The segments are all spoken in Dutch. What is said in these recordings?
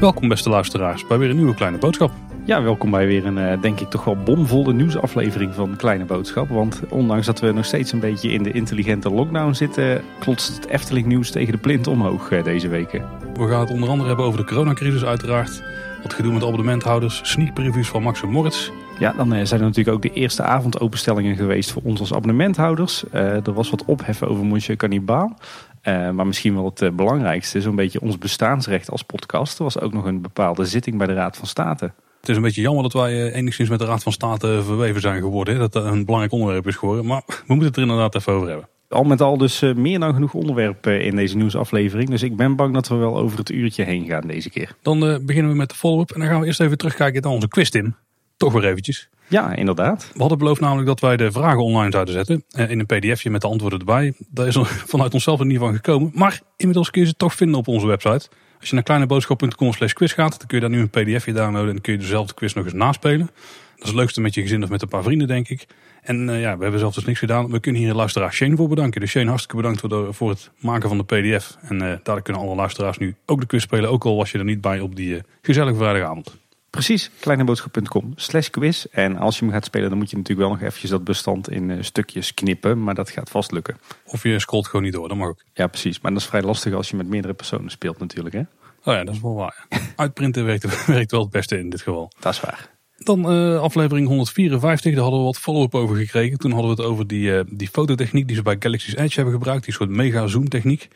Welkom beste luisteraars bij weer een nieuwe kleine boodschap. Ja, welkom bij weer een, eh, denk ik, toch wel bomvolle nieuwsaflevering van Kleine Boodschap. Want ondanks dat we nog steeds een beetje in de intelligente lockdown zitten, klotst het Efteling nieuws tegen de plint omhoog eh, deze weken. We gaan het onder andere hebben over de coronacrisis uiteraard. Wat gedoe met abonnementhouders, sneak previews van Max en Moritz. Ja, dan eh, zijn er natuurlijk ook de eerste avondopenstellingen geweest voor ons als abonnementhouders. Eh, er was wat opheffen over Monsieur Cannibal. Eh, maar misschien wel het belangrijkste, zo'n beetje ons bestaansrecht als podcast. Er was ook nog een bepaalde zitting bij de Raad van State. Het is een beetje jammer dat wij enigszins met de Raad van State verweven zijn geworden. hè. Dat dat een belangrijk onderwerp is geworden. Maar we moeten het er inderdaad even over hebben. Al met al dus eh, meer dan genoeg onderwerpen in deze nieuwsaflevering. Dus ik ben bang dat we wel over het uurtje heen gaan deze keer. Dan eh, beginnen we met de follow-up. En dan gaan we eerst even terugkijken naar onze quiz, Tim. Toch weer eventjes. Ja, inderdaad. We hadden beloofd namelijk dat wij de vragen online zouden zetten. eh, In een pdfje met de antwoorden erbij. Daar is er vanuit onszelf er niet van gekomen. Maar inmiddels kun je ze toch vinden op onze website. Als je naar kleineboodschap.com slash quiz gaat, dan kun je daar nu een pdfje downloaden. En dan kun je dezelfde quiz nog eens naspelen. Dat is het leukste met je gezin of met een paar vrienden, denk ik. En eh, ja, we hebben zelf dus niks gedaan. We kunnen hier een luisteraar Shane voor bedanken. Dus Shane, hartstikke bedankt voor, de- voor het maken van de pdf. En eh daar kunnen alle luisteraars nu ook de quiz spelen. Ook al was je er niet bij op die eh, gezellige vrijdagavond. Precies, kleineboodschap.com slash quiz. En als je hem gaat spelen, dan moet je natuurlijk wel nog eventjes dat bestand in stukjes knippen. Maar dat gaat vast lukken. Of je scrolt gewoon niet door, dat mag ook. Ja, precies. Maar dat is vrij lastig als je met meerdere personen speelt natuurlijk. Hè? Oh ja, dat is wel waar. Uitprinten werkt, werkt wel het beste in dit geval. Dat is waar. Dan eh, aflevering 154, daar hadden we wat follow-up over gekregen. Toen hadden we het over die, eh, die fototechniek die ze bij Galaxy's Edge hebben gebruikt. Die soort mega zoom techniek.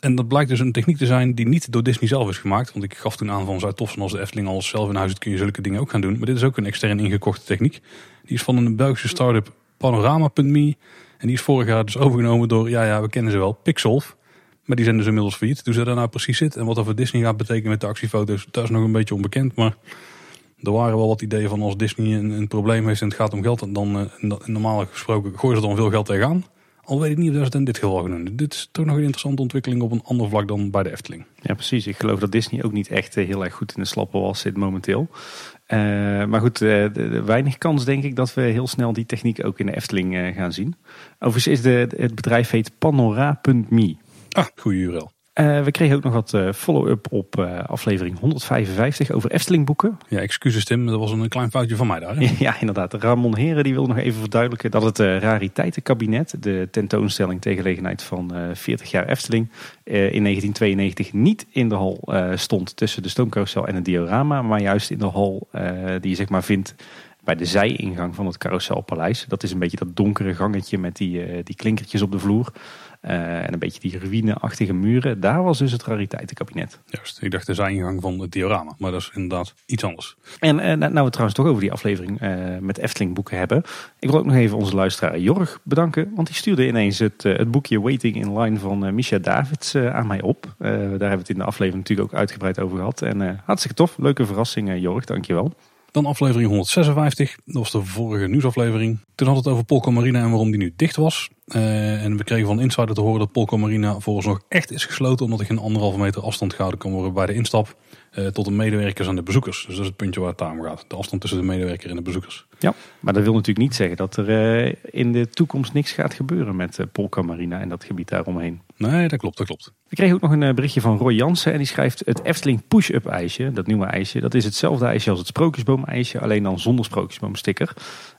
En dat blijkt dus een techniek te zijn die niet door Disney zelf is gemaakt. Want ik gaf toen aan van zou het tof zijn als de Efteling alles zelf in huis doet, kun je zulke dingen ook gaan doen. Maar dit is ook een extern ingekochte techniek. Die is van een Belgische start-up Panorama.me. En die is vorig jaar dus overgenomen door, ja ja, we kennen ze wel, Pixelf. Maar die zijn dus inmiddels failliet. Dus daar nou precies zit en wat dat voor Disney gaat betekenen met de actiefoto's, dat is nog een beetje onbekend. Maar er waren wel wat ideeën van als Disney een, een probleem heeft en het gaat om geld, dan eh, normaal gesproken gooien ze dan veel geld tegenaan. Al weet ik niet of dat ze het in dit geval gaan doen. Dit is toch nog een interessante ontwikkeling op een ander vlak dan bij de Efteling. Ja, precies. Ik geloof dat Disney ook niet echt eh, heel erg goed in de slappe was zit momenteel. Eh, maar goed, de, de- weinig kans denk ik dat we heel snel die techniek ook in de Efteling gaan zien. Overigens is de, het bedrijf heet Panora.me. Ah, goede URL. Eh, we kregen ook nog wat eh, follow-up op eh, aflevering 155 over Efteling boeken. Ja, excuses Tim, dat was een klein foutje van mij daar. hè? Ja, inderdaad. Ramon Heren die wil nog even verduidelijken dat het rariteitenkabinet, de tentoonstelling ter gelegenheid van eh 40 jaar Efteling, in 1992 niet in de hal stond tussen de stoomcarousel en het diorama, maar juist in de hal die je zeg maar vindt bij de zijingang van het carouselpaleis. Dat is een beetje dat donkere gangetje met die, die klinkertjes op de vloer. Eh, en een beetje die ruïneachtige muren. Daar was dus het rariteitenkabinet. Juist, ik dacht de zijingang van het diorama, maar dat is inderdaad iets anders. En eh, nou nou we trouwens toch over die aflevering eh, met Efteling boeken hebben. Ik wil ook nog even onze luisteraar Jorg bedanken. Want die stuurde ineens het, het boekje Waiting in Line van Misha Davids aan mij op. Daar hebben we het in de aflevering natuurlijk ook uitgebreid over gehad. En hartstikke tof. Leuke verrassing Jorg, dankjewel. Dan aflevering 156, dat was de vorige nieuwsaflevering. Toen had het over Polka Marina en waarom die nu dicht was. Eh, en we kregen van Insider te horen dat Polka Marina vooralsnog echt is gesloten. Omdat er geen anderhalve meter afstand gehouden kan worden bij de instap. eh, tot de medewerkers en de bezoekers. Dus dat is het puntje waar het aan gaat. De afstand tussen de medewerker en de bezoekers. Ja, maar dat wil natuurlijk niet zeggen dat er eh, in de toekomst niks gaat gebeuren met Polka Marina en dat gebied daaromheen. Nee, dat klopt, dat klopt. We kregen ook nog een berichtje van Roy Jansen en die schrijft het Efteling push-up ijsje, dat nieuwe ijsje, dat is hetzelfde ijsje als het sprookjesboom ijsje, alleen dan zonder sprookjesboomsticker.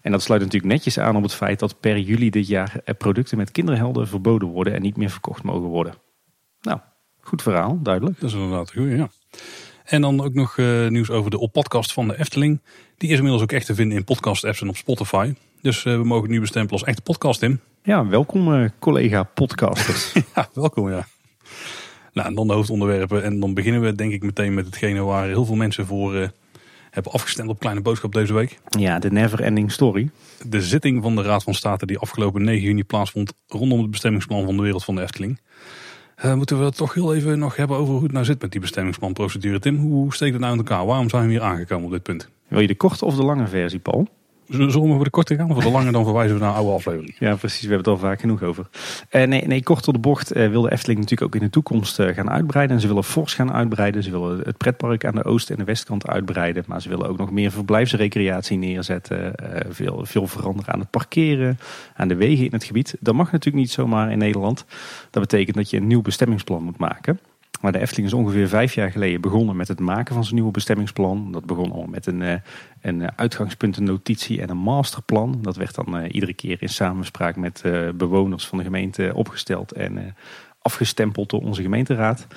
En dat sluit natuurlijk netjes aan op het feit dat per juli dit jaar eh, producten met kinderhelden verboden worden en niet meer verkocht mogen worden. Nou, goed verhaal, duidelijk. Dat is inderdaad goeie, ja. En dan ook nog eh, nieuws over de podcast van de Efteling. Die is inmiddels ook echt te vinden in podcast-apps en op Spotify. Dus eh, we mogen nu bestempelen als echte podcast in. Ja, welkom eh, collega podcasters. Ja, welkom ja. Nou, en dan de hoofdonderwerpen. En dan beginnen we denk ik meteen met hetgene waar heel veel mensen voor hebben afgestemd op Kleine Boodschap deze week. ja, de never ending story. De zitting van de Raad van State die afgelopen 9 juni plaatsvond rondom het bestemmingsplan van de wereld van de Efteling. Eh, moeten we het toch heel even nog hebben over hoe het nou zit met die bestemmingsplanprocedure. Tim, hoe steekt het nou in elkaar? Waarom zijn we hier aangekomen op dit punt? Wil je de korte of de lange versie, Paul? Zullen we voor de korte gaan? Voor de lange dan verwijzen we naar oude aflevering. Ja, precies. We hebben het al vaak genoeg over. Uh, nee, nee, kort door de bocht uh, wil de Efteling natuurlijk ook in de toekomst uh, gaan uitbreiden. En ze willen fors gaan uitbreiden. Ze willen het pretpark aan de oost- en de westkant uitbreiden. Maar ze willen ook nog meer verblijfsrecreatie neerzetten. veel, veel veranderen aan het parkeren, aan de wegen in het gebied. Dat mag natuurlijk niet zomaar in Nederland. Dat betekent dat je een nieuw bestemmingsplan moet maken. Maar de Efteling is ongeveer vijf jaar geleden begonnen met het maken van zijn nieuwe bestemmingsplan. Dat begon al met een, eh, een uitgangspuntennotitie en een masterplan. Dat werd dan uh, iedere keer in samenspraak met bewoners van de gemeente opgesteld en afgestempeld door onze gemeenteraad.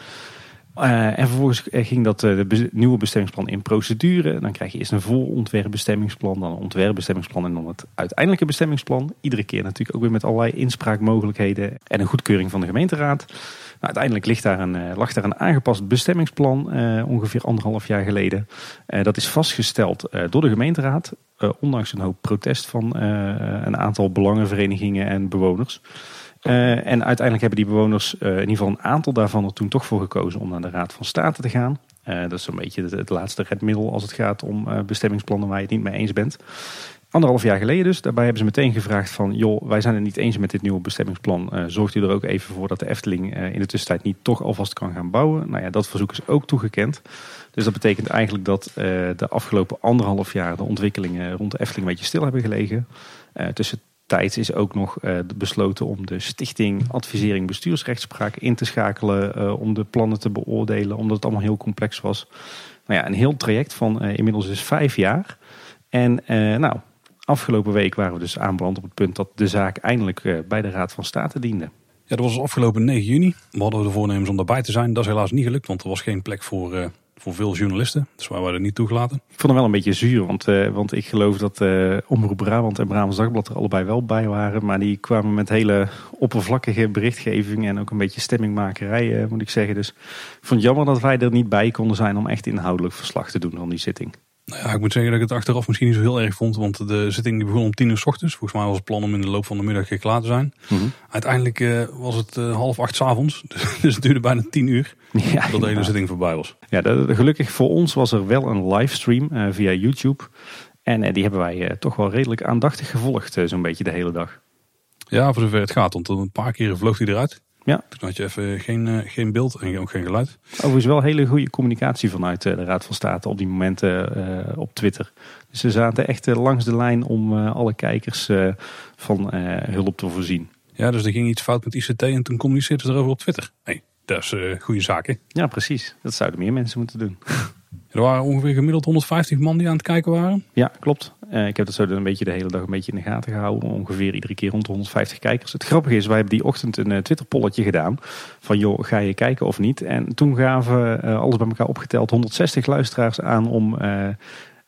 en vervolgens ging dat be nieuwe bestemmingsplan in procedure. Dan krijg je eerst een voorontwerpbestemmingsplan, dan een ontwerpbestemmingsplan en dan het uiteindelijke bestemmingsplan. Iedere keer natuurlijk ook weer met allerlei inspraakmogelijkheden en een goedkeuring van de gemeenteraad. Nou, uiteindelijk ligt daar een, uh, lag daar een aangepast bestemmingsplan uh, ongeveer anderhalf jaar geleden. Uh, dat is vastgesteld door de gemeenteraad. ondanks een hoop protest van een aantal belangenverenigingen en bewoners. en uiteindelijk hebben die bewoners, in ieder geval een aantal daarvan, er toen toch voor gekozen om naar de Raad van State te gaan. dat is een beetje het, het, laatste redmiddel als het gaat om bestemmingsplannen waar je het niet mee eens bent. Anderhalf jaar geleden dus. Daarbij hebben ze meteen gevraagd van... joh, wij zijn het niet eens met dit nieuwe bestemmingsplan. Uh, zorgt u er ook even voor dat de Efteling uh, in de tussentijd niet toch alvast kan gaan bouwen? Nou ja, dat verzoek is ook toegekend. Dus dat betekent eigenlijk dat uh, de afgelopen anderhalf jaar... de ontwikkelingen rond de Efteling een beetje stil hebben gelegen. tussentijds is ook nog besloten om de stichting advisering bestuursrechtspraak in te schakelen... om de plannen te beoordelen, omdat het allemaal heel complex was. Nou ja, een heel traject van inmiddels dus vijf jaar... En nou, Afgelopen week waren we dus aanbeland op het punt dat de zaak eindelijk eh, bij de Raad van State diende. Ja, dat was afgelopen 9 juni. We hadden de voornemens om daarbij te zijn. Dat is helaas niet gelukt, want er was geen plek voor, uh, voor veel journalisten. Dus wij werden niet toegelaten. Ik vond het wel een beetje zuur, want, uh, want ik geloof dat uh, Omroep Brabant en Brabants Dagblad er allebei wel bij waren. Maar die kwamen met hele oppervlakkige berichtgeving en ook een beetje stemmingmakerij, moet ik zeggen. Dus ik vond het jammer dat wij er niet bij konden zijn om echt inhoudelijk verslag te doen van die zitting. Nou ja, ik moet zeggen dat ik het achteraf misschien niet zo heel erg vond. Want de zitting die begon om tien uur s ochtends. Volgens mij was het plan om in de loop van de middag klaar te zijn. Mhm. Uiteindelijk uh, was het uh, half acht s avonds. Dus het duurde bijna tien uur ja, dat de hele zitting voorbij was. Ja, de, gelukkig voor ons was er wel een livestream uh, via YouTube. En die hebben wij toch wel redelijk aandachtig gevolgd. Zo'n beetje de hele dag. Ja, voor zover het gaat. Want een paar keer vloog hij eruit. Ja. Toen had je even geen, uh, geen beeld en ook geen geluid. Overigens wel hele goede communicatie vanuit uh, de Raad van State op die momenten uh, op Twitter. Dus ze zaten echt langs de lijn om alle kijkers van hulp te voorzien. Ja, dus er ging iets fout met ICT en toen communiceerden ze erover op Twitter. hey, dat is goede zaken. Ja, precies. Dat zouden meer mensen moeten doen. Er waren ongeveer gemiddeld 150 man die aan het kijken waren. Ja, klopt. Uh, ik heb dat zo een beetje de hele dag een beetje in de gaten gehouden. Ongeveer iedere keer rond de 150 kijkers. Het grappige is, wij hebben die ochtend een uh, Twitter-polletje gedaan. Van joh, ga je kijken of niet? En toen gaven uh, alles bij elkaar opgeteld 160 luisteraars aan om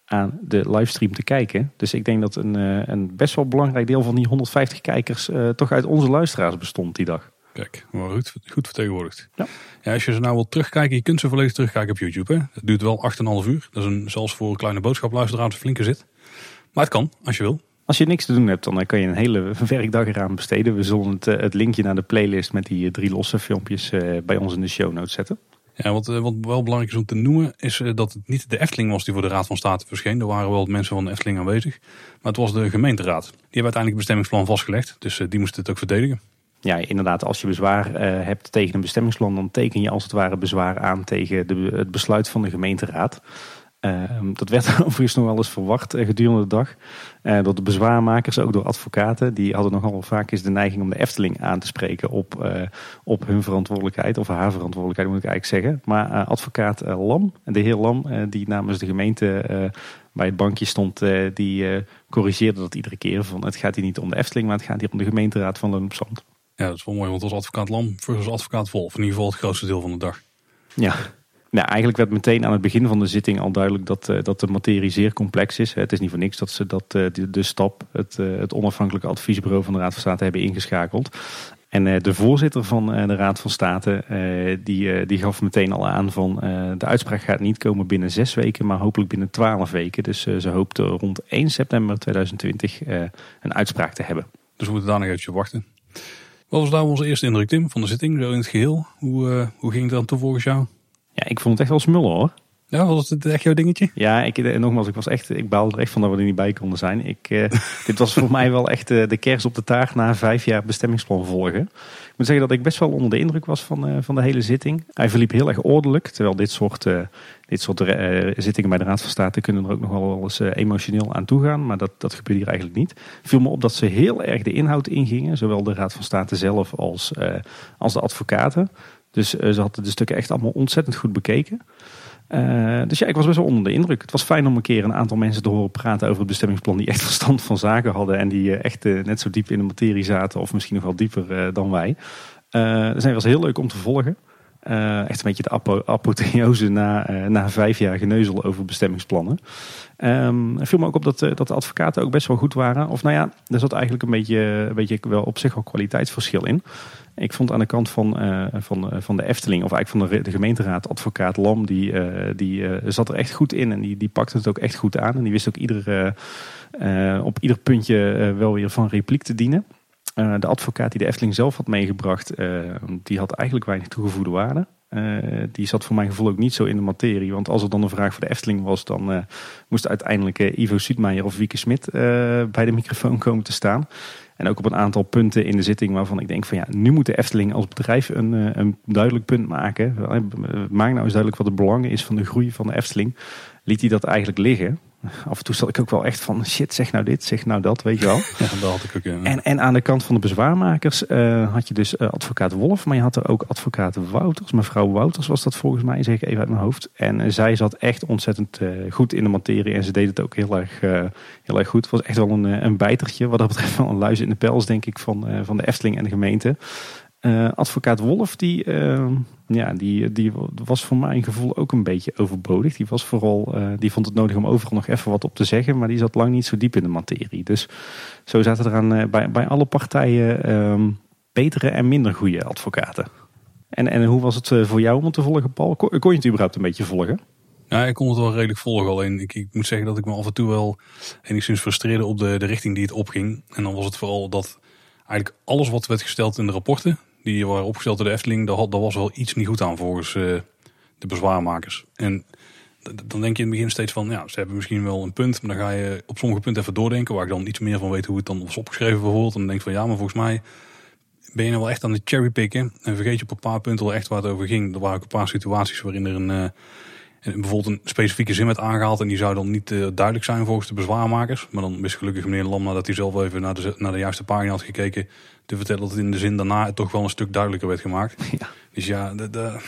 aan de livestream te kijken. Dus ik denk dat een, een best wel belangrijk deel van die 150 kijkers toch uit onze luisteraars bestond die dag. Kijk, maar goed, goed vertegenwoordigd. Ja. ja. als je ze nou wilt terugkijken, je kunt ze volledig terugkijken op YouTube. Hè? Het duurt wel 8,5 uur. Dat is een, zelfs voor een kleine boodschapluisteraar een flinke zit. Maar het kan, als je wil. Als je niks te doen hebt, dan eh, kan je een hele werkdag eraan besteden. We zullen het, eh, het linkje naar de playlist met die drie losse filmpjes eh, bij ons in de show notes zetten. Ja, wat, wat wel belangrijk is om te noemen, is dat het niet de Efteling was die voor de Raad van State verscheen. Er waren wel mensen van de Efteling aanwezig. Maar het was de gemeenteraad. Die hebben uiteindelijk het bestemmingsplan vastgelegd. Dus die moesten het ook verdedigen ja, inderdaad, als je bezwaar hebt tegen een bestemmingsplan, dan teken je als het ware bezwaar aan tegen de, het besluit van de gemeenteraad. Uh, dat werd overigens nog wel eens verwacht uh, gedurende de dag. Uh, door de bezwaarmakers, ook door advocaten. Die hadden nogal vaak eens de neiging om de Efteling aan te spreken op, op hun verantwoordelijkheid. Of haar verantwoordelijkheid moet ik eigenlijk zeggen. Maar advocaat Lam, de heer Lam, die namens de gemeente bij het bankje stond. die corrigeerde dat iedere keer. Van het gaat hier niet om de Efteling, maar het gaat hier om de gemeenteraad van Loon op Zand. Ja, dat is wel mooi, want als advocaat Lam versus advocaat Wolf. In ieder geval het grootste deel van de dag. Ja, nou, eigenlijk werd meteen aan het begin van de zitting al duidelijk dat, uh, dat de materie zeer complex is. Het is niet voor niks dat ze dat, uh, de, stap, het, uh, het onafhankelijke adviesbureau van de Raad van State hebben ingeschakeld. En de voorzitter van de Raad van State die, die gaf meteen al aan van de uitspraak gaat niet komen binnen zes weken, maar hopelijk binnen twaalf weken. Dus ze hoopte rond 1 september 2020 een uitspraak te hebben. Dus we moeten daar nog even wachten. Wat was nou onze eerste indruk, Tim, van de zitting, zo in het geheel? Hoe, hoe ging het dan toe volgens jou? Ja, ik vond het echt wel smullen hoor. Ja, was het echt jouw dingetje? Ja, ik, en nogmaals, ik was echt, ik baalde er echt van dat we er niet bij konden zijn. Ik, eh, dit was voor mij wel echt de kers op de taart na vijf jaar bestemmingsplan volgen. Ik moet zeggen dat ik best wel onder de indruk was van, van de hele zitting. Hij verliep heel erg ordelijk, terwijl dit soort, dit soort zittingen bij de Raad van State kunnen er ook nog wel eens emotioneel aan toegaan. Maar dat, dat gebeurde hier eigenlijk niet. viel me op dat ze heel erg de inhoud ingingen, zowel de Raad van State zelf als, als de advocaten. Dus ze hadden de stukken echt allemaal ontzettend goed bekeken. Uh, dus ja, ik was best wel onder de indruk. Het was fijn om een keer een aantal mensen te horen praten over het bestemmingsplan die echt verstand van zaken hadden en die uh, echt net zo diep in de materie zaten of misschien nog wel dieper dan wij. dus het was heel leuk om te volgen. echt een beetje de apo apotheose na, na vijf jaar geneuzel over bestemmingsplannen. Um, viel me ook op dat, dat de advocaten ook best wel goed waren. Of nou ja, er zat eigenlijk een beetje, een beetje wel op zich wel kwaliteitsverschil in. Ik vond aan de kant van, uh, van, van de Efteling, of eigenlijk van de, gemeenteraad, advocaat Lam, die, uh, die zat er echt goed in en die, die pakte het ook echt goed aan. En die wist ook ieder, op ieder puntje wel weer van repliek te dienen. de advocaat die de Efteling zelf had meegebracht, die had eigenlijk weinig toegevoegde waarde. die zat voor mijn gevoel ook niet zo in de materie. Want als er dan een vraag voor de Efteling was, dan moest uiteindelijk Ivo Sietmeijer of Wieke Smit bij de microfoon komen te staan. En ook op een aantal punten in de zitting waarvan ik denk van ja, nu moet de Efteling als bedrijf een, eh, een duidelijk punt maken. Maak nou eens duidelijk wat het belang is van de groei van de Efteling. Liet hij dat eigenlijk liggen? Af en toe zat ik ook wel echt van shit, zeg nou dit, zeg nou dat, weet je wel. Ja, dat had ik ook. Ja. En, en aan de kant van de bezwaarmakers uh, had je dus uh, advocaat Wolf, maar je had er ook advocaat Wouters. Mevrouw Wouters was dat volgens mij, zeg ik even uit mijn hoofd. En uh, zij zat echt ontzettend goed in de materie en ze deed het ook heel erg, heel erg goed. Het was echt wel een, een bijtertje, wat dat betreft wel een luis in de pels, denk ik, van, van de Efteling en de gemeente. Uh, advocaat Wolf, die, uh, ja, die, die was voor mijn gevoel ook een beetje overbodig. Die, was vooral, uh, die vond het nodig om overal nog even wat op te zeggen, maar die zat lang niet zo diep in de materie. Dus zo zaten er aan bij, bij alle partijen ehm, betere en minder goede advocaten. En, en hoe was het voor jou om te volgen, Paul? Kon, kon je het überhaupt een beetje volgen? Ja, ik kon het wel redelijk volgen. Alleen ik, ik moet zeggen dat ik me af en toe wel enigszins frustreerde op de, de richting die het opging. En dan was het vooral dat eigenlijk alles wat werd gesteld in de rapporten, die waren opgesteld door de Efteling, daar, daar was wel iets niet goed aan volgens uh, de bezwaarmakers. En dan denk je in het begin steeds van, ja, ze hebben misschien wel een punt, maar dan ga je op sommige punten even doordenken, waar ik dan iets meer van weet hoe het dan was opgeschreven bijvoorbeeld. En dan denk je van, ja, maar volgens mij ben je nou wel echt aan het cherrypicken en vergeet je op een paar punten wel echt waar het over ging. Er waren ook een paar situaties waarin er een, uh, bijvoorbeeld een specifieke zin werd aangehaald en die zou dan niet uh, duidelijk zijn volgens de bezwaarmakers. Maar dan wist gelukkig meneer Lam nadat hij zelf even naar de, naar de juiste pagina had gekeken, te vertellen dat het in de zin daarna het toch wel een stuk duidelijker werd gemaakt. Ja. Dus ja, de, de,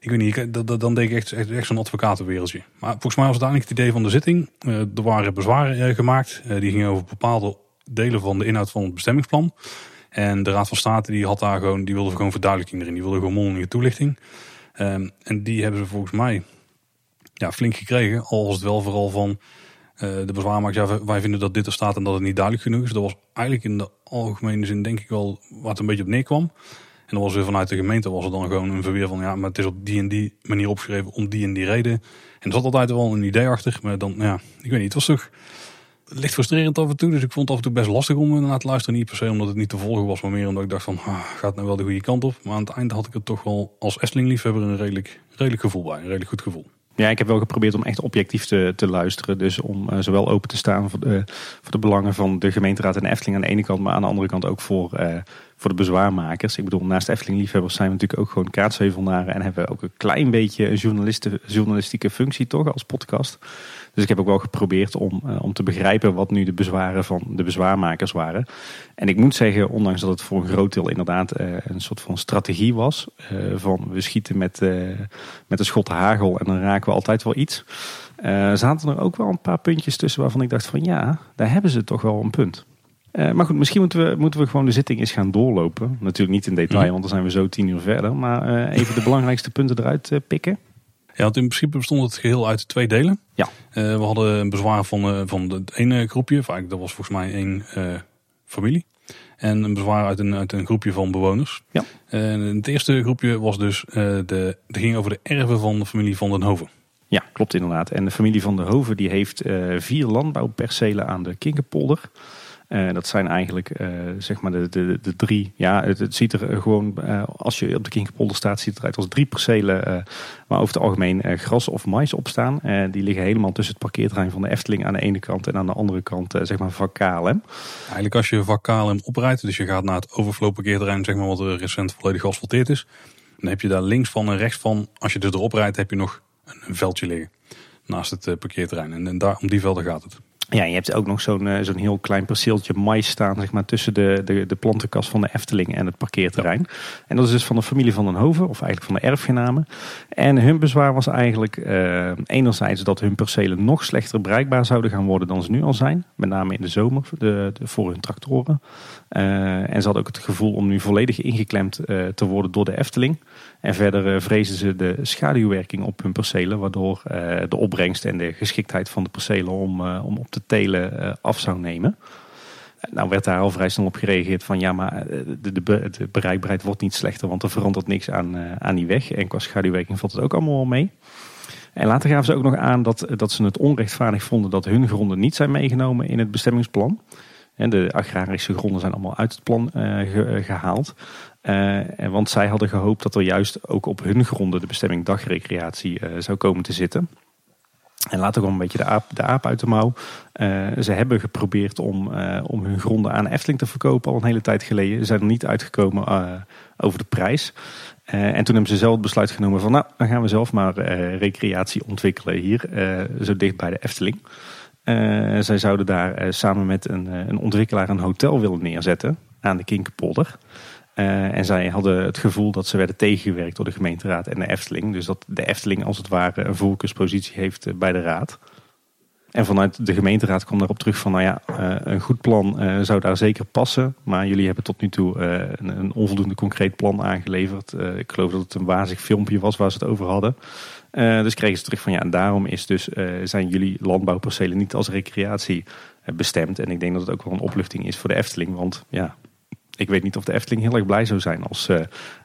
ik weet niet, dat, dan denk ik echt, echt, echt zo'n advocatenwereldje. Maar volgens mij was het eigenlijk het idee van de zitting. Uh, er waren bezwaren uh, gemaakt. Uh, die gingen over bepaalde delen van de inhoud van het bestemmingsplan. En de Raad van State die had daar gewoon, die wilde gewoon verduidelijking erin. Die wilde gewoon mondelinge toelichting. Um, en die hebben ze volgens mij ja, flink gekregen. Al was het wel vooral van de bezwaarmakers, ja, wij vinden dat dit er staat en dat het niet duidelijk genoeg is. Dat was eigenlijk in de algemene zin denk ik wel wat het een beetje op neerkwam. En dan was weer vanuit de gemeente was er dan gewoon een verweer van ja, maar het is op die en die manier opgeschreven om die en die reden. En er zat altijd wel een idee achter, maar dan ja, ik weet niet, het was toch licht frustrerend af en toe. Dus ik vond het af en toe best lastig om naar te luisteren. Niet per se omdat het niet te volgen was, maar meer omdat ik dacht van ah, gaat nou wel de goede kant op. Maar aan het einde had ik het toch wel als Efteling liefhebber een redelijk, redelijk gevoel bij, een redelijk goed gevoel. Ja, ik heb wel geprobeerd om echt objectief te, te luisteren. Dus om uh, zowel open te staan voor de, voor de belangen van de gemeenteraad en Efteling aan de ene kant, maar aan de andere kant ook voor, uh, voor de bezwaarmakers. Ik bedoel, naast Efteling-liefhebbers zijn we natuurlijk ook gewoon kaartsheuvelnaren en hebben we ook een klein beetje een journalistieke functie toch als podcast. Dus ik heb ook wel geprobeerd om, uh, om te begrijpen wat nu de bezwaren van de bezwaarmakers waren. En ik moet zeggen, ondanks dat het voor een groot deel inderdaad uh, een soort van strategie was. Uh, van we schieten met, met een schot hagel en dan raken we altijd wel iets. zaten er ook wel een paar puntjes tussen waarvan ik dacht van ja, daar hebben ze toch wel een punt. maar goed, misschien moeten we, moeten we gewoon de zitting eens gaan doorlopen. Natuurlijk niet in detail, mhm. want dan zijn we zo tien uur verder. Maar even de belangrijkste punten eruit pikken. Ja, want in principe bestond het geheel uit twee delen. Ja. Uh, we hadden een bezwaar van, uh, van het ene groepje, vaak dat was volgens mij één uh, familie. En een bezwaar uit een, uit een groepje van bewoners. Ja. En het eerste groepje was dus, de, de ging over de erven van de familie van den Hoven. Ja, klopt inderdaad. En de familie van den Hoven die heeft vier landbouwpercelen aan de Kinkerpolder. Uh, dat zijn eigenlijk uh, zeg maar de, de, de drie. Ja, het, ziet er gewoon, uh, als je op de Kinkerpolder staat, ziet het eruit als drie percelen. waar over het algemeen gras of mais op staan. die liggen helemaal tussen het parkeerterrein van de Efteling aan de ene kant en aan de andere kant, zeg maar, vak KLM. Eigenlijk als je vak KLM oprijdt, dus je gaat naar het overflow parkeerterrein, zeg maar, wat recent volledig geasfalteerd is. Dan heb je daar links van en rechts van, als je dus erop rijdt, heb je nog een veldje liggen. Naast het parkeerterrein. En, en daar, om die velden gaat het. Ja, je hebt ook nog zo'n eh, zo'n heel klein perceeltje mais staan zeg maar, tussen de, de, de plantenkast van de Efteling en het parkeerterrein. En dat is dus van de familie van den Hoven, of eigenlijk van de erfgenamen. En hun bezwaar was eigenlijk uh, enerzijds dat hun percelen nog slechter bereikbaar zouden gaan worden dan ze nu al zijn. Met name in de zomer de, de voor hun tractoren. Uh, en ze hadden ook het gevoel om nu volledig ingeklemd te worden door de Efteling. En verder vrezen ze de schaduwwerking op hun percelen, waardoor de opbrengst en de geschiktheid van de percelen om, om op te telen eh, af zou nemen. Nou werd daar al vrij snel op gereageerd van ja, maar eh, de, bereikbaarheid wordt niet slechter, want er verandert niks aan, eh, aan die weg. En qua schaduwwerking valt het ook allemaal wel mee. En later gaven ze ook nog aan dat, dat ze het onrechtvaardig vonden dat hun gronden niet zijn meegenomen in het bestemmingsplan. En de agrarische gronden zijn allemaal uit het plan gehaald. Want zij hadden gehoopt dat er juist ook op hun gronden de bestemming dagrecreatie zou komen te zitten. En later kwam een beetje de aap, de aap uit de mouw. Uh, ze hebben geprobeerd om, om hun gronden aan Efteling te verkopen al een hele tijd geleden. Ze zijn er niet uitgekomen over de prijs. en toen hebben ze zelf het besluit genomen van nou, dan gaan we zelf maar recreatie ontwikkelen hier, zo dicht bij de Efteling. zij zouden daar samen met een, een ontwikkelaar een hotel willen neerzetten aan de Kinkerpolder. Uh, en zij hadden het gevoel dat ze werden tegengewerkt door de gemeenteraad en de Efteling. Dus dat de Efteling als het ware een voorkeurspositie heeft eh, bij de raad. En vanuit de gemeenteraad kwam daarop terug van, nou ja, uh, een goed plan zou daar zeker passen. Maar jullie hebben tot nu toe een, een, onvoldoende concreet plan aangeleverd. ik geloof dat het een wazig filmpje was waar ze het over hadden. dus kregen ze terug van, ja, en daarom is dus, zijn jullie landbouwpercelen niet als recreatie bestemd. En ik denk dat het ook wel een opluchting is voor de Efteling. Want ja, ik weet niet of de Efteling heel erg blij zou zijn als uh,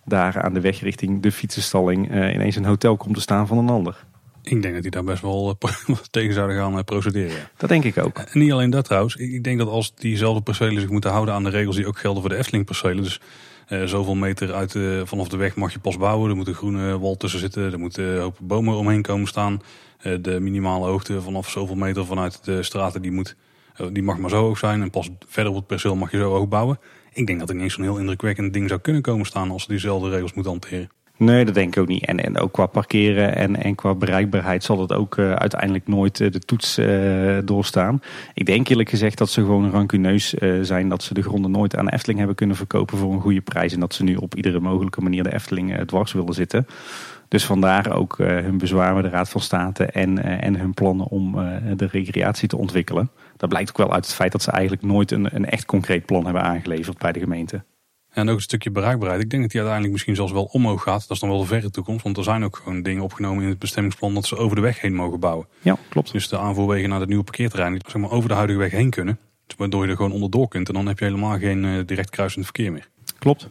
daar aan de weg richting de fietsenstalling uh, ineens een hotel komt te staan van een ander. Ik denk dat die daar best wel uh, tegen zouden gaan procederen. Dat denk ik ook. En niet alleen dat trouwens. Ik denk dat als diezelfde percelen zich moeten houden aan de regels die ook gelden voor de Efteling percelen. Dus zoveel meter uit vanaf de weg mag je pas bouwen. Er moet een groene wal tussen zitten. Er moeten hoop bomen omheen komen staan. de minimale hoogte vanaf zoveel meter vanuit de straten die, moet, die mag maar zo hoog zijn. En pas verder op het perceel mag je zo hoog bouwen. Ik denk dat er niet zo'n heel indrukwekkend ding zou kunnen komen staan als ze diezelfde regels moeten hanteren. Nee, dat denk ik ook niet. En, en ook qua parkeren en, en qua bereikbaarheid zal het ook uh, uiteindelijk nooit uh, de toets uh, doorstaan. Ik denk eerlijk gezegd dat ze gewoon rancuneus zijn dat ze de gronden nooit aan Efteling hebben kunnen verkopen voor een goede prijs. En dat ze nu op iedere mogelijke manier de Efteling dwars willen zitten. Dus vandaar ook hun bezwaar met de Raad van State en, en hun plannen om de recreatie te ontwikkelen. Dat blijkt ook wel uit het feit dat ze eigenlijk nooit een, een echt concreet plan hebben aangeleverd bij de gemeente. En ook een stukje bereikbaarheid. Ik denk dat die uiteindelijk misschien zelfs wel omhoog gaat. Dat is dan wel de verre toekomst. Want er zijn ook gewoon dingen opgenomen in het bestemmingsplan dat ze over de weg heen mogen bouwen. Ja, klopt. Dus de aanvoerwegen naar het nieuwe parkeerterrein zeg maar, over de huidige weg heen kunnen. Waardoor je er gewoon onderdoor kunt. En dan heb je helemaal geen uh, direct kruisend verkeer meer. Klopt.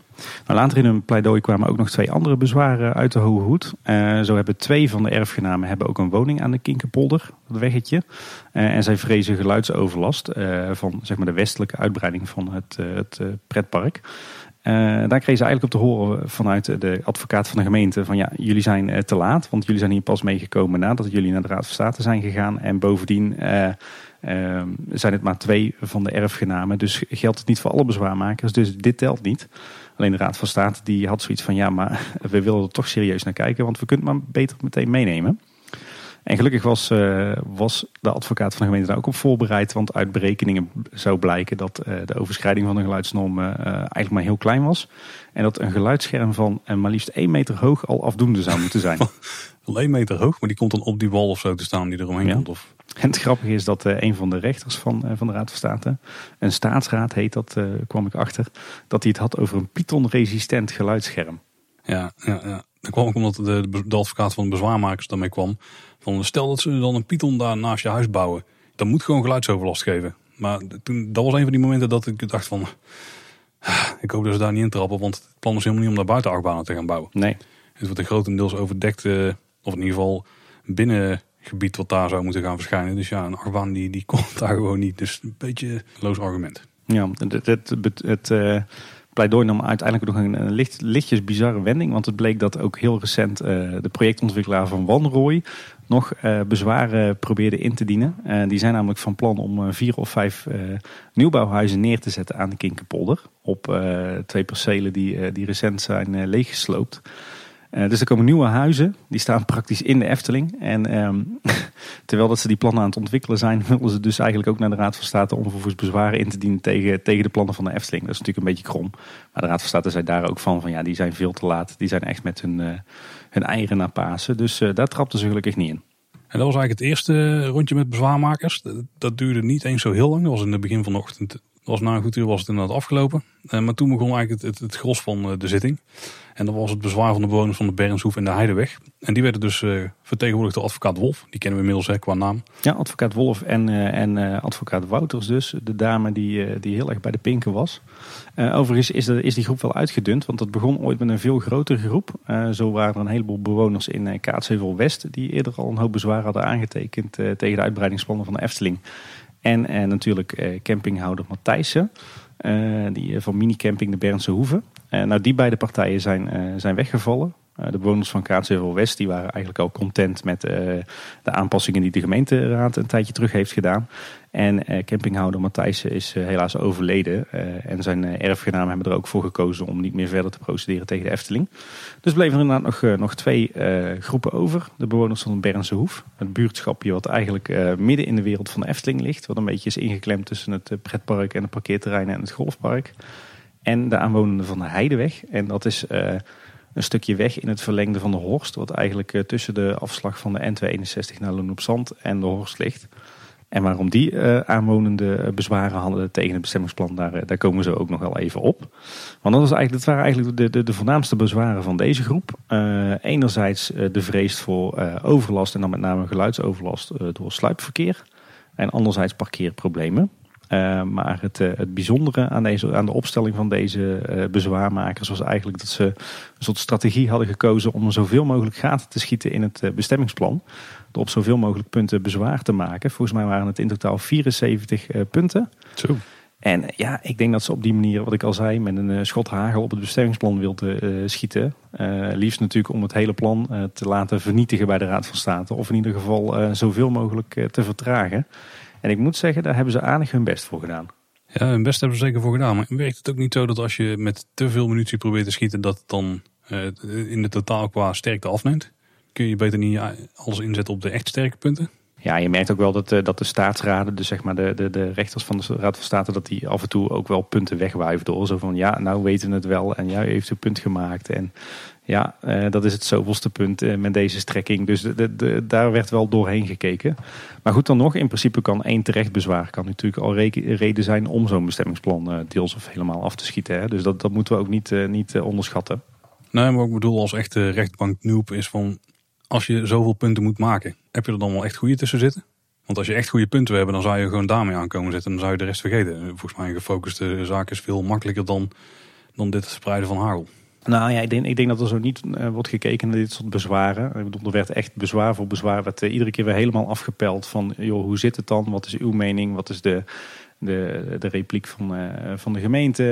Maar later in hun pleidooi kwamen ook nog twee andere bezwaren uit de Hoge Hoed. Uh, zo hebben twee van de erfgenamen hebben ook een woning aan de Kinkerpolder, dat weggetje. Uh, en zij vrezen geluidsoverlast uh, van zeg maar, de westelijke uitbreiding van het, het pretpark. daar kregen ze eigenlijk op te horen vanuit de advocaat van de gemeente van ja, jullie zijn te laat, want jullie zijn hier pas meegekomen nadat jullie naar de Raad van State zijn gegaan. En bovendien zijn het maar twee van de erfgenamen. Dus geldt het niet voor alle bezwaarmakers. Dus dit telt niet. Alleen de Raad van State die had zoiets van ja, maar we willen er toch serieus naar kijken. Want we kunnen het maar beter meteen meenemen. En gelukkig was, uh, was de advocaat van de gemeente daar ook op voorbereid. Want uit berekeningen zou blijken dat uh, de overschrijding van de geluidsnormen uh, eigenlijk maar heel klein was. En dat een geluidsscherm van maar liefst 1 meter hoog al afdoende zou moeten zijn. 1 meter hoog, maar die komt dan op die wal of zo te staan die eromheen ja. komt? Of? En het grappige is dat uh, een van de rechters van, uh, van de Raad van State, een staatsraad heet dat, uh, kwam ik achter, dat hij het had over een Python-resistent geluidsscherm. Ja, ja, ja. Dat kwam ook omdat de, de advocaat van de bezwaarmakers daarmee kwam. Van, stel dat ze dan een Python daar naast je huis bouwen, dan moet gewoon geluidsoverlast geven. Maar toen, dat was een van die momenten dat ik dacht van, ik hoop dat ze daar niet in trappen, want het plan is helemaal niet om daar buiten achtbanen te gaan bouwen. Nee. Het wordt een grotendeels overdekt, of in ieder geval binnen gebied wat daar zou moeten gaan verschijnen. Dus ja, een achtbaan die, die komt daar gewoon niet. Dus een beetje loos argument. Ja, het, het, uh, pleidooi nam uiteindelijk nog een, licht, lichtjes bizarre wending. Want het bleek dat ook heel recent de projectontwikkelaar van Wanrooy nog bezwaren probeerde in te dienen. die zijn namelijk van plan om vier of vijf nieuwbouwhuizen neer te zetten aan de Kinkerpolder. Op twee percelen die, die recent zijn leeggesloopt. Uh, dus er komen nieuwe huizen, die staan praktisch in de Efteling. En um, terwijl dat ze die plannen aan het ontwikkelen zijn, willen ze dus eigenlijk ook naar de Raad van State om vervolgens bezwaren in te dienen tegen, tegen de plannen van de Efteling. Dat is natuurlijk een beetje krom. Maar de Raad van State zei daar ook van, van ja, die zijn veel te laat. Die zijn echt met hun, uh, hun eieren naar Pasen. Dus uh, daar trapten ze gelukkig niet in. En dat was eigenlijk het eerste rondje met bezwaarmakers. Dat duurde niet eens zo heel lang. Dat was in het begin van de ochtend. Was na een goed uur was het inderdaad afgelopen. maar toen begon eigenlijk het, het, het gros van de zitting. En dat was het bezwaar van de bewoners van de Bernshoef en de Heideweg. En die werden dus uh, vertegenwoordigd door advocaat Wolf. Die kennen we inmiddels qua naam. Ja, advocaat Wolf en, uh, en uh, advocaat Wouters dus. De dame die, die heel erg bij de pinken was. overigens is, is die groep wel uitgedund. Want dat begon ooit met een veel grotere groep. zo waren er een heleboel bewoners in Kaatsheuvel West. Die eerder al een hoop bezwaar hadden aangetekend tegen de uitbreidingsplannen van de Efteling. En natuurlijk campinghouder Matthijssen. die van minicamping de Bernse Hoeve. Uh, nou, die beide partijen zijn, uh, zijn weggevallen. Uh, de bewoners van Kaatsheuvel West die waren eigenlijk al content met de aanpassingen die de gemeenteraad een tijdje terug heeft gedaan. En campinghouder Matthijssen is helaas overleden. en zijn erfgenamen hebben er ook voor gekozen om niet meer verder te procederen tegen de Efteling. Dus bleven er inderdaad nog, nog twee groepen over. De bewoners van Bernse Hoef. Het buurtschapje wat eigenlijk midden in de wereld van de Efteling ligt. Wat een beetje is ingeklemd tussen het pretpark en de parkeerterreinen en het golfpark en de aanwonenden van de Heideweg. En dat is uh, een stukje weg in het verlengde van de Horst, wat eigenlijk uh, tussen de afslag van de N261 naar Loon op Zand en de Horst ligt. En waarom die uh, aanwonenden bezwaren hadden tegen het bestemmingsplan, daar, daar komen ze ook nog wel even op. Want dat, was eigenlijk, dat waren eigenlijk de, de, de voornaamste bezwaren van deze groep. enerzijds de vrees voor overlast en dan met name geluidsoverlast door sluipverkeer. En anderzijds parkeerproblemen. Uh, maar het, uh, het bijzondere aan, deze, aan de opstelling van deze uh, bezwaarmakers was eigenlijk dat ze een soort strategie hadden gekozen om zoveel mogelijk gaten te schieten in het bestemmingsplan. Door op zoveel mogelijk punten bezwaar te maken. Volgens mij waren het in totaal 74 punten. Zo. En ja, ik denk dat ze op die manier, wat ik al zei, met een schot hagel op het bestemmingsplan wilden schieten. liefst natuurlijk om het hele plan te laten vernietigen bij de Raad van State. Of in ieder geval zoveel mogelijk te vertragen. En ik moet zeggen, daar hebben ze aardig hun best voor gedaan. Ja, hun best hebben ze zeker voor gedaan. Maar werkt het ook niet zo dat als je met te veel munitie probeert te schieten, dat het dan uh, in de totaal qua sterkte afneemt? Kun je beter niet alles inzetten op de echt sterke punten? Ja, je merkt ook wel dat, uh, dat de staatsraden, dus zeg maar de, de, de rechters van de Raad van State, dat die af en toe ook wel punten wegwuiven door. Zo van, ja, nou weten we het wel en jij heeft een punt gemaakt. En ja, uh, dat is het zoveelste punt uh, met deze strekking. Dus daar werd wel doorheen gekeken. Maar goed dan nog, in principe kan één terecht bezwaar kan natuurlijk al reden zijn om zo'n bestemmingsplan uh, deels of helemaal af te schieten. Hè. Dus dat, dat moeten we ook niet, niet onderschatten. Nee, maar ik bedoel als echte rechtbank noob is van als je zoveel punten moet maken, heb je er dan wel echt goede tussen zitten? Want als je echt goede punten hebt, dan zou je gewoon daarmee aankomen zetten. Dan zou je de rest vergeten. Volgens mij een gefocuste zaak is veel makkelijker dan, dan dit spreiden van hagel. Nou ja, ik denk, ik denk dat er zo niet uh, wordt gekeken naar dit soort bezwaren. Ik bedoel, er werd echt bezwaar voor bezwaar. werd uh, iedere keer weer helemaal afgepeld van, joh, hoe zit het dan? Wat is uw mening? Wat is de, de, de repliek van, uh, van de gemeente?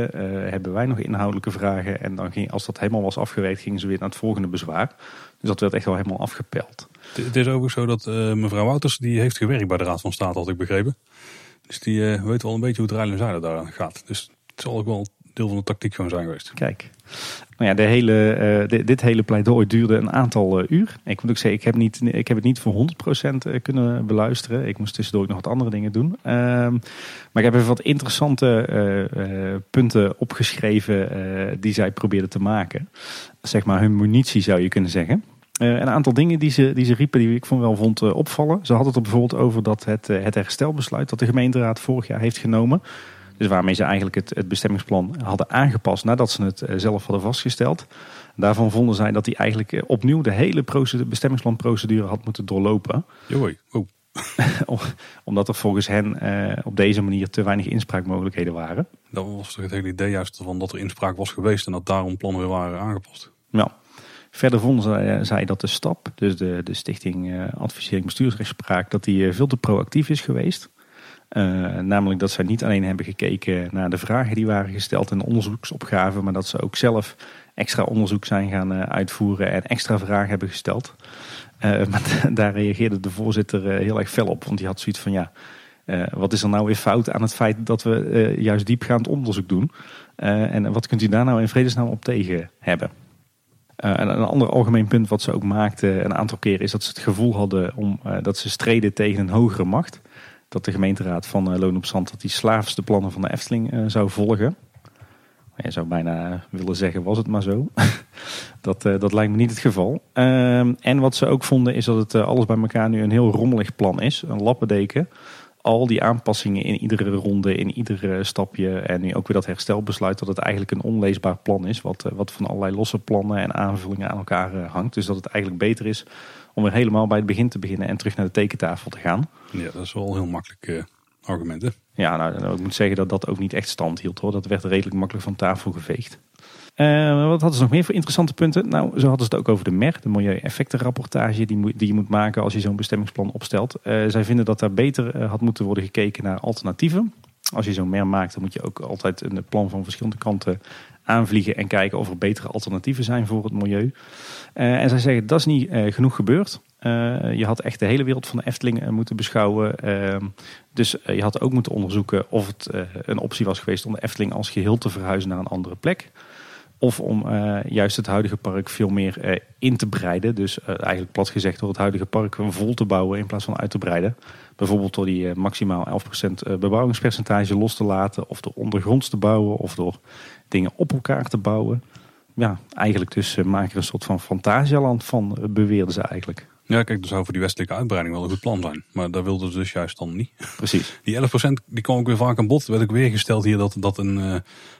hebben wij nog inhoudelijke vragen? En dan ging, als dat helemaal was afgewerkt, gingen ze weer naar het volgende bezwaar. Dus dat werd echt wel helemaal afgepeld. Het is ook zo dat mevrouw Wouters, die heeft gewerkt bij de Raad van State, had ik begrepen. Dus die weet wel een beetje hoe het rijden en zeilen daar gaat. Dus het zal ook wel deel van de tactiek gewoon zijn geweest. Kijk, nou ja, de hele, uh, dit, hele pleidooi duurde een aantal uh, uur. Ik moet ook zeggen, ik heb, niet, ik heb het niet voor 100% eh, kunnen beluisteren. Ik moest tussendoor nog wat andere dingen doen. Uh, maar ik heb even wat interessante punten opgeschreven die zij probeerden te maken. Zeg maar hun munitie zou je kunnen zeggen. een aantal dingen die ze, die ze riepen die ik wel vond opvallen. Ze hadden het bijvoorbeeld over dat het, het herstelbesluit dat de gemeenteraad vorig jaar heeft genomen dus waarmee ze eigenlijk het, het bestemmingsplan hadden aangepast nadat ze het eh, zelf hadden vastgesteld. Daarvan vonden zij dat hij eigenlijk eh, opnieuw de hele bestemmingsplanprocedure had moeten doorlopen. Joi. Oh. Omdat er volgens hen uh, op deze manier te weinig inspraakmogelijkheden waren. Dat was toch het hele idee juist van dat er inspraak was geweest en dat daarom plannen weer waren aangepast. Ja. Verder vonden zij, zij dat de STAP, dus de, de Stichting uh, Advisering Bestuursrechtspraak, dat die veel te proactief is geweest. Namelijk dat zij niet alleen hebben gekeken naar de vragen die waren gesteld en de onderzoeksopgaven, maar dat ze ook zelf extra onderzoek zijn gaan uitvoeren en extra vragen hebben gesteld. maar daar reageerde de voorzitter heel erg fel op, want die had zoiets van ja, wat is er nou weer fout aan het feit dat we juist diepgaand onderzoek doen? en wat kunt u daar nou in vredesnaam op tegen hebben? en een ander algemeen punt wat ze ook maakten een aantal keren is dat ze het gevoel hadden om, dat ze streden tegen een hogere macht dat de gemeenteraad van eh, Loon op Zand dat die slaafste plannen van de Efteling eh, zou volgen. Je zou bijna willen zeggen, was het maar zo. dat, eh, dat lijkt me niet het geval. Ehm, en wat ze ook vonden is dat het alles bij elkaar nu een heel rommelig plan is. Een lappendeken. Al die aanpassingen in iedere ronde, in iedere stapje. En nu ook weer dat herstelbesluit dat het eigenlijk een onleesbaar plan is. Wat, wat van allerlei losse plannen en aanvullingen aan elkaar hangt. Dus dat het eigenlijk beter is om weer helemaal bij het begin te beginnen en terug naar de tekentafel te gaan. Ja, dat is wel heel makkelijk uh, argumenten. Ja, nou, ik moet zeggen dat dat ook niet echt stand hield hoor. Dat werd redelijk makkelijk van tafel geveegd. Uh, wat hadden ze nog meer voor interessante punten? Nou, zo hadden ze het ook over de MER, de milieueffectenrapportage die, die je moet maken als je zo'n bestemmingsplan opstelt. Uh, zij vinden dat daar beter had moeten worden gekeken naar alternatieven. Als je zo'n MER maakt, dan moet je ook altijd een plan van verschillende kanten aanvliegen en kijken of er betere alternatieven zijn voor het milieu. Uh, en zij zeggen dat is niet uh, genoeg gebeurd. Uh, je had echt de hele wereld van de Efteling moeten beschouwen. Ehm, dus je had ook moeten onderzoeken of het een optie was geweest om de Efteling als geheel te verhuizen naar een andere plek. Of om juist het huidige park veel meer in te breiden. Dus eigenlijk plat gezegd door het huidige park vol te bouwen in plaats van uit te breiden. Bijvoorbeeld door die maximaal 11% bebouwingspercentage los te laten. Of door ondergronds te bouwen. Of door dingen op elkaar te bouwen. Ja, eigenlijk dus uh, maak er een soort van fantasieland van, uh, beweerden ze eigenlijk. Ja, kijk, dus zou voor die westelijke uitbreiding wel een goed plan zijn. Maar daar wilden ze dus juist dan niet. Precies. Die 11% die kwam ook weer vaak aan bod. Er werd ook weer gesteld hier dat dat een uh,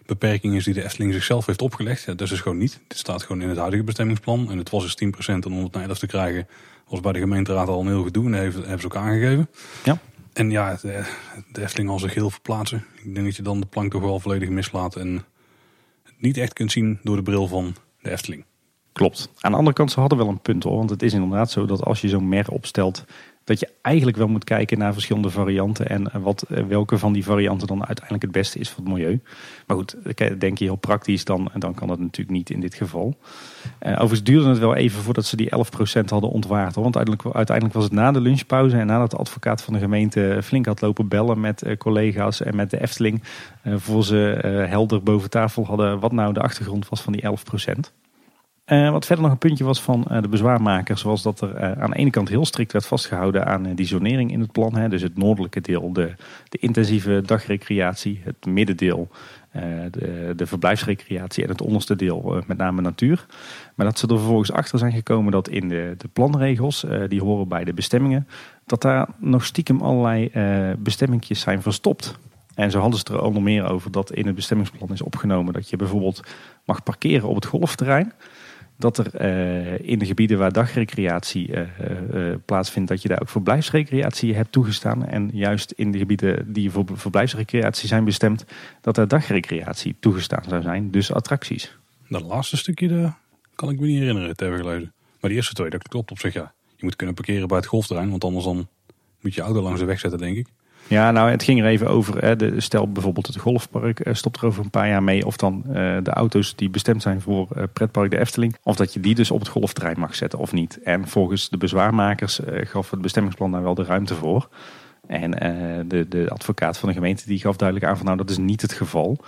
beperking is die de Efteling zichzelf heeft opgelegd. Ja, dat is dus gewoon niet. Dit staat gewoon in het huidige bestemmingsplan. En het was dus 10% en om het naar 11 te krijgen was bij de gemeenteraad al een heel gedoe. En dat hebben ze ook aangegeven. Ja. En ja, de, de Efteling al zich heel verplaatsen. Ik denk dat je dan de plank toch wel volledig mislaat en niet echt kunt zien door de bril van de Efteling. Klopt. Aan de andere kant, ze hadden wel een punt hoor. Want het is inderdaad zo dat als je zo'n mer opstelt, dat je eigenlijk wel moet kijken naar verschillende varianten. En wat, eh, welke van die varianten dan uiteindelijk het beste is voor het milieu. Maar goed, denk je heel praktisch, dan, dan kan dat natuurlijk niet in dit geval. Overigens duurde het wel even voordat ze die 11% hadden ontwaard. Want uiteindelijk, was het na de lunchpauze en nadat de advocaat van de gemeente flink had lopen bellen met collega's en met de Efteling. Voor ze helder boven tafel hadden wat nou de achtergrond was van die 11%. Uh, wat verder nog een puntje was van uh, de bezwaarmakers, was dat er uh, aan de ene kant heel strikt werd vastgehouden aan die zonering in het plan. Hè. Dus het noordelijke deel, de, de intensieve dagrecreatie, het middendeel, de, de verblijfsrecreatie en het onderste deel, met name natuur. Maar dat ze er vervolgens achter zijn gekomen dat in de, de planregels, die horen bij de bestemmingen, dat daar nog stiekem allerlei bestemmingjes zijn verstopt. En zo hadden ze er onder meer over dat in het bestemmingsplan is opgenomen dat je bijvoorbeeld mag parkeren op het golfterrein dat er uh, in de gebieden waar dagrecreatie uh, uh, plaatsvindt, dat je daar ook verblijfsrecreatie hebt toegestaan. En juist in de gebieden die voor verblijfsrecreatie zijn bestemd, dat er dagrecreatie toegestaan zou zijn. Dus attracties. Dat laatste stukje daar kan ik me niet herinneren het hebben gelezen. Maar die eerste twee, dat klopt op zich ja. Je moet kunnen parkeren bij het golfterrein, want anders dan moet je auto langs de weg zetten, denk ik. Ja, nou, het ging er even over. Hè, de, stel bijvoorbeeld het golfpark uh, stopt er over een paar jaar mee. Of dan uh, de auto's die bestemd zijn voor uh, pretpark de Efteling. Of dat je die dus op het golfterrein mag zetten of niet. En volgens de bezwaarmakers gaf het bestemmingsplan daar wel de ruimte voor. En de, de advocaat van de gemeente die gaf duidelijk aan van nou dat is niet het geval.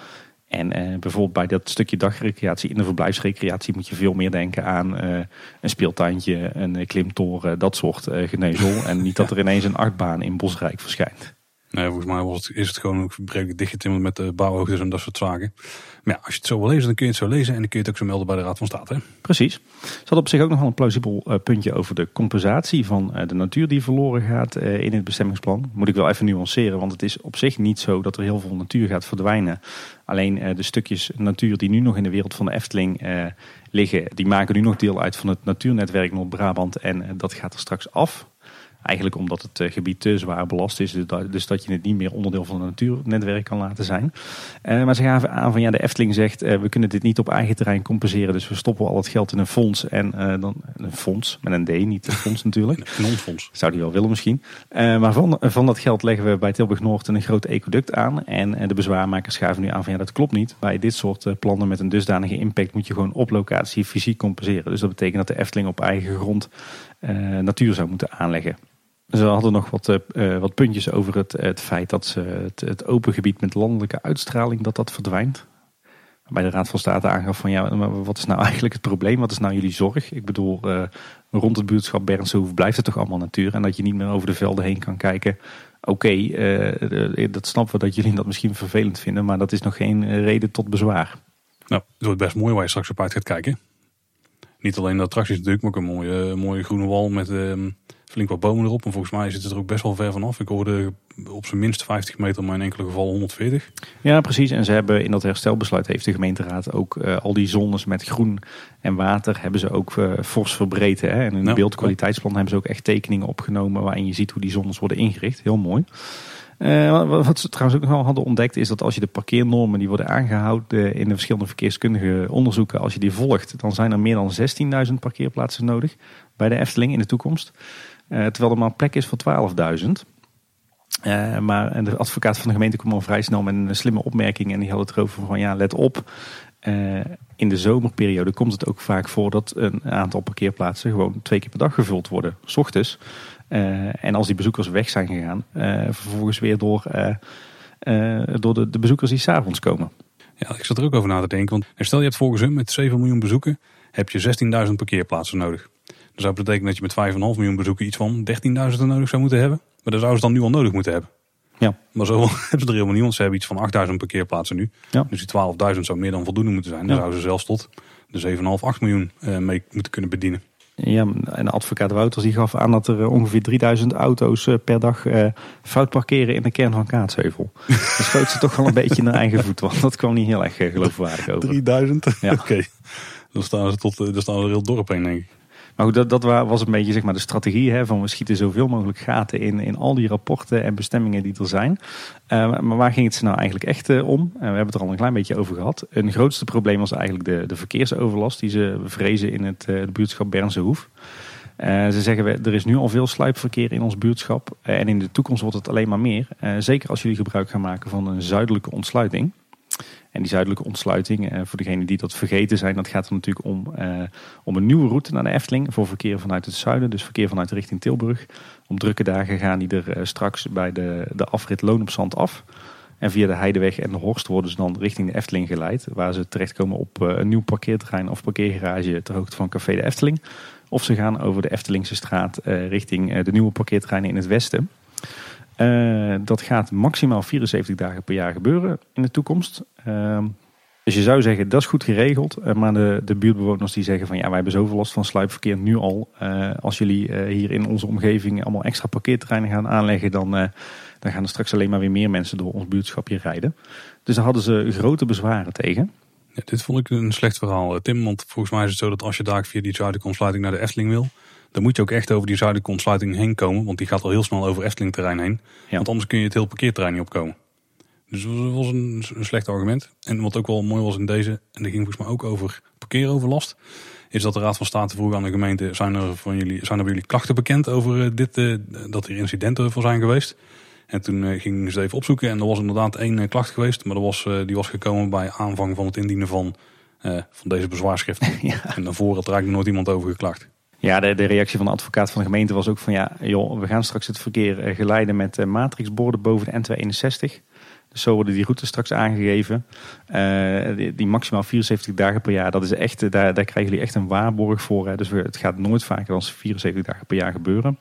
En bijvoorbeeld bij dat stukje dagrecreatie in de verblijfsrecreatie moet je veel meer denken aan een speeltuintje, een klimtoren, dat soort uh, geneuzel. En niet dat er ineens een achtbaan in Bosrijk verschijnt. Nee, volgens mij het, is het gewoon redelijk dichtgetimmerd met de bouwhoogtes en dat soort zaken. Maar ja, als je het zo wil lezen, dan kun je het zo lezen en dan kun je het ook zo melden bij de Raad van State. Precies. Ze had op zich ook nog wel een plausibel uh, puntje over de compensatie van uh, de natuur die verloren gaat uh, in het bestemmingsplan. Moet ik wel even nuanceren, want het is op zich niet zo dat er heel veel natuur gaat verdwijnen. Alleen de stukjes natuur die nu nog in de wereld van de Efteling liggen, die maken nu nog deel uit van het natuurnetwerk Noord-Brabant en dat gaat er straks af. Eigenlijk omdat het eh, gebied te zwaar belast is. Dus dat, dus dat je het niet meer onderdeel van het natuurnetwerk kan laten zijn. Uh, maar ze gaven aan van ja, de Efteling zegt uh, we kunnen dit niet op eigen terrein compenseren. Dus we stoppen al het geld in een fonds. En dan een fonds met een D, niet een fonds natuurlijk. Een non-fonds. Zou die wel willen misschien. maar van, van dat geld leggen we bij Tilburg Noord een groot ecoduct aan. En de bezwaarmakers schuiven nu aan van ja, dat klopt niet. Bij dit soort plannen met een dusdanige impact moet je gewoon op locatie fysiek compenseren. Dus dat betekent dat de Efteling op eigen grond natuur zou moeten aanleggen. Ze hadden nog wat, uh, wat puntjes over het, het feit dat ze het, open gebied met landelijke uitstraling dat dat verdwijnt. Bij de Raad van State aangaf van ja, maar wat is nou eigenlijk het probleem? Wat is nou jullie zorg? Ik bedoel, uh, rond het buurtschap Bernsehoef blijft het toch allemaal natuur. En dat je niet meer over de velden heen kan kijken. Oké, dat snappen we dat jullie dat misschien vervelend vinden. Maar dat is nog geen reden tot bezwaar. Nou, het wordt best mooi waar je straks op uit gaat kijken. Niet alleen de attracties natuurlijk, maar ook een mooie, mooie groene wal met ehm, flink wat bomen erop. En volgens mij zit het er ook best wel ver vanaf. Ik hoorde op zijn minst 50 meter, maar in enkele gevallen 140. Ja, precies. En ze hebben in dat herstelbesluit heeft de gemeenteraad ook uh, al die zones met groen en water hebben ze ook uh, fors verbreed. Hè? En in het beeldkwaliteitsplan hebben ze ook echt tekeningen opgenomen waarin je ziet hoe die zones worden ingericht. Heel mooi. Uh, wat ze trouwens ook nog wel hadden ontdekt is dat als je de parkeernormen die worden aangehouden in de verschillende verkeerskundige onderzoeken, als je die volgt, dan zijn er meer dan 16.000 parkeerplaatsen nodig bij de Efteling in de toekomst. Eh, terwijl er maar plek is voor 12.000. Uh, eh, maar de advocaat van de gemeente kwam al vrij snel met een slimme opmerking. En die had het erover van ja, let op. Uh, in de zomerperiode komt het ook vaak voor dat een aantal parkeerplaatsen gewoon twee keer per dag gevuld worden. S ochtends. En als die bezoekers weg zijn gegaan, vervolgens weer door, door de, de, bezoekers die s'avonds komen. Ja, ik zat er ook over na te denken. Want stel je hebt volgens hem met 7 miljoen bezoeken, heb je 16.000 parkeerplaatsen nodig. Dat zou betekenen dat je met 5,5 miljoen bezoeken iets van 13.000 nodig zou moeten hebben. Maar dat zouden ze dan nu al nodig moeten hebben. Ja. Maar zo hebben ze er helemaal niet, want ze hebben iets van 8000 parkeerplaatsen nu. Ja. Dus die 12.000 zou meer dan voldoende moeten zijn. Dan zouden ze zelfs tot de 7,5, 8 miljoen uh, mee moeten kunnen bedienen. Ja, en de advocaat Wouters die gaf aan dat er eh, ongeveer 3000 auto's eh, per dag fout parkeren in de kern van Kaatsheuvel. Dan schoot ze toch wel een beetje naar eigen voet, want dat kwam niet heel erg geloofwaardig over. 3000? Ja. Oké. Dan staan ze tot, dan staan er heel dorp heen, denk ik. Maar goed, dat, was een beetje zeg maar, de strategie hè, van we schieten zoveel mogelijk gaten in, in al die rapporten en bestemmingen die er zijn. Uh, maar waar ging het nou eigenlijk echt uh, om? We hebben het er al een klein beetje over gehad. Een grootste probleem was eigenlijk de, de verkeersoverlast die ze vrezen in het, het buurtschap Bernse Hoef. ze zeggen, er is nu al veel sluipverkeer in ons buurtschap. en in de toekomst wordt het alleen maar meer. zeker als jullie gebruik gaan maken van een zuidelijke ontsluiting. En die zuidelijke ontsluiting, eh, voor degenen die dat vergeten zijn, dat gaat er natuurlijk om, eh, om een nieuwe route naar de Efteling voor verkeer vanuit het zuiden, dus verkeer vanuit richting Tilburg. Om drukke dagen gaan die er eh, straks bij de, de afrit Loon op Zand af. En via de Heideweg en de Horst worden ze dan richting de Efteling geleid. Waar ze terechtkomen op een nieuw parkeerterrein of parkeergarage ter hoogte van Café de Efteling. Of ze gaan over de Eftelingse straat richting de nieuwe parkeerterreinen in het westen. Uh, dat gaat maximaal 74 dagen per jaar gebeuren in de toekomst. Uh, dus je zou zeggen, dat is goed geregeld. Uh, maar de, de, buurtbewoners die zeggen van ja, wij hebben zoveel last van sluipverkeer nu al. Eh, als jullie hier in onze omgeving allemaal extra parkeerterreinen gaan aanleggen, dan, dan gaan er straks alleen maar weer meer mensen door ons buurtschapje rijden. Dus daar hadden ze grote bezwaren tegen. Ja, dit vond ik een slecht verhaal, Tim. Want volgens mij is het zo dat als je daar via die zuidelijke ontsluiting naar de Efteling wil, dan moet je ook echt over die zuidelijke ontsluiting heen komen. Want die gaat al heel snel over Efteling terrein heen. Want anders kun je het hele parkeerterrein niet opkomen. Dus dat was een, een slecht argument. En wat ook wel mooi was in deze, en dat ging volgens mij ook over parkeeroverlast. Is dat de Raad van State vroeg aan de gemeente, zijn er, van jullie, zijn er bij jullie klachten bekend over eh, dit, uh, dat er incidenten voor zijn geweest? En toen uh, gingen ze even opzoeken en er was inderdaad één klacht geweest. Maar dat was, die was gekomen bij aanvang van het indienen van, van deze bezwaarschrift. Ja. En daarvoor had er eigenlijk nooit iemand over geklaagd. Ja, de, de, reactie van de advocaat van de gemeente was ook van ja, joh, we gaan straks het verkeer eh, geleiden met uh, matrixborden boven de N261. Dus zo worden die routes straks aangegeven. Uh, die, maximaal 74 dagen per jaar, dat is echt, daar, daar krijgen jullie echt een waarborg voor. Hè. Dus het gaat nooit vaker dan 74 dagen per jaar gebeuren.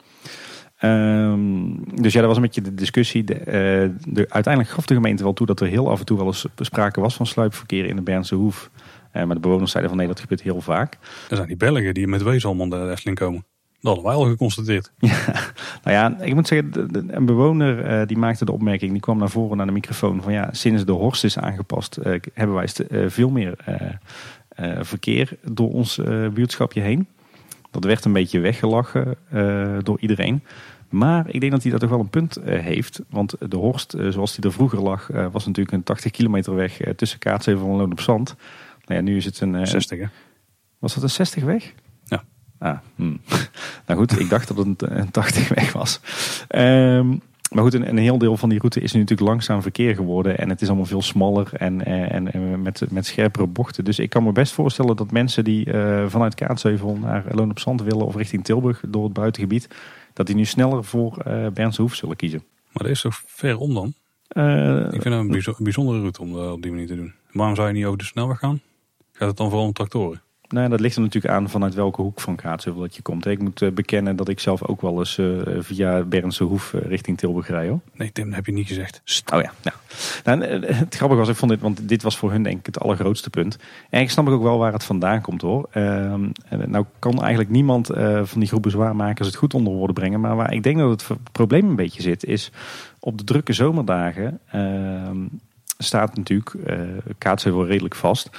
Um, dus ja, dat was een beetje de discussie. De, uiteindelijk gaf de gemeente wel toe dat er heel af en toe wel eens sprake was van sluipverkeer in de Bernse Hoef. Uh, maar de bewoners zeiden van nee, dat gebeurt heel vaak. Er zijn die Belgen die met wees allemaal naar de Efteling komen. Dat hadden wij al geconstateerd. Ja, nou ja, ik moet zeggen, een bewoner uh, die maakte de opmerking, die kwam naar voren naar de microfoon van ja, sinds de Horst is aangepast, uh, hebben wij veel meer verkeer door ons buurtschapje heen. Dat werd een beetje weggelachen door iedereen. Maar ik denk dat hij daar toch wel een punt eh, heeft. Want de Horst, eh, zoals die er vroeger lag, eh, was natuurlijk een 80 kilometer weg eh, tussen Kaatsheuvel en Loon op Zand. Nou ja, nu is het een... eh, 60 hè? was dat een 60 weg? Ja. Ah, hmm. nou goed, ik dacht dat het een, een 80 weg was. Ehm, maar goed, een, een heel deel van die route is nu natuurlijk langzaam verkeer geworden. En het is allemaal veel smaller en, eh, en, en met, met scherpere bochten. Dus ik kan me best voorstellen dat mensen die eh, vanuit Kaatsheuvel naar Loon op Zand willen... of richting Tilburg door het buitengebied... dat die nu sneller voor eh Bernse Hoef zullen kiezen. Maar dat is toch ver om dan? Eh, Ik vind dat een bijzo- een bijzondere route om dat op die manier te doen. Waarom zou je niet over de snelweg gaan? Gaat het dan vooral om tractoren? Nou, dat ligt er natuurlijk aan vanuit welke hoek van Kaatsheuvel dat je komt. Ik moet eh, bekennen dat ik zelf ook wel eens eh, via Bernse Hoef eh, richting Tilburg rij. Hoor. Nee Tim, dat heb je niet gezegd. St- Oh ja. Nou, nou, het grappige was, ik vond dit, want dit was voor hun denk ik het allergrootste punt. En ik snap ook wel waar het vandaan komt hoor. Ehm, nou kan eigenlijk niemand van die groep bezwaarmakers het goed onder woorden brengen. Maar waar ik denk dat het probleem een beetje zit, is op de drukke zomerdagen ehm, staat natuurlijk eh Kaatsheuvel redelijk vast.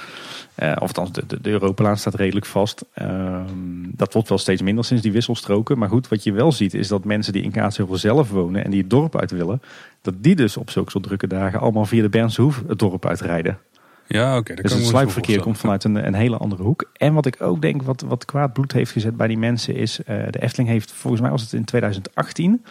Eh, of althans, de, de, de Europalaan staat redelijk vast. Ehm, dat wordt wel steeds minder sinds die wisselstroken. Maar goed, wat je wel ziet is dat mensen die in Kaatsheuvel zelf wonen en die het dorp uit willen, dat die dus op zulke soort drukke dagen allemaal via de Bernse Hoef het dorp uitrijden. Ja, oké. Dus het wel sluipverkeer komt vanuit een, een hele andere hoek. En wat ik ook denk, wat, wat kwaad bloed heeft gezet bij die mensen, is eh, de Efteling heeft, volgens mij was het in 2018,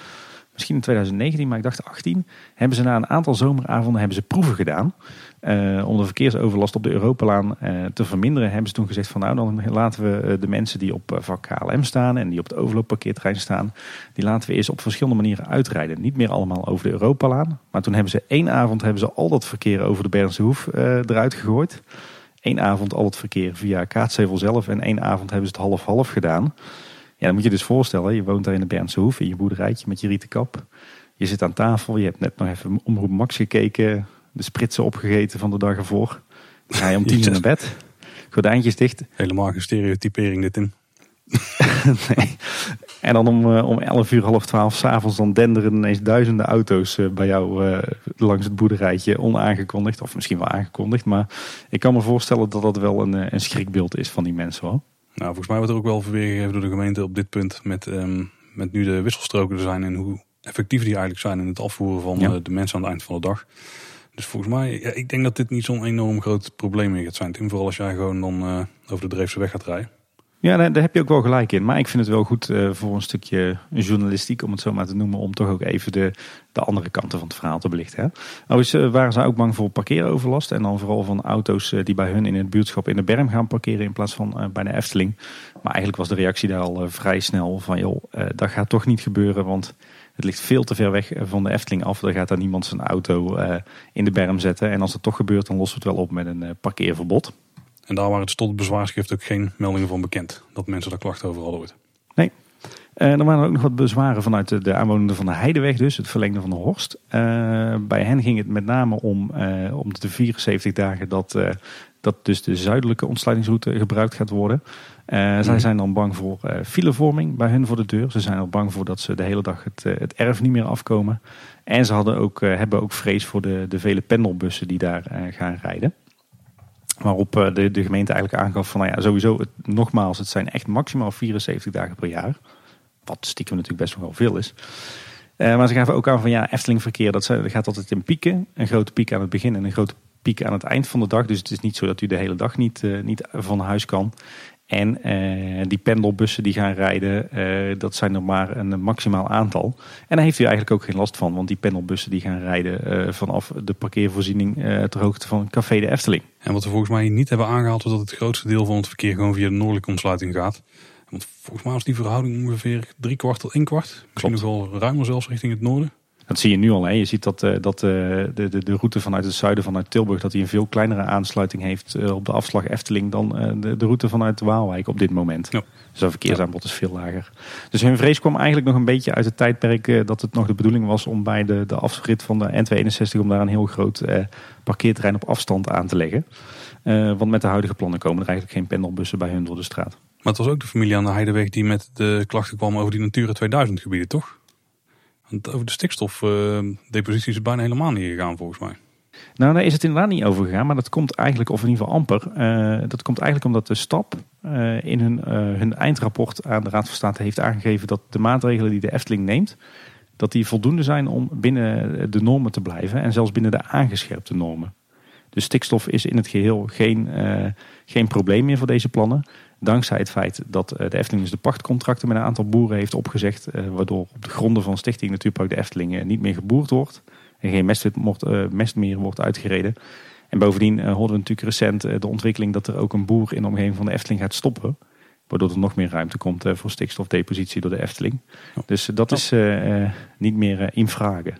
misschien in 2019, maar ik dacht 18, hebben ze na een aantal zomeravonden hebben ze proeven gedaan. Eh, om de verkeersoverlast op de Europalaan eh, te verminderen, hebben ze toen gezegd van nou dan laten we eh, de mensen die op vak KLM staan en die op het overloopparkeerterrein staan, die laten we eens op verschillende manieren uitrijden. Niet meer allemaal over de Europalaan, maar toen hebben ze één avond hebben ze al dat verkeer over de Bernse Hoef eruit gegooid. Eén avond al het verkeer via Kaatsheuvel zelf en één avond hebben ze het half-half gedaan. Ja, dan moet je dus voorstellen, je woont daar in de Bernse Hoef in je boerderijtje met je rieten kap. Je zit aan tafel, je hebt net nog even Omroep Max gekeken, de spritsen opgegeten van de dag ervoor. Dan ga je om tien uur naar bed, gordijntjes dicht. Helemaal geen stereotypering dit in. nee. En dan om, eh, om 11 uur, half 12 s'avonds, dan denderen ineens duizenden auto's eh, bij jou eh, langs het boerderijtje onaangekondigd. Of misschien wel aangekondigd, maar ik kan me voorstellen dat dat wel een, een schrikbeeld is van die mensen hoor. Nou, volgens mij wordt er ook wel weergegeven door de gemeente op dit punt. Met, ehm, met nu de wisselstroken er zijn en hoe effectief die eigenlijk zijn in het afvoeren van Ja. eh, de mensen aan het eind van de dag. Dus volgens mij, ja, ik denk dat dit niet zo'n enorm groot probleem meer gaat zijn. Tim, vooral als jij gewoon dan eh, over de Dreefse weg gaat rijden. Ja, daar, heb je ook wel gelijk in. Maar ik vind het wel goed eh, voor een stukje journalistiek, om het zo maar te noemen, om toch ook even de, de andere kanten van het verhaal te belichten. Hè? Overigens eh, waren ze ook bang voor parkeeroverlast. En dan vooral van auto's eh, die bij hun in het buurtschap in de berm gaan parkeren in plaats van bij de Efteling. Maar eigenlijk was de reactie daar al vrij snel van, joh, dat gaat toch niet gebeuren, want het ligt veel te ver weg van de Efteling af. Dan gaat daar niemand zijn auto in de berm zetten. En als het toch gebeurt, dan lossen we het wel op met een parkeerverbod. En daar waren het tot het bezwaarschrift ook geen meldingen van bekend. Dat mensen daar klachten over hadden ooit. Eh, er waren ook nog wat bezwaren vanuit de, de aanwonenden van de Heideweg, dus het verlengde van de Horst. Eh, bij hen ging het met name om, eh, om de 74 dagen dat, dat dus de zuidelijke ontsluitingsroute gebruikt gaat worden. Zij zijn dan bang voor filevorming bij hun voor de deur. Ze zijn er bang voor dat ze de hele dag het, het erf niet meer afkomen. En ze hadden ook, hebben ook vrees voor de, de vele pendelbussen die daar gaan rijden. Waarop eh, de, de gemeente eigenlijk aangaf van, nou ja, sowieso, nogmaals, het zijn echt maximaal 74 dagen per jaar. Wat stiekem natuurlijk best nog wel veel is. Eh, maar ze gaven ook aan van ja, Efteling verkeer, dat, zijn- dat gaat altijd in pieken. Een grote piek aan het begin en een grote piek aan het eind van de dag. Dus het is niet zo dat u de hele dag niet, eh, niet van huis kan. En eh, die pendelbussen die gaan rijden, eh, dat zijn er maar een maximaal aantal. En daar heeft u eigenlijk ook geen last van. Want die pendelbussen die gaan rijden eh, vanaf de parkeervoorziening ter hoogte van Café de Efteling. En wat we volgens mij niet hebben aangehaald, is dat het grootste deel van het verkeer gewoon via de noordelijke ontsluiting gaat. Want volgens mij was die verhouding ongeveer drie kwart tot één kwart. Misschien nog wel ruimer zelfs richting het noorden. Dat zie je nu al. Hè. Je ziet dat, eh, dat eh, de, de, de route vanuit het zuiden, vanuit Tilburg, dat die een veel kleinere aansluiting heeft eh, op de afslag Efteling dan de, de route vanuit Waalwijk op dit moment. Ja. Dus dat verkeersaanbod is veel lager. Dus hun vrees kwam eigenlijk nog een beetje uit het tijdperk dat het nog de bedoeling was om bij de, de afrit van de N261 om daar een heel groot parkeerterrein op afstand aan te leggen. Want met de huidige plannen komen er eigenlijk geen pendelbussen bij hun door de straat. Maar het was ook de familie aan de Heideweg die met de klachten kwam over die Natura 2000 gebieden, toch? Over de stikstofdepositie is bijna helemaal niet gegaan volgens mij. Nou, daar is het inderdaad niet over gegaan. Maar dat komt eigenlijk, of in ieder geval amper. eh, dat komt eigenlijk omdat de stap eh, in hun, eh, hun eindrapport aan de Raad van State heeft aangegeven dat de maatregelen die de Efteling neemt, dat die voldoende zijn om binnen de normen te blijven. En zelfs binnen de aangescherpte normen. Dus stikstof is in het geheel geen, geen probleem meer voor deze plannen. Dankzij het feit dat eh, de Efteling dus de pachtcontracten met een aantal boeren heeft opgezegd. eh, waardoor op de gronden van Stichting Natuurpark de Efteling eh, niet meer geboerd wordt. En geen mest, wordt, eh, mest meer wordt uitgereden. En bovendien eh, hoorden we natuurlijk recent eh, de ontwikkeling dat er ook een boer in de omgeving van de Efteling gaat stoppen. Waardoor er nog meer ruimte komt eh, voor stikstofdepositie door de Efteling. Ja. Dus dat is niet meer in vragen.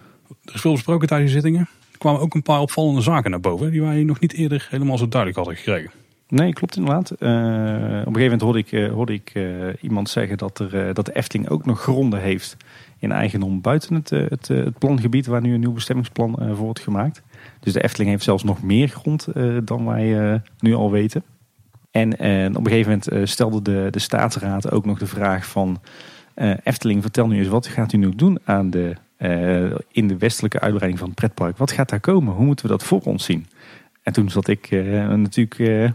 Er is veel besproken tijdens die zittingen. Er kwamen ook een paar opvallende zaken naar boven. Die wij nog niet eerder helemaal zo duidelijk hadden gekregen. Nee, klopt inderdaad. Eh, op een gegeven moment hoorde ik, eh, ik eh, iemand zeggen dat, er, dat de Efteling ook nog gronden heeft in eigendom buiten het, het, het plangebied waar nu een nieuw bestemmingsplan voor wordt gemaakt. Dus de Efteling heeft zelfs nog meer grond dan wij nu al weten. En op een gegeven moment stelde de, de staatsraad ook nog de vraag van... Efteling, vertel nu eens, wat gaat u nu doen aan de, in de westelijke uitbreiding van het pretpark? Wat gaat daar komen? Hoe moeten we dat voor ons zien? En toen zat ik eh, natuurlijk eh,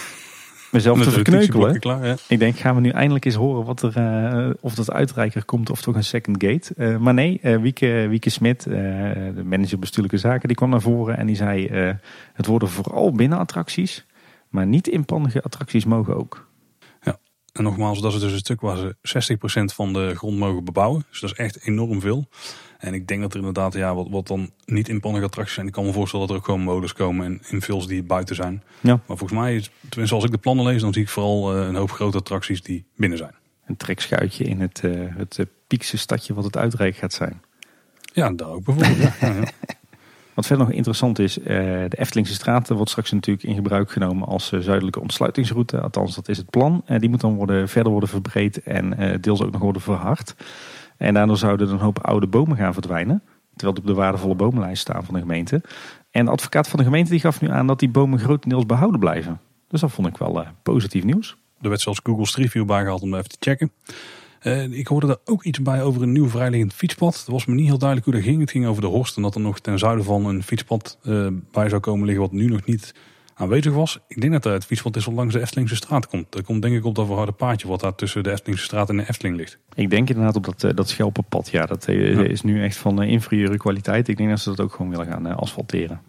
mezelf te verkneukelen. Klaar, ja. Ik denk, gaan we nu eindelijk eens horen wat er, eh, of dat uitreiker komt of toch een second gate. Maar nee, Wieke, Wieke Smit, de manager bestuurlijke zaken, die kwam naar voren en die zei... het worden vooral binnenattracties, maar niet inpandige attracties mogen ook. En nogmaals, dat is dus een stuk waar ze 60% van de grond mogen bebouwen. Dus dat is echt enorm veel. En ik denk dat er inderdaad, ja, wat, wat dan niet inpandige attracties zijn. Ik kan me voorstellen dat er ook gewoon modus komen en invuls die buiten zijn. Ja. Maar volgens mij, is- tenminste als ik de plannen lees, dan zie ik vooral eh, een hoop grote attracties die binnen zijn. Een trekschuitje in het, eh, het eh, piekse stadje wat het uitreik gaat zijn. Ja, daar ook bijvoorbeeld. ja. Ja, ja. Wat verder nog interessant is, de Eftelingse straat wordt straks natuurlijk in gebruik genomen als zuidelijke ontsluitingsroute. Althans, dat is het plan. Die moet dan worden, verder worden verbreed en deels ook nog worden verhard. En daardoor zouden er een hoop oude bomen gaan verdwijnen. Terwijl die op de waardevolle bomenlijst staan van de gemeente. En de advocaat van de gemeente die gaf nu aan dat die bomen grotendeels behouden blijven. Dus dat vond ik wel eh, positief nieuws. Er werd zelfs Google Street View bijgehaald om even te checken. Eh, ik hoorde daar ook iets bij over een nieuw vrijliggend fietspad. Het was me niet heel duidelijk hoe dat ging. Het ging over de Horst en dat er nog ten zuiden van een fietspad eh, bij zou komen liggen wat nu nog niet aanwezig was. Ik denk dat er het is wat langs de Eftelingse straat komt. Dat komt denk ik op dat verharde paadje wat daar tussen de Eftelingse straat en de Efteling ligt. Ik denk inderdaad op dat, eh, dat Schelpenpad. Ja, dat eh, Ja. is nu echt van eh, inferieure kwaliteit. Ik denk dat ze dat ook gewoon willen gaan asfalteren.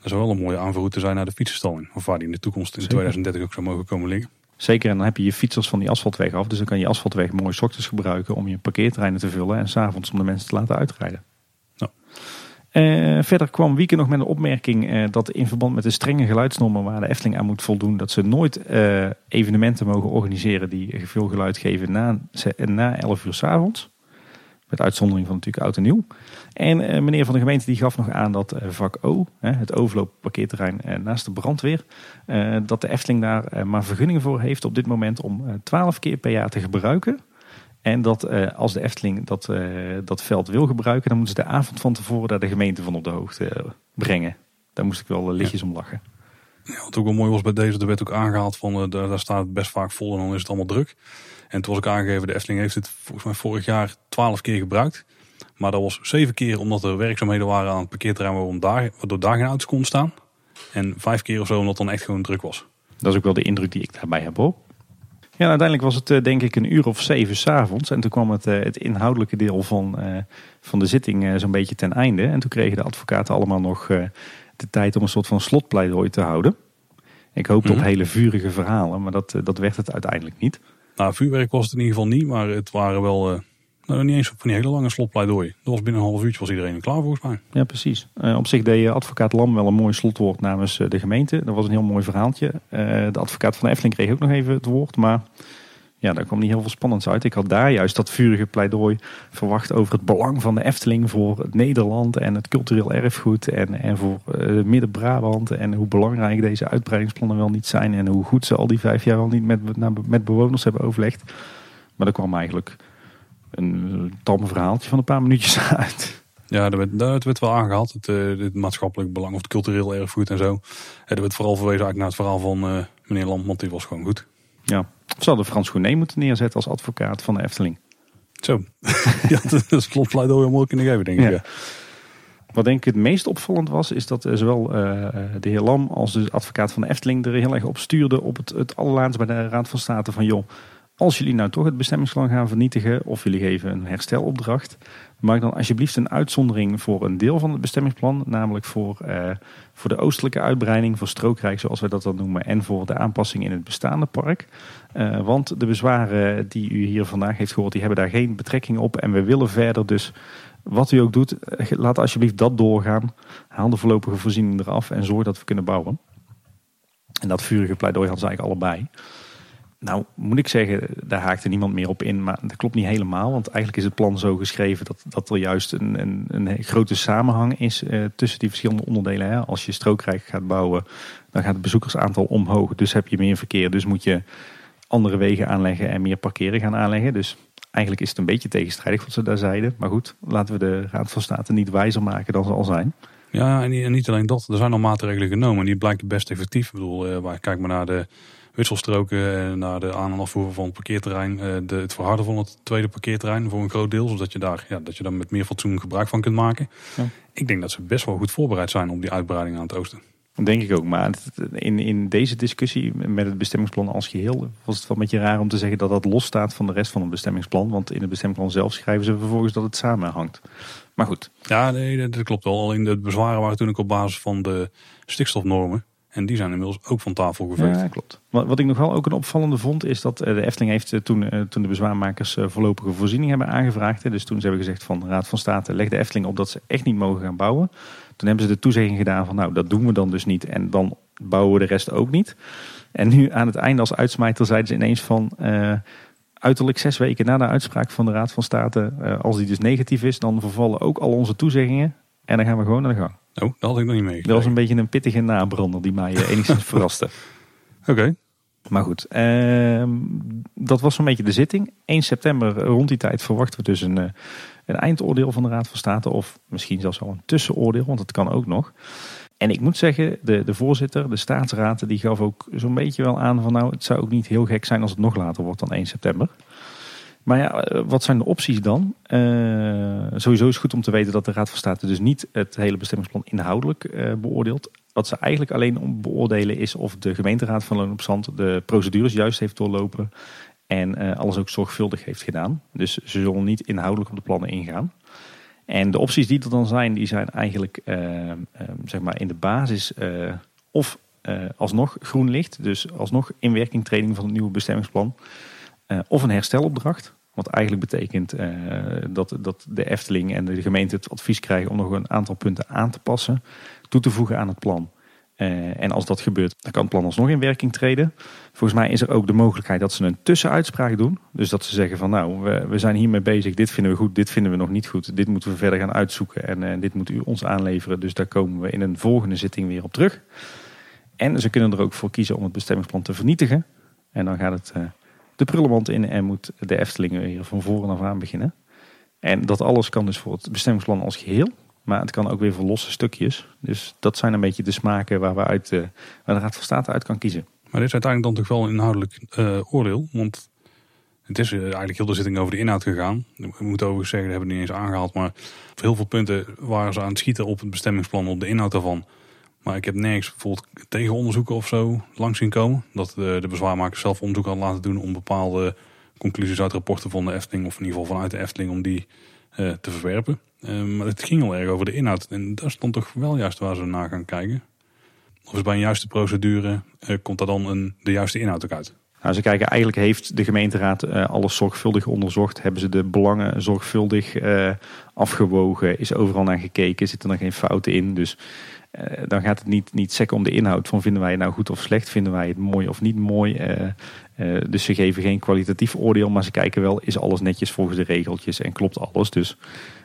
Dat zou wel een mooie aanvoerroute zijn naar de fietsenstalling. Of waar die in de toekomst in Zeker. 2030 ook zou mogen komen liggen. Zeker, en dan heb je je fietsers van die asfaltweg af. Dus dan kan je asfaltweg mooi ochtends gebruiken om je parkeerterreinen te vullen. En s'avonds om de mensen te laten uitrijden. Eh, verder kwam Wieke nog met een opmerking eh, dat in verband met de strenge geluidsnormen waar de Efteling aan moet voldoen, dat ze nooit eh, evenementen mogen organiseren die veel geluid geven na, na 11 uur s'avonds. Met uitzondering van natuurlijk oud en nieuw. En meneer van de gemeente die gaf nog aan dat vak O, het overloopparkeerterrein naast de brandweer, dat de Efteling daar maar vergunning voor heeft op dit moment om eh, 12 keer per jaar te gebruiken. En dat eh, als de Efteling dat, eh, dat veld wil gebruiken, dan moeten ze de avond van tevoren daar de gemeente van op de hoogte eh, brengen. Daar moest ik wel lichtjes om lachen. Ja, wat ook wel mooi was bij deze, er werd ook aangehaald van daar, staat het best vaak vol en dan is het allemaal druk. En toen was ook aangegeven, de Efteling heeft het volgens mij vorig jaar 12 keer gebruikt. Maar dat was zeven keer omdat er werkzaamheden waren aan het parkeerterrein waarom daar, waardoor daar geen auto's konden staan. En vijf keer of zo omdat het dan echt gewoon druk was. Dat is ook wel de indruk die ik daarbij heb hoor. Ja, uiteindelijk was het eh, denk ik een uur of zeven s'avonds. En toen kwam het, eh, het inhoudelijke deel van, eh, van de zitting zo'n beetje ten einde. En toen kregen de advocaten allemaal nog de tijd om een soort van slotpleidooi te houden. Ik hoopte Mhm. op hele vurige verhalen, maar dat, dat werd het uiteindelijk niet. Nou, vuurwerk was het in ieder geval niet, maar het waren wel, nou niet eens van die hele lange slotpleidooi. Dat was binnen een half uurtje was iedereen er klaar volgens mij. Ja, precies. Eh, op zich deed eh, advocaat Lam wel een mooi slotwoord namens eh, de gemeente. Dat was een heel mooi verhaaltje. De advocaat van de Efteling kreeg ook nog even het woord. Maar ja, daar kwam niet heel veel spannends uit. Ik had daar juist dat vurige pleidooi verwacht over het belang van de Efteling voor het Nederland en het cultureel erfgoed. En, en voor Midden-Brabant. En hoe belangrijk deze uitbreidingsplannen wel niet zijn. En hoe goed ze al die vijf jaar al niet met, met bewoners hebben overlegd. Maar er kwam eigenlijk een tamme verhaaltje van een paar minuutjes uit. Ja, er werd, het werd wel aangehaald, het, eh, het maatschappelijk belang of het cultureel erfgoed en zo. En er werd vooral verwezen eigenlijk naar het verhaal van eh, meneer Lam, want die was gewoon goed. Ja. Ze hadden Frans Gournay moeten neerzetten als advocaat van de Efteling. Zo, ja, dat is om ook kunnen geven denk ik. Ja. Ja. Wat denk ik het meest opvallend was, is dat eh, zowel uh, de heer Lam als de advocaat van de Efteling er heel erg op stuurden op het, het allerlaatst bij de Raad van State van joh, als jullie nou toch het bestemmingsplan gaan vernietigen of jullie geven een herstelopdracht, maak dan alsjeblieft een uitzondering voor een deel van het bestemmingsplan, namelijk voor, uh, voor de oostelijke uitbreiding, voor strookrijk zoals wij dat dan noemen, en voor de aanpassing in het bestaande park. Uh, want de bezwaren die u hier vandaag heeft gehoord, die hebben daar geen betrekking op en we willen verder dus wat u ook doet, eh, laat alsjeblieft dat doorgaan. Haal de voorlopige voorziening eraf en zorg dat we kunnen bouwen. En dat vurige pleidooi hadden ze eigenlijk allebei. Nou, moet ik zeggen, daar haakte niemand meer op in. Maar dat klopt niet helemaal. Want eigenlijk is het plan zo geschreven dat, dat er juist een, een, grote samenhang is eh, tussen die verschillende onderdelen. Hè. Als je strookrijk gaat bouwen, dan gaat het bezoekersaantal omhoog. Dus heb je meer verkeer. Dus moet je andere wegen aanleggen en meer parkeren gaan aanleggen. Dus eigenlijk is het een beetje tegenstrijdig wat ze daar zeiden. Maar goed, laten we de Raad van State niet wijzer maken dan ze al zijn. Ja, en niet alleen dat. Er zijn al maatregelen genomen en die blijken best effectief. Ik bedoel, uh, kijk maar naar de wisselstroken, naar de aan- en afvoer van het parkeerterrein. Eh, de, het verharden van het tweede parkeerterrein voor een groot deel. Zodat je daar, ja, dat je daar met meer fatsoen gebruik van kunt maken. Ja. Ik denk dat ze best wel goed voorbereid zijn op die uitbreiding aan het oosten. Dat denk ik ook. Maar in, in deze discussie met het bestemmingsplan als geheel was het wel een beetje raar om te zeggen dat dat los staat van de rest van het bestemmingsplan. Want in het bestemmingsplan zelf schrijven ze vervolgens dat het samenhangt. Maar goed. Ja, nee, dat klopt wel. Alleen de bezwaren waren toen ook op basis van de stikstofnormen. En die zijn inmiddels ook van tafel geveegd. Ja, klopt. Wat, wat ik nog wel ook een opvallende vond, is dat eh, de Efteling heeft eh, toen, eh, toen de bezwaarmakers voorlopige voorziening hebben aangevraagd. Dus toen ze hebben gezegd van de Raad van State, leg de Efteling op dat ze echt niet mogen gaan bouwen. Toen hebben ze de toezegging gedaan van nou, dat doen we dan dus niet. En dan bouwen we de rest ook niet. En nu aan het einde als uitsmijter zeiden ze ineens van... uiterlijk zes weken na de uitspraak van de Raad van State, als die dus negatief is, dan vervallen ook al onze toezeggingen. En dan gaan we gewoon naar de gang. Oh, dat had ik nog niet mee. Dat was een beetje een pittige nabrander die mij eh, enigszins verraste. Oké. Maar goed, uh, dat was zo'n beetje de zitting. 1 september, eh, rond die tijd, verwachten we dus een, eh, een eindoordeel van de Raad van State. Of misschien zelfs al een tussenoordeel, want het kan ook nog. En ik moet zeggen, de, de voorzitter, de staatsraad, die gaf ook zo'n beetje wel aan van nou, het zou ook niet heel gek zijn als het nog later wordt dan 1 september. Maar ja, eh, wat zijn de opties dan? Uh, sowieso is het goed om te weten dat de Raad van State dus niet het hele bestemmingsplan inhoudelijk uh, beoordeelt. Wat ze eigenlijk alleen beoordelen is of de gemeenteraad van Loon op Zand de procedures juist heeft doorlopen en alles ook zorgvuldig heeft gedaan. Dus ze zullen niet inhoudelijk op de plannen ingaan. En de opties die er dan zijn, die zijn eigenlijk zeg maar in de basis of alsnog groen licht, dus alsnog inwerkingtreding van het nieuwe bestemmingsplan. Uh, of een herstelopdracht. Wat eigenlijk betekent uh, dat, dat de Efteling en de gemeente het advies krijgen om nog een aantal punten aan te passen, toe te voegen aan het plan. Uh, en als dat gebeurt, dan kan het plan alsnog in werking treden. Volgens mij is er ook de mogelijkheid dat ze een tussenuitspraak doen. Dus dat ze zeggen van nou, we, we zijn hiermee bezig, dit vinden we goed, dit vinden we nog niet goed. Dit moeten we verder gaan uitzoeken en dit moet u ons aanleveren. Dus daar komen we in een volgende zitting weer op terug. En ze kunnen er ook voor kiezen om het bestemmingsplan te vernietigen. En dan gaat het de prullenmand in en moet de Efteling weer van voren af aan beginnen. En dat alles kan dus voor het bestemmingsplan als geheel. Maar het kan ook weer voor losse stukjes. Dus dat zijn een beetje de smaken waar, we uit, uh, waar de Raad van State uit kan kiezen. Maar dit is uiteindelijk dan toch wel een inhoudelijk uh, oordeel. Want het is uh, eigenlijk heel de zitting over de inhoud gegaan. We moeten overigens zeggen, dat hebben we niet eens aangehaald. Maar op heel veel punten waren ze aan het schieten op het bestemmingsplan, op de inhoud daarvan. Maar ik heb nergens bijvoorbeeld tegenonderzoeken of zo langs zien komen. Dat de, de bezwaarmakers zelf onderzoek hadden laten doen om bepaalde conclusies uit rapporten van de Efteling, of in ieder geval vanuit de Efteling, om die uh, te verwerpen. Uh, maar het ging al erg over de inhoud. En daar stond toch wel juist waar ze naar gaan kijken. Of is bij een juiste procedure, uh, komt daar dan een, de juiste inhoud ook uit? Nou, ze kijken, eigenlijk heeft de gemeenteraad alles zorgvuldig onderzocht. Hebben ze de belangen zorgvuldig afgewogen? Is overal naar gekeken? Zitten er geen fouten in? Dus uh, dan gaat het niet, niet zeggen om de inhoud van vinden wij het nou goed of slecht, vinden wij het mooi of niet mooi. Uh, uh, dus ze geven geen kwalitatief oordeel, maar ze kijken wel, is alles netjes volgens de regeltjes en klopt alles. Dus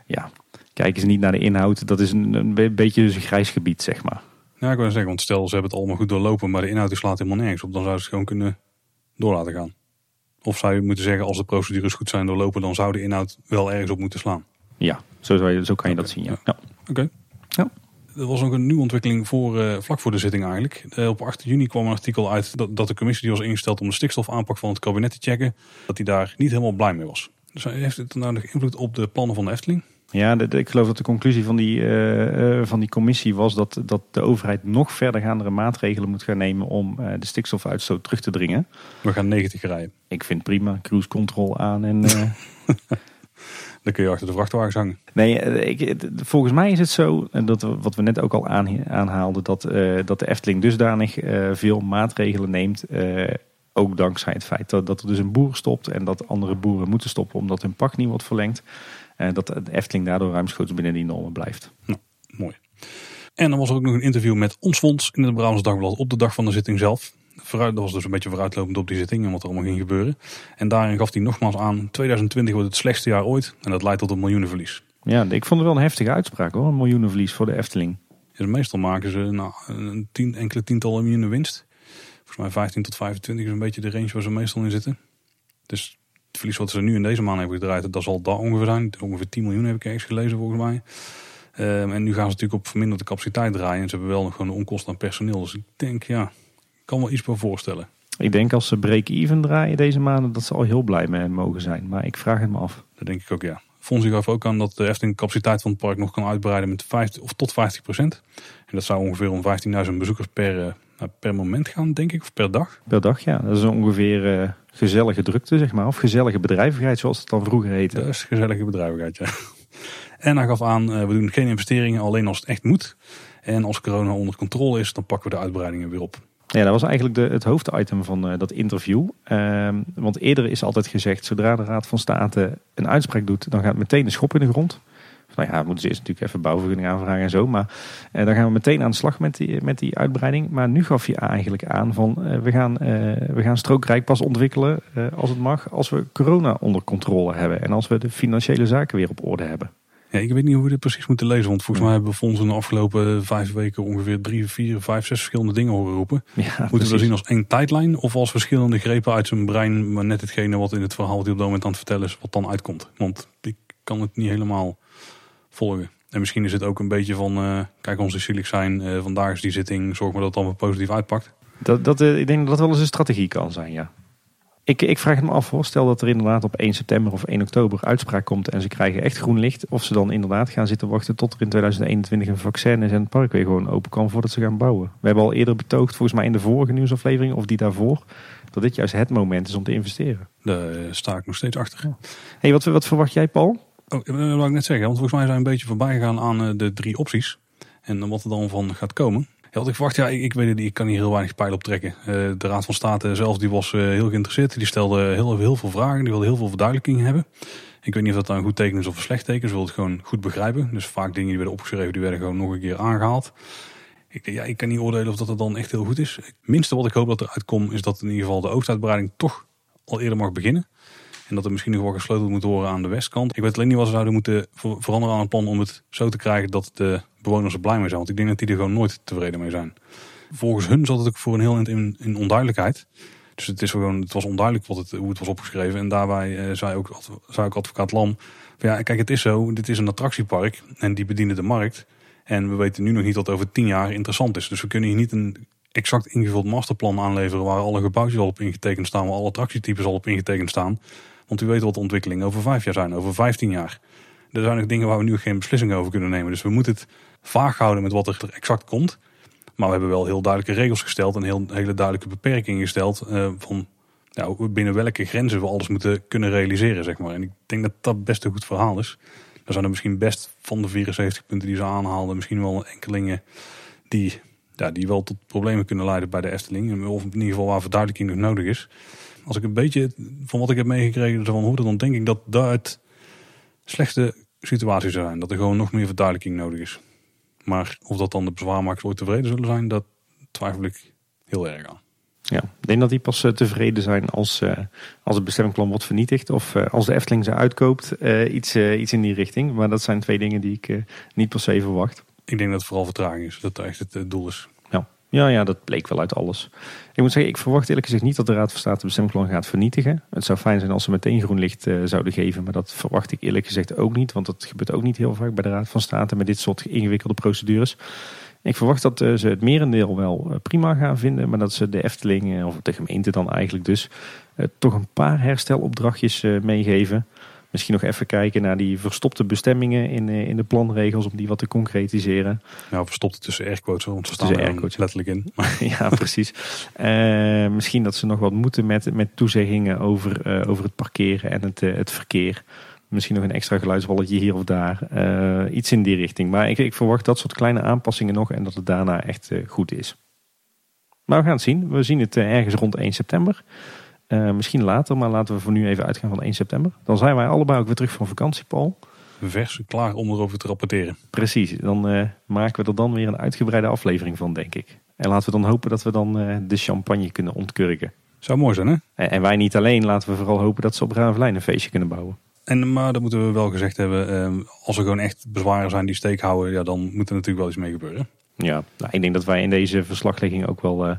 ja, kijken ze niet naar de inhoud, dat is een, een beetje dus een grijs gebied, zeg maar. Ja, ik wil zeggen, want stel ze hebben het allemaal goed doorlopen, maar de inhoud slaat helemaal nergens op, dan zou ze het gewoon kunnen door laten gaan. Of zou je moeten zeggen, als de procedures goed zijn doorlopen, dan zou de inhoud wel ergens op moeten slaan. Ja, zo, zou je, zo kan je okay. dat zien, ja. ja. Oké. Okay. Ja. Er was ook een nieuwe ontwikkeling voor, uh, vlak voor de zitting eigenlijk. Uh, op 8 juni kwam een artikel uit dat, dat, de commissie die was ingesteld om de stikstofaanpak van het kabinet te checken, dat hij daar niet helemaal blij mee was. Dus heeft het nou nog invloed op de plannen van de Efteling? Ja, de, de- ik geloof dat de conclusie van die, eh, eh, van die commissie was dat, dat de overheid nog verdergaandere maatregelen moet gaan nemen om eh, de stikstofuitstoot terug te dringen. We gaan 90 rijden. Ik vind prima, cruise control aan en... eh, Dan kun je achter de vrachtwagens hangen. Nee, eh, ik, volgens mij is het zo, en dat, wat we net ook al aan, aanhaalden, dat, eh, dat de Efteling dusdanig eh, veel maatregelen neemt. eh, ook dankzij het feit dat, dat er dus een boer stopt en dat andere boeren moeten stoppen omdat hun pacht niet wordt verlengd. eh, dat de Efteling daardoor ruimschoots binnen die normen blijft. Mooi. En dan was er ook nog een interview met ons fonds in het Brabants Dagblad op de dag van de zitting zelf. Vooruit, dat was dus een beetje vooruitlopend op die zitting en wat er allemaal ging gebeuren. En daarin gaf hij nogmaals aan, 2020 wordt het slechtste jaar ooit en dat leidt tot een miljoenenverlies. Ja, ik vond het wel een heftige uitspraak hoor, een miljoenenverlies voor de Efteling. Dus meestal maken ze nou, een tien, enkele tientallen miljoenen winst. Volgens mij 15 tot 25 is een beetje de range waar ze meestal in zitten. Dus het verlies wat ze nu in deze maand hebben gedraaid, dat zal daar ongeveer zijn. Ongeveer 10 miljoen heb ik ergens gelezen volgens mij. Ehm, en nu gaan ze natuurlijk op verminderde capaciteit draaien. En ze hebben wel nog gewoon de onkosten aan personeel. Dus ik denk, ja, kan wel iets bij voorstellen. Ik denk als ze break-even draaien deze maanden, dat ze al heel blij mee mogen zijn. Maar ik vraag het me af. Dat denk ik ook, ja. Fonsie gaf ook aan dat de Efteling de capaciteit van het park nog kan uitbreiden met 50 of tot 50 procent. En dat zou ongeveer om 15.000 bezoekers per, eh, nou, per moment gaan, denk ik, of per dag. Per dag, ja. Dat is ongeveer eh, gezellige drukte, zeg maar. Of gezellige bedrijvigheid, zoals het dan vroeger heette. Dat is gezellige bedrijvigheid, ja. En hij gaf aan, eh, we doen geen investeringen alleen als het echt moet. En als corona onder controle is, dan pakken we de uitbreidingen weer op. Ja, dat was eigenlijk de, het hoofditem van eh, dat interview. Ehm, want eerder is altijd gezegd, zodra de Raad van State een uitspraak doet, dan gaat meteen de schop in de grond. Nou ja, moeten ze eerst natuurlijk even bouwvergunning aanvragen en zo. Maar eh, dan gaan we meteen aan de slag met die, met die uitbreiding. Maar nu gaf je eigenlijk aan van, eh, we, gaan, eh, we gaan strookrijk pas ontwikkelen eh, als het mag, als we corona onder controle hebben. En als we de financiële zaken weer op orde hebben. Ja, ik weet niet hoe we dit precies moeten lezen. Want volgens mij hebben we fondsen de afgelopen vijf weken ongeveer drie, vier, vijf, zes verschillende dingen horen roepen. Ja, Moeten we precies. dat zien als één tijdlijn of als verschillende grepen uit zijn brein, maar net hetgene wat in het verhaal wat hij op dat moment aan het vertellen is, wat dan uitkomt. Want ik kan het niet helemaal volgen. En misschien is het ook een beetje van, eh, kijk ons zielig zijn, eh, vandaag is die zitting, zorg maar dat het allemaal positief uitpakt. Dat, dat, eh, ik denk dat dat wel eens een strategie kan zijn, ja. Ik, ik vraag het me af hoor. Stel dat er inderdaad op 1 september of 1 oktober uitspraak komt en ze krijgen echt groen licht. Of ze dan inderdaad gaan zitten wachten tot er in 2021 een vaccin is en het park weer gewoon open kan voordat ze gaan bouwen. We hebben al eerder betoogd, volgens mij in de vorige nieuwsaflevering of die daarvoor, dat dit juist het moment is om te investeren. Daar eh, sta ik nog steeds achter. hey, wat, wat verwacht jij Paul? Oh, dat wil ik net zeggen, want volgens mij zijn we een beetje voorbij gegaan aan eh, de drie opties. En wat er dan van gaat komen. Wat ik verwacht, ja, ik, weet niet, ik kan hier heel weinig pijl op trekken. Eh, de Raad van State zelf die was eh, heel geïnteresseerd. Die stelde heel, heel veel vragen, die wilde heel veel verduidelijking hebben. Ik weet niet of dat dan een goed teken is of een slecht teken. Ze wilden het gewoon goed begrijpen. Dus vaak dingen die werden opgeschreven, die werden gewoon nog een keer aangehaald. Ik, ja, ik kan niet oordelen of dat het dan echt heel goed is. Het minste wat ik hoop dat eruit komt, is dat in ieder geval de oostuitbreiding toch al eerder mag beginnen. En dat er misschien nog wel gesleuteld moet worden aan de westkant. Ik weet alleen niet wat ze zouden moeten ver- veranderen aan het plan om het zo te krijgen dat de bewoners er blij mee zijn. Want ik denk dat die er gewoon nooit tevreden mee zijn. Volgens hun zat het ook voor een heel in, in onduidelijkheid. Dus het, is gewoon, het was onduidelijk wat het, hoe het was opgeschreven. En daarbij eh, zei, ook, zei ook advocaat Lam... Ja, kijk, het is zo. Dit is een attractiepark en die bedienen de markt. En we weten nu nog niet wat over tien jaar interessant is. Dus we kunnen hier niet een exact ingevuld masterplan aanleveren... waar alle gebouwtjes al op ingetekend staan... waar alle attractietypes al op ingetekend staan... Want u weet wat de ontwikkelingen over vijf jaar zijn, over vijftien jaar. Er zijn nog dingen waar we nu geen beslissing over kunnen nemen. Dus we moeten het vaag houden met wat er exact komt. Maar we hebben wel heel duidelijke regels gesteld en heel, hele duidelijke beperkingen gesteld. eh, van binnen welke grenzen we alles moeten kunnen realiseren, zeg maar. En ik denk dat dat best een goed verhaal is. Er zijn er misschien best van de 74 punten die ze aanhaalden, misschien wel enkelingen die, ja, die wel tot problemen kunnen leiden bij de Efteling. Of in ieder geval waar verduidelijking nog nodig is. Als ik een beetje van wat ik heb meegekregen van hoe dat dan denk ik dat daaruit slechte situaties zijn. Dat er gewoon nog meer verduidelijking nodig is. Maar of dat dan de bezwaarmakers ooit tevreden zullen zijn, dat twijfel ik heel erg aan. Ja, ik denk dat die pas eh, tevreden zijn als, eh, als het bestemmingsplan wordt vernietigd. Of eh, als de Efteling ze uitkoopt. iets, iets in die richting. Maar dat zijn twee dingen die ik niet per se verwacht. Ik denk dat het vooral vertraging is. Dat echt het doel is. Ja. Ja, dat bleek wel uit alles. Ik moet zeggen, ik verwacht eerlijk gezegd niet dat de Raad van State het bestemmingsplan gaat vernietigen. Het zou fijn zijn als ze meteen groen licht eh, zouden geven. Maar dat verwacht ik eerlijk gezegd ook niet. Want dat gebeurt ook niet heel vaak bij de Raad van State met dit soort ingewikkelde procedures. Ik verwacht dat eh, ze het merendeel wel eh, prima gaan vinden. Maar dat ze de Efteling, of de gemeente dan eigenlijk dus, toch een paar herstelopdrachtjes meegeven. Misschien nog even kijken naar die verstopte bestemmingen in, in de planregels om die wat te concretiseren. Ja, verstopt tussen airquotes, want ze staan er letterlijk in. ja, precies. Eh, misschien dat ze nog wat moeten met, met toezeggingen over, eh, over het parkeren en het, eh, het verkeer. Misschien nog een extra geluidswalletje hier of daar. Eh, iets in die richting. Maar ik, ik verwacht dat soort kleine aanpassingen nog en dat het daarna echt eh, goed is. Maar we gaan het zien. We zien het eh, ergens rond 1 september. Eh, misschien later, maar laten we voor nu even uitgaan van 1 september. Dan zijn wij allebei ook weer terug van vakantie, Paul. Vers, klaar om erover te rapporteren. Precies, dan eh, maken we er dan weer een uitgebreide aflevering van, denk ik. En laten we dan hopen dat we dan eh, de champagne kunnen ontkurken. Zou mooi zijn, hè? En, en wij niet alleen, laten we vooral hopen dat ze op Ravelijn een feestje kunnen bouwen. En, maar dat moeten we wel gezegd hebben. eh, als er gewoon echt bezwaren zijn die steek houden, ja, dan moet er natuurlijk wel iets mee gebeuren. Ja, nou, ik denk dat wij in deze verslaglegging ook wel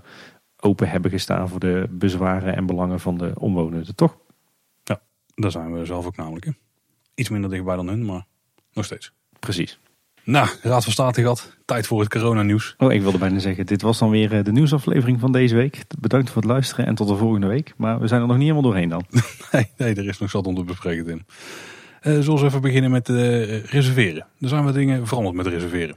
open hebben gestaan voor de bezwaren en belangen van de omwonenden, toch? Daar zijn we zelf ook namelijk. Hè? Iets minder dichtbij dan hun, maar nog steeds. Precies. Nou, Raad van State gehad. Tijd voor het coronanieuws. Oh, ik wilde bijna zeggen, dit was dan weer eh, de nieuwsaflevering van deze week. Bedankt voor het luisteren en tot de volgende week. Maar we zijn er nog niet helemaal doorheen dan. Nee, nee, er is nog zat om te bespreken, Tim. Eh zullen we even beginnen met eh, reserveren. Er zijn wat dingen veranderd met reserveren.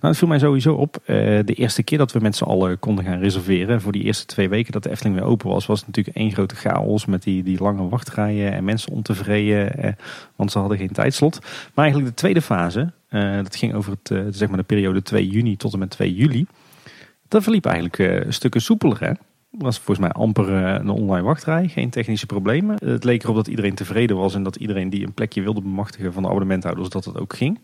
Nou, het viel mij sowieso op. eh, de eerste keer dat we met z'n allen konden gaan reserveren, voor die eerste twee weken dat de Efteling weer open was, was het natuurlijk één grote chaos met die, die lange wachtrijen en mensen ontevreden, eh, want ze hadden geen tijdslot. Maar eigenlijk de tweede fase, eh, dat ging over het, zeg maar de periode 2 juni tot en met 2 juli. Dat verliep eigenlijk stukken soepeler. Hè? Was volgens mij amper een online wachtrij, geen technische problemen. Het leek erop dat iedereen tevreden was en dat iedereen die een plekje wilde bemachtigen van de abonnementhouders, dat het ook ging.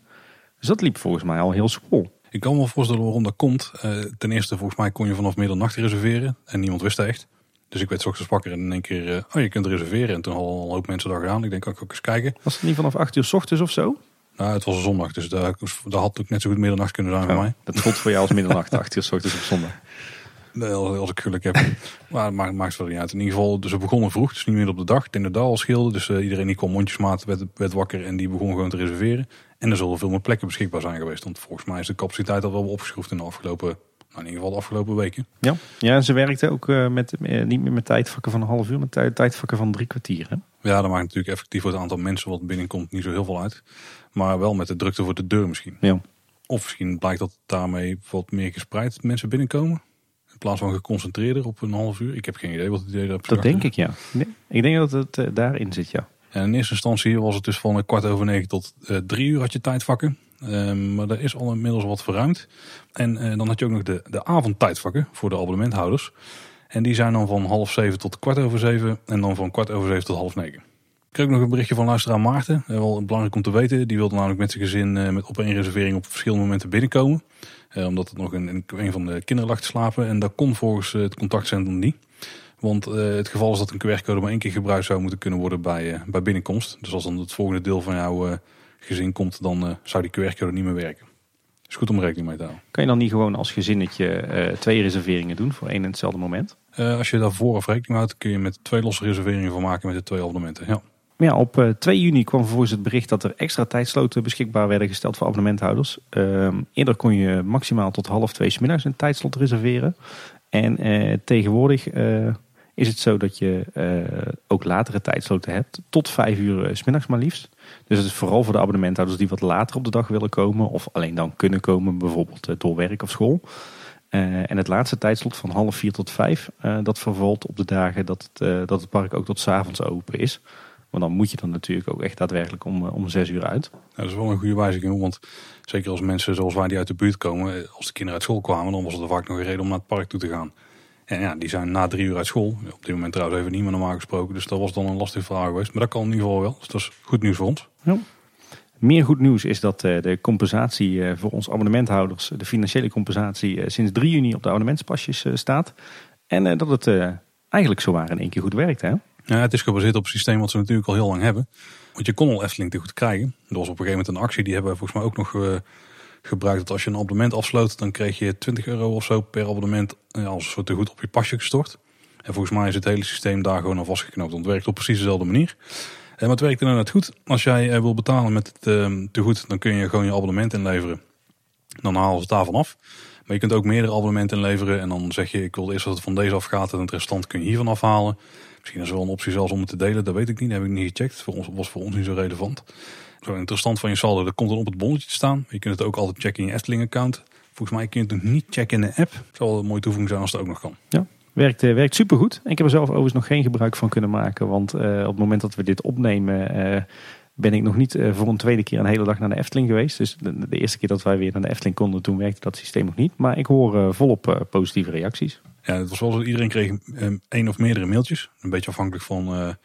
Dus dat liep volgens mij al heel soepel. Ik kan me wel voorstellen waarom dat komt. Eh, ten eerste, volgens mij kon je vanaf middernacht reserveren. En niemand wist dat echt. Dus ik werd ochtends wakker en in één keer, eh, oh je kunt reserveren. En toen hadden al een hoop mensen dat gedaan. Ik denk, kan ik ook eens kijken. Was het niet vanaf 8 uur s ochtends of zo? Nou, het was een zondag, dus daar, daar had ook net zo goed middernacht kunnen zijn voor Ja, mij. Dat voelt voor jou als middernacht, 8 uur s ochtends op zondag. Als, ik geluk heb. maar het maakt, wel niet uit. In ieder geval, dus we begonnen vroeg, dus niet meer op de dag. Ik denk dat dat al scheelde. Dus eh, iedereen die kwam mondjesmaat werd, werd wakker en die begon gewoon te reserveren. En er zullen veel meer plekken beschikbaar zijn geweest. Want volgens mij is de capaciteit al wel opgeschroefd in de afgelopen, nou in ieder geval de afgelopen weken. Ja, ja en ze werkte ook eh, met, eh, niet meer met tijdvakken van een half uur, maar tijd- tijdvakken van drie kwartier. Hè? Ja, dat maakt natuurlijk effectief voor het aantal mensen wat binnenkomt niet zo heel veel uit. Maar wel met de drukte voor de deur misschien. Ja. Of misschien blijkt dat daarmee wat meer gespreid mensen binnenkomen. In plaats van geconcentreerder op een half uur. Ik heb geen idee wat het idee Dat denk ik, ja. Nee, ik denk dat het eh, daarin zit, ja. En in eerste instantie was het dus van een kwart over negen tot eh, drie uur had je tijdvakken. Ehm, maar daar is al inmiddels wat verruimd. En eh, dan had je ook nog de, de avondtijdvakken voor de abonnementhouders. En die zijn dan van half zeven tot kwart over zeven. En dan van kwart over zeven tot half negen. Ik kreeg ook nog een berichtje van luisteraar Maarten. Eh, wel belangrijk om te weten. Die wilde namelijk met zijn gezin eh, met op één reservering op verschillende momenten binnenkomen. Eh, omdat het nog in een van de kinderen lag te slapen. En dat kon volgens het contactcentrum niet. Want het geval is dat een QR-code maar één keer gebruikt zou moeten kunnen worden bij, bij binnenkomst. Dus als dan het volgende deel van jouw gezin komt, dan zou die QR-code niet meer werken. Is goed om rekening mee te houden. Kan je dan niet gewoon als gezinnetje twee reserveringen doen voor één en hetzelfde moment? Als je daar vooraf rekening houdt, kun je met twee losse reserveringen van maken met de twee abonnementen. Ja. Ja, op eh, 2 juni kwam vervolgens het bericht dat er extra tijdsloten beschikbaar werden gesteld voor abonnementhouders. Ehm, eerder kon je maximaal tot half twee middags een tijdslot reserveren. En eh, tegenwoordig eh, is het zo dat je eh, ook latere tijdsloten hebt, tot vijf uur eh, 's middags maar liefst. Dus het is vooral voor de abonnementhouders die wat later op de dag willen komen, of alleen dan kunnen komen, bijvoorbeeld eh, door werk of school. Eh, en het laatste tijdslot van half vier tot vijf, eh, dat vervalt op de dagen dat het, eh, dat het park ook tot 's avonds open is. Want dan moet je dan natuurlijk ook echt daadwerkelijk om, eh, om zes uur uit. Nou, dat is wel een goede wijziging, want zeker als mensen zoals wij die uit de buurt komen, eh, als de kinderen uit school kwamen, dan was het er vaak nog een reden om naar het park toe te gaan. En ja, die zijn na drie uur uit school. Op dit moment trouwens even niet meer normaal gesproken, dus dat was dan een lastige vraag geweest. Maar dat kan in ieder geval wel, dus dat is goed nieuws voor ons. Meer goed nieuws is dat eh, de compensatie voor ons abonnementhouders, de financiële compensatie, sinds 3 juni op de abonnementspasjes staat. En dat het eigenlijk zowaar in één keer goed werkt. Hè? Ja, het is gebaseerd op een systeem wat ze natuurlijk al heel lang hebben. Want je kon al Efteling te goed krijgen. Er was op een gegeven moment een actie, die hebben we volgens mij ook nog eh, gebruikt. Dat als je een abonnement afsloot, dan kreeg je 20 euro of zo per abonnement eh, als een soort te goed op je pasje gestort. En volgens mij is het hele systeem daar gewoon aan vastgeknoopt. Want het werkt op precies dezelfde manier. En maar het werkt inderdaad goed. Als jij eh, wil betalen met het eh, te goed, dan kun je gewoon je abonnement inleveren. Dan halen ze het daarvan af. Maar je kunt ook meerdere abonnementen inleveren. En dan zeg je, ik wil eerst dat het van deze afgaat. En het restant kun je hiervan afhalen. Misschien is wel een optie zelfs om het te delen. Dat weet ik niet. Dat heb ik niet gecheckt. Voor ons was voor ons niet zo relevant. Zo interessant van je saldo, dat komt dan op het bonnetje te staan. Je kunt het ook altijd checken in je Efteling account. Volgens mij kun je het nog niet checken in de app. Het zal een mooie toevoeging zijn als het ook nog kan. Ja. Werkt, uh, werkt supergoed. Ik heb er zelf overigens nog geen gebruik van kunnen maken. Want uh, op het moment dat we dit opnemen, uh, ben ik nog niet voor een tweede keer een hele dag naar de Efteling geweest. Dus de, de, eerste keer dat wij weer naar de Efteling konden, toen werkte dat systeem nog niet. Maar ik hoor volop positieve reacties. Ja, het was wel zo, iedereen kreeg um, één of meerdere mailtjes. Een beetje afhankelijk van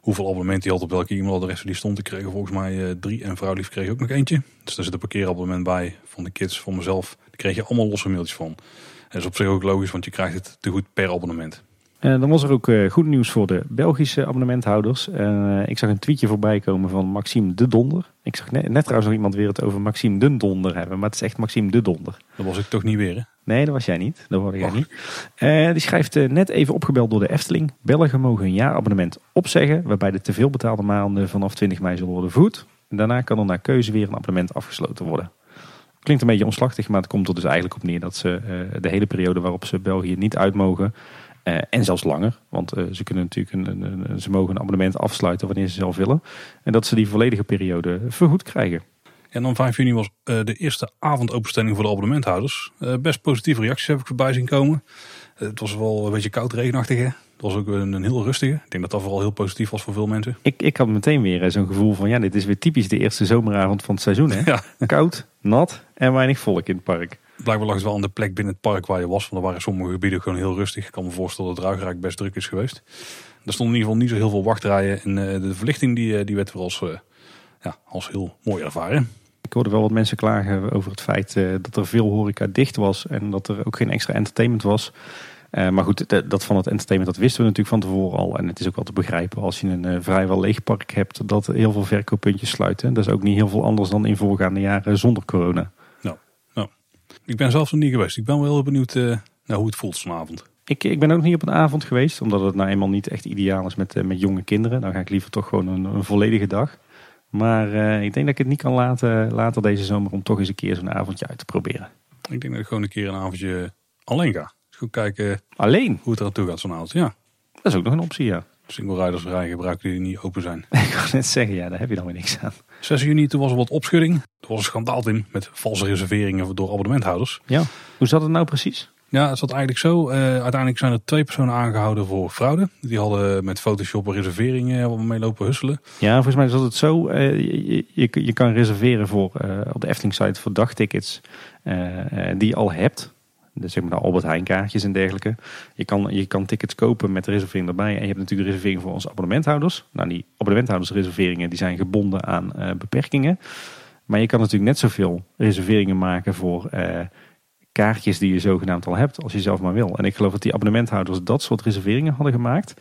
hoeveel abonnementen je had op welke e-mailadres die stond. Ik kreeg volgens mij drie en vrouwlief kreeg ook nog eentje. Dus daar zit een parkeerabonnement bij van de kids, van mezelf. Daar kreeg je allemaal losse mailtjes van. Dat is op zich ook logisch, want je krijgt het te goed per abonnement. Uh, dan was er ook uh, goed nieuws voor de Belgische abonnementhouders. Uh, ik zag een tweetje voorbij komen van Maxime de Donder. Ik zag net, net trouwens nog iemand weer het over Maxime de Donder hebben. Maar het is echt Maxime de Donder. Dat was ik toch niet weer hè? Nee, dat was jij niet. Dat hoorde jij niet. die schrijft net even opgebeld door de Efteling. Belgen mogen een jaarabonnement opzeggen. Waarbij de teveel betaalde maanden vanaf 20 mei zullen worden vergoed. Daarna kan er naar keuze weer een abonnement afgesloten worden. Klinkt een beetje omslachtig, maar het komt er dus eigenlijk op neer dat ze de hele periode waarop ze België niet uit mogen uh, en zelfs langer, want uh, ze kunnen natuurlijk een, een, een, ze mogen een abonnement afsluiten wanneer ze zelf willen. En dat ze die volledige periode vergoed krijgen. En dan 5 juni was uh, de eerste avondopenstelling voor de abonnementhouders. best positieve reacties heb ik voorbij zien komen. het was wel een beetje koud regenachtig. Hè? Het was ook een, een, heel rustige. Ik denk dat dat vooral heel positief was voor veel mensen. Ik, ik had meteen weer zo'n gevoel van ja, dit is weer typisch de eerste zomeravond van het seizoen. Hè? Ja. Koud, nat en weinig volk in het park. Blijkbaar lag het wel aan de plek binnen het park waar je was. Want er waren sommige gebieden gewoon heel rustig. Ik kan me voorstellen dat Ruigrijk best druk is geweest. Er stonden in ieder geval niet zo heel veel wachtrijen. En uh, de verlichting die, die werd weer als, uh, ja, als heel mooi ervaren. Ik hoorde wel wat mensen klagen over het feit dat er veel horeca dicht was. En dat er ook geen extra entertainment was. maar goed, dat van het entertainment dat wisten we natuurlijk van tevoren al. En het is ook wel te begrijpen als je een vrijwel leeg park hebt. Dat heel veel verkooppuntjes sluiten. Dat is ook niet heel veel anders dan in voorgaande jaren zonder corona. Ik ben zelf nog niet geweest. Ik ben wel heel benieuwd uh, naar hoe het voelt vanavond. Ik, ik ben ook niet op een avond geweest, omdat het nou eenmaal niet echt ideaal is met, uh, met jonge kinderen. Dan ga ik liever toch gewoon een, een volledige dag. Maar uh, ik denk dat ik het niet kan laten later deze zomer om toch eens een keer zo'n avondje uit te proberen. Ik denk dat ik gewoon een keer een avondje alleen ga. Dus goed kijken alleen? hoe het er aan toe gaat zo'n avond. Ja. Dat is ook nog een optie, ja. Single riders rijden gebruiken die niet open zijn. ik kan net zeggen, ja, daar heb je dan weer niks aan. 6 juni toen was er wat opschudding. Er was een schandaal in met valse reserveringen door abonnementhouders. Ja, hoe zat het nou precies? Ja, het zat eigenlijk zo. Uh, uiteindelijk zijn er twee personen aangehouden voor fraude. Die hadden met Photoshop reserveringen mee lopen husselen. Ja, volgens mij zat het zo. Uh, je, je, je, kan reserveren voor, op de Efteling site voor dagtickets die je al hebt de, zeg maar de Albert Heijn kaartjes en dergelijke. Je kan, je kan tickets kopen met reservering erbij. En je hebt natuurlijk de reservering voor onze abonnementhouders. Nou, die abonnementhoudersreserveringen die zijn gebonden aan uh, beperkingen. Maar je kan natuurlijk net zoveel reserveringen maken voor uh, kaartjes die je zogenaamd al hebt, als je zelf maar wil. En ik geloof dat die abonnementhouders dat soort reserveringen hadden gemaakt.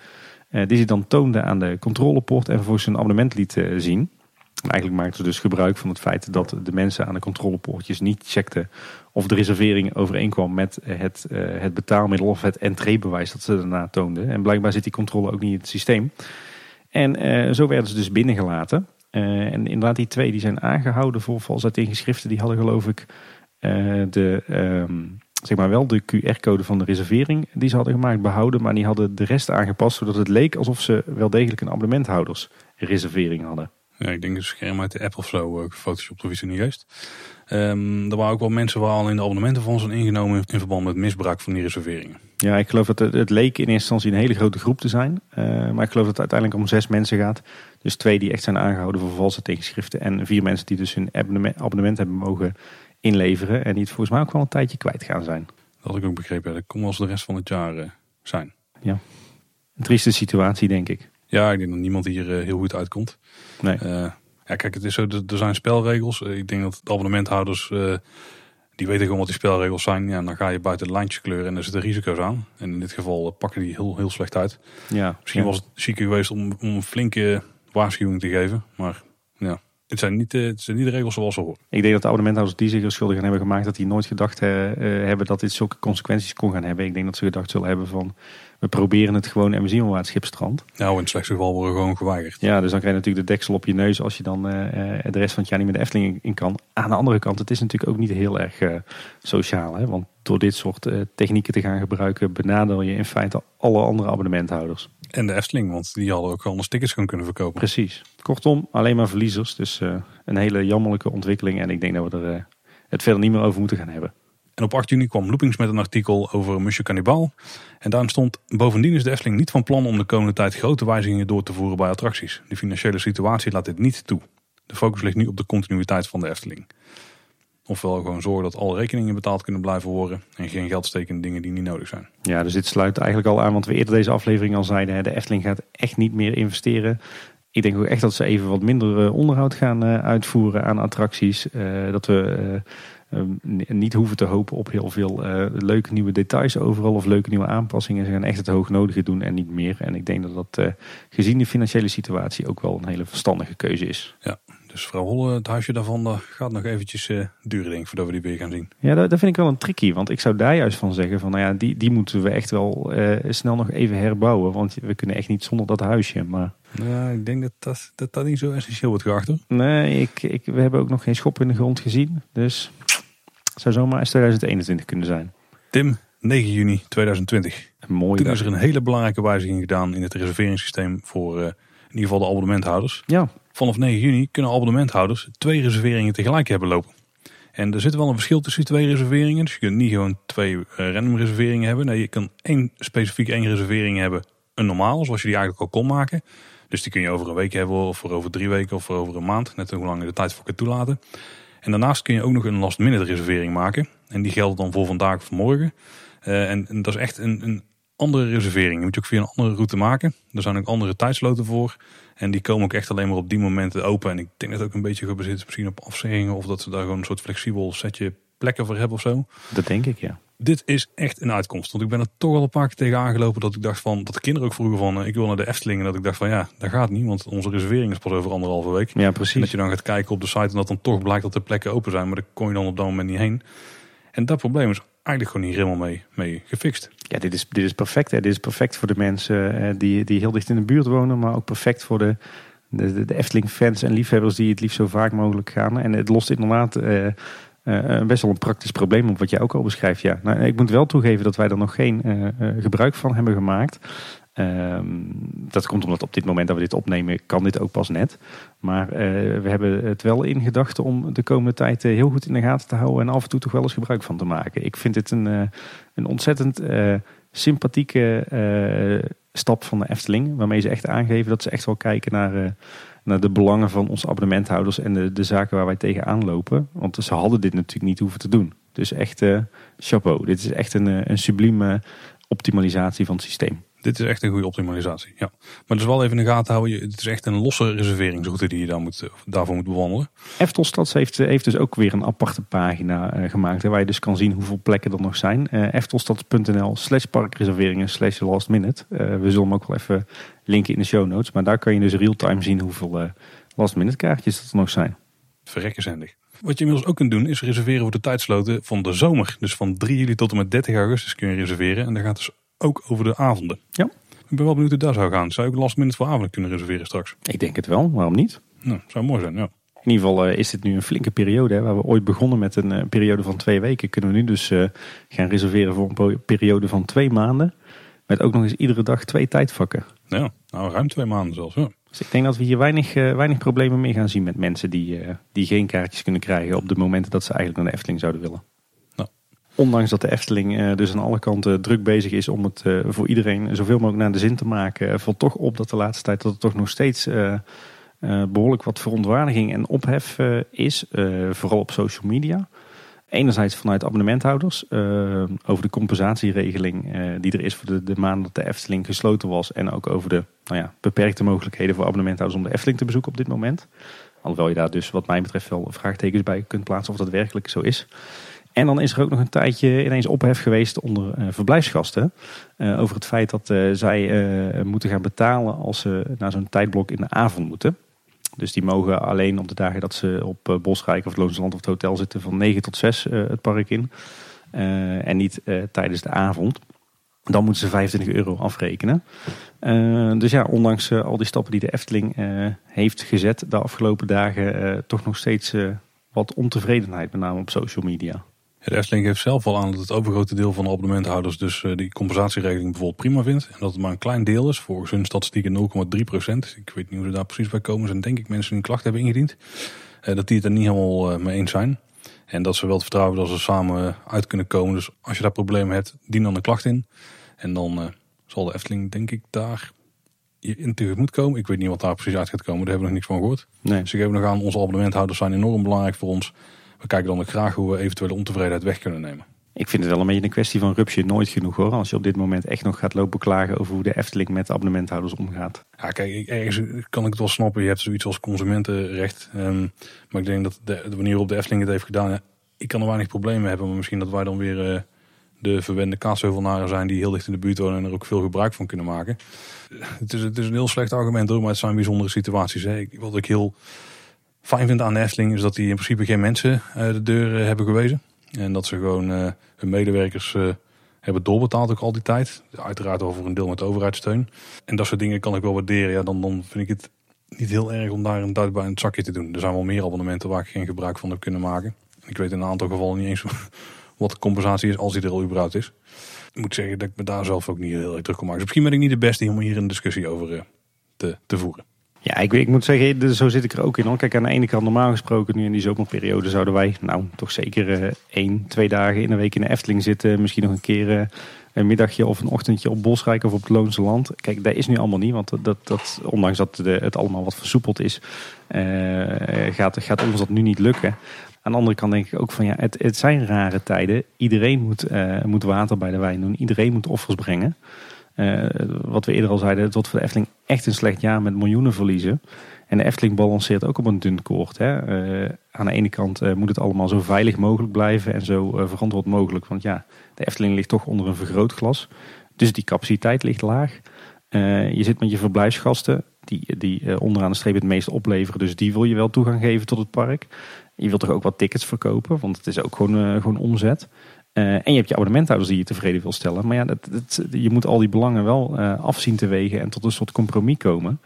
Uh, die ze dan toonden aan de controlepoort en vervolgens hun abonnement liet zien. En eigenlijk maakten ze dus gebruik van het feit dat de mensen aan de controlepoortjes niet checkten of de reservering overeenkwam met het, uh, het betaalmiddel of het entreebewijs dat ze daarna toonden. En blijkbaar zit die controle ook niet in het systeem. En uh, zo werden ze dus binnengelaten. Uh, en inderdaad, die twee die zijn aangehouden voor valsheid in geschriften. Die hadden geloof ik de, um, zeg maar wel de QR-code van de reservering die ze hadden gemaakt behouden. Maar die hadden de rest aangepast zodat het leek alsof ze wel degelijk een abonnementhoudersreservering hadden. Ja, ik denk een scherm uit de app of zo, gefotoshopt of iets in de geest. Um, er waren ook wel mensen waar al in de abonnementen van zijn ingenomen in verband met misbruik van die reserveringen. Ja, ik geloof dat het, het leek in eerste instantie een hele grote groep te zijn. Uh, maar ik geloof dat het uiteindelijk om zes mensen gaat. Dus twee die echt zijn aangehouden voor valse tegenschriften. En vier mensen die dus hun abonnement, abonnement hebben mogen inleveren. En die het volgens mij ook wel een tijdje kwijt gaan zijn. Dat had ik ook begrepen. Dat kon als de rest van het jaar uh, zijn. Ja, een trieste situatie denk ik. Ja, ik denk dat niemand hier uh, heel goed uitkomt. Nee. Ja, kijk, het is zo, er zijn spelregels. Eh, ik denk dat de abonnementhouders, uh, die weten gewoon wat die spelregels zijn. Ja, dan ga je buiten de lijntjes kleuren en er zitten risico's aan. En in dit geval eh, pakken die heel, heel slecht uit. Ja, Misschien was het chique geweest om, om een flinke waarschuwing te geven. Maar ja, het zijn niet, het zijn niet de regels zoals ze horen. Ik denk dat de abonnementhouders die zich er schuldig aan hebben gemaakt... dat die nooit gedacht uh, hebben dat dit zulke consequenties kon gaan hebben. Ik denk dat ze gedacht zullen hebben van we proberen het gewoon en we zien wel waar het schip strandt. Nou, in het slechtste geval worden we gewoon geweigerd. Ja, dus dan krijg je natuurlijk de deksel op je neus als je dan uh, de rest van het jaar niet met de Efteling in kan. Aan de andere kant, het is natuurlijk ook niet heel erg uh, sociaal. Hè? Want door dit soort eh, technieken te gaan gebruiken, benadeel je in feite alle andere abonnementhouders. En de Efteling, want die hadden ook anders tickets gaan kunnen verkopen. Precies. Kortom, alleen maar verliezers. Dus een hele jammerlijke ontwikkeling. En ik denk dat we er het verder niet meer over moeten gaan hebben. En op 8 juni kwam Loopings met een artikel over Monsieur Cannibal. En daarin stond, bovendien is de Efteling niet van plan om de komende tijd grote wijzigingen door te voeren bij attracties. De financiële situatie laat dit niet toe. De focus ligt nu op de continuïteit van de Efteling. Ofwel gewoon zorgen dat alle rekeningen betaald kunnen blijven worden. En geen geld steken in dingen die niet nodig zijn. Ja, dus dit sluit eigenlijk al aan wat we eerder deze aflevering al zeiden. De Efteling gaat echt niet meer investeren. Ik denk ook echt dat ze even wat minder eh, onderhoud gaan eh, uitvoeren aan attracties. Uh, dat we niet hoeven te hopen op heel veel leuke nieuwe details overal. Of leuke nieuwe aanpassingen. Ze gaan echt het hoognodige doen en niet meer. En ik denk dat dat gezien de financiële situatie ook wel een hele verstandige keuze is. Ja, dus vrouw Holle, het huisje daarvan gaat nog eventjes uh, duren denk ik, voordat we die weer gaan zien. Ja, dat, dat, vind ik wel een tricky. Want ik zou daar juist van zeggen van, nou ja, die, die moeten we echt wel snel nog even herbouwen. Want we kunnen echt niet zonder dat huisje. Maar... Ja, ik denk dat dat, dat, dat niet zo essentieel wordt geacht hoor. Nee, ik, ik, we hebben ook nog geen schop in de grond gezien. Dus zou zomaar eens 2021 kunnen zijn. Tim, 9 juni 2020. Mooi. Toen is er een hele belangrijke wijziging gedaan in het reserveringssysteem voor uh, in ieder geval de abonnementhouders. Ja. Vanaf 9 juni kunnen abonnementhouders twee reserveringen tegelijk hebben lopen. En er zit wel een verschil tussen die twee reserveringen. Dus je kunt niet gewoon twee uh, random reserveringen hebben. Nee, je kan één specifiek één reservering hebben. Een normaal, zoals je die eigenlijk al kon maken. Dus die kun je over een week hebben, of voor over drie weken, of voor over een maand. Net hoe lang je de tijd voor kunt toelaten. En daarnaast kun je ook nog een last minute reservering maken. En die geldt dan voor vandaag of morgen. Uh, en, dat is echt een, een andere reservering. Die moet je ook via een andere route maken. Er zijn ook andere tijdsloten voor. En die komen ook echt alleen maar op die momenten open. En ik denk dat het ook een beetje gebaseerd is misschien op afzeggingen. Of dat ze daar gewoon een soort flexibel setje plekken voor hebben of zo. Dat denk ik, ja. Dit is echt een uitkomst. Want ik ben er toch al een paar keer tegen aangelopen dat ik dacht van... Dat de kinderen ook vroegen van, ik wil naar de Efteling. En dat ik dacht van, ja, dat gaat niet. Want onze reservering is pas over anderhalve week. Ja, precies. En dat je dan gaat kijken op de site en dat dan toch blijkt dat de plekken open zijn. Maar daar kon je dan op dat moment niet heen. En dat probleem is eigenlijk gewoon niet helemaal mee, mee gefixt. Ja, dit is, dit is perfect. Hè. Dit is perfect voor de mensen eh, die, die heel dicht in de buurt wonen. Maar ook perfect voor de, de, de Efteling-fans en liefhebbers die het liefst zo vaak mogelijk gaan. En het lost inderdaad uh, uh, best wel een praktisch probleem wat jij ook al beschrijft. Ja. Nou, ik moet wel toegeven dat wij er nog geen gebruik van hebben gemaakt. Um, dat komt omdat op dit moment dat we dit opnemen, kan dit ook pas net. Maar we hebben het wel in gedachten om de komende tijd heel goed in de gaten te houden en af en toe toch wel eens gebruik van te maken. Ik vind dit een, een ontzettend sympathieke stap van de Efteling, waarmee ze echt aangeven dat ze echt wel kijken naar, naar de belangen van onze abonnementhouders en de, de zaken waar wij tegenaan lopen. Want ze hadden dit natuurlijk niet hoeven te doen. Dus echt chapeau. Dit is echt een, een sublieme optimalisatie van het systeem. Dit is echt een goede optimalisatie. Ja. Maar dus wel even in de gaten houden. Het is echt een losse reserveringsroute die je daar moet, daarvoor moet bewandelen. Eftelstads heeft, heeft dus ook weer een aparte pagina uh, gemaakt. Waar je dus kan zien hoeveel plekken er nog zijn. Uh, eftelstads.nl slash parkreserveringen slash last minute. Uh, we zullen hem ook wel even linken in de show notes. Maar daar kan je dus real-time zien hoeveel last minute kaartjes er nog zijn. Verrekkenzendig. Wat je inmiddels ook kunt doen is reserveren voor de tijdsloten van de zomer. Dus van 3 juli tot en met 30 augustus kun je reserveren. En daar gaat dus ook over de avonden. Ja. Ik ben wel benieuwd hoe dat zou gaan. Zou ik last minute voor avonden kunnen reserveren straks? Ik denk het wel, waarom niet? Nou, zou mooi zijn, ja. In ieder geval uh, is dit nu een flinke periode. Hè, waar we ooit begonnen met een uh, periode van twee weken. Kunnen we nu dus uh, gaan reserveren voor een periode van twee maanden. Met ook nog eens iedere dag twee tijdvakken. Ja, nou ruim twee maanden zelfs. Ja. Dus ik denk dat we hier weinig, weinig problemen mee gaan zien met mensen die, die geen kaartjes kunnen krijgen op de momenten dat ze eigenlijk naar de Efteling zouden willen. Ondanks dat de Efteling uh, dus aan alle kanten druk bezig is om het uh, voor iedereen zoveel mogelijk naar de zin te maken, uh, valt toch op dat de laatste tijd dat er toch nog steeds behoorlijk wat verontwaardiging en ophef is, vooral op social media. Enerzijds vanuit abonnementhouders over de compensatieregeling die er is voor de, de maanden dat de Efteling gesloten was. En ook over de nou ja, beperkte mogelijkheden voor abonnementhouders om de Efteling te bezoeken op dit moment. Alhoewel je daar dus wat mij betreft wel vraagtekens bij kunt plaatsen of dat werkelijk zo is. En dan is er ook nog een tijdje ineens ophef geweest onder uh, verblijfsgasten. Uh, over het feit dat uh, zij moeten gaan betalen als ze naar zo'n tijdblok in de avond moeten. Dus die mogen alleen op de dagen dat ze op Bosrijk of Loonsland of het hotel zitten van 9 tot 6 het park in. en niet tijdens de avond. Dan moeten ze 25 euro afrekenen. dus ja, ondanks al die stappen die de Efteling heeft gezet de afgelopen dagen, toch nog steeds wat ontevredenheid, met name op social media. De Efteling geeft zelf al aan dat het overgrote deel van de abonnementhouders dus uh, die compensatieregeling bijvoorbeeld prima vindt. En dat het maar een klein deel is, volgens hun statistieken 0,3 procent. Ik weet niet hoe ze daar precies bij komen. Zijn denk ik mensen die een klacht hebben ingediend. Uh, dat die het er niet helemaal uh, mee eens zijn. En dat ze wel het vertrouwen dat ze samen uit kunnen komen. Dus als je daar problemen hebt, dien dan een klacht in. En dan zal de Efteling denk ik daar in tegemoet komen. Ik weet niet wat daar precies uit gaat komen. Daar hebben we nog niks van gehoord. Nee. Dus ik geven nog aan, onze abonnementhouders zijn enorm belangrijk voor ons. We kijken dan ook graag hoe we eventuele ontevredenheid weg kunnen nemen. Ik vind het wel een beetje een kwestie van rupsje nooit genoeg hoor. Als je op dit moment echt nog gaat lopen klagen over hoe de Efteling met de abonnementhouders omgaat. Ja, kijk, ergens kan ik het wel snappen. Je hebt zoiets als consumentenrecht. Um, maar ik denk dat de, de, manier waarop de Efteling het heeft gedaan. ik kan er weinig problemen mee hebben. Maar misschien dat wij dan weer uh, de verwende kaatsheuvelnaren zijn die heel dicht in de buurt wonen en er ook veel gebruik van kunnen maken. Het is, het is een heel slecht argument hoor, maar het zijn bijzondere situaties. Hè. Wat ik heel fijn vind aan de is dat die in principe geen mensen uh, de deur uh, hebben gewezen. En dat ze gewoon uh, hun medewerkers hebben doorbetaald ook al die tijd. Uiteraard over een deel met overheidssteun. En dat soort dingen kan ik wel waarderen. Ja, dan, dan vind ik het niet heel erg om daar een duit bij een zakje te doen. Er zijn wel meer abonnementen waar ik geen gebruik van heb kunnen maken. Ik weet in een aantal gevallen niet eens wat de compensatie is als die er al überhaupt is. Ik moet zeggen dat ik me daar zelf ook niet heel erg druk om maak. Dus misschien ben ik niet de beste om hier een discussie over te, te voeren. Ja, ik, ik moet zeggen, zo zit ik er ook in. Kijk, aan de ene kant normaal gesproken, nu in die zomerperiode zouden wij, nou, toch zeker uh, één, twee dagen in een week in de Efteling zitten. Misschien nog een keer uh, een middagje of een ochtendje op Bosrijk of op het Loonse Land. Kijk, dat is nu allemaal niet, want dat, dat, ondanks dat de, het allemaal wat versoepeld is, uh, gaat, gaat ons dat nu niet lukken. Aan de andere kant denk ik ook van ja, het, het zijn rare tijden. Iedereen moet, moet water bij de wijn doen. Iedereen moet offers brengen. Uh, wat we eerder al zeiden, het wordt voor de Efteling echt een slecht jaar met miljoenen verliezen. En de Efteling balanceert ook op een dun koord. Hè. Uh, aan de ene kant uh, moet het allemaal zo veilig mogelijk blijven en zo verantwoord mogelijk. Want ja, de Efteling ligt toch onder een vergrootglas. Dus die capaciteit ligt laag. je zit met je verblijfsgasten, die, die onderaan de streep het meest opleveren. Dus die wil je wel toegang geven tot het park. Je wilt toch ook wat tickets verkopen, want het is ook gewoon, gewoon omzet. Uh, en je hebt je abonnementhouders die je tevreden wil stellen. Maar ja, je moet al die belangen wel uh, afzien te wegen en tot een soort compromis komen.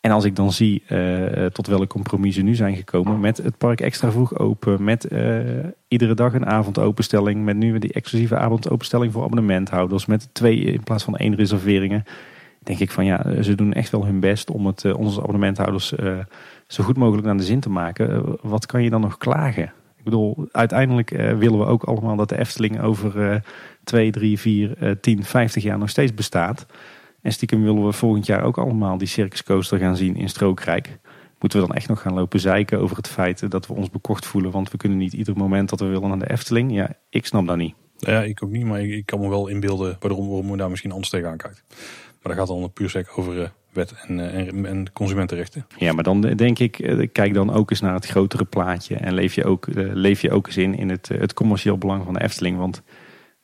En als ik dan zie uh, tot welke compromis ze nu zijn gekomen. Met het park extra vroeg open. Met iedere dag een avondopenstelling. Met nu die exclusieve avondopenstelling voor abonnementhouders. Met twee in plaats van één reserveringen. Denk ik van ja, ze doen echt wel hun best om het onze abonnementhouders zo goed mogelijk naar de zin te maken. wat kan je dan nog klagen? Ik bedoel, uiteindelijk uh, willen we ook allemaal dat de Efteling over uh, 2, 3, 4, 10, 50 jaar nog steeds bestaat. En stiekem willen we volgend jaar ook allemaal die circuscoaster gaan zien in Strookrijk. Moeten we dan echt nog gaan lopen zeiken over het feit dat we ons bekocht voelen. Want we kunnen niet ieder moment dat we willen naar de Efteling. Ja, ik snap dat niet. Ja, ik ook niet. Maar ik, kan me wel inbeelden waarom, we daar misschien anders tegenaan kijkt. Maar dat gaat dan puur sec over uh, wet en, en, en, consumentenrechten. Ja, maar dan denk ik, kijk dan ook eens naar het grotere plaatje. En leef je ook, leef je ook eens in, in het, het commercieel belang van de Efteling. Want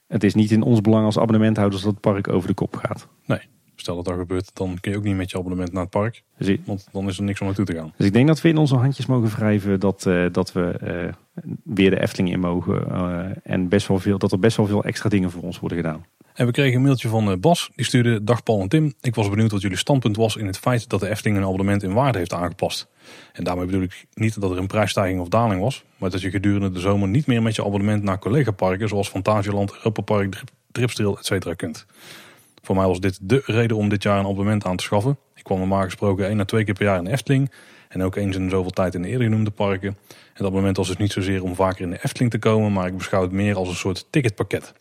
het is niet in ons belang als abonnementhouders dat het park over de kop gaat. Nee, stel dat dat gebeurt, dan kun je ook niet met je abonnement naar het park. want dan is er niks om naartoe te gaan. Dus ik denk dat we in onze handjes mogen wrijven dat, uh, dat we uh, weer de Efteling in mogen. Uh, en best wel veel, dat er best wel veel extra dingen voor ons worden gedaan. En we kregen een mailtje van eh, Bas. Die stuurde: Dag Paul en Tim. Ik was benieuwd wat jullie standpunt was in het feit dat de Efteling een abonnement in waarde heeft aangepast. En daarmee bedoel ik niet dat er een prijsstijging of daling was, maar dat je gedurende de zomer niet meer met je abonnement naar collega-parken zoals Fantasieland, Europa Park, Dripstreel, etc. kunt. Voor mij was dit de reden om dit jaar een abonnement aan te schaffen. Ik kwam normaal gesproken één à twee keer per jaar in de Efteling. En ook eens in zoveel tijd in de eerder genoemde parken. En dat abonnement was dus niet zozeer om vaker in de Efteling te komen, maar ik beschouw het meer als een soort ticketpakket.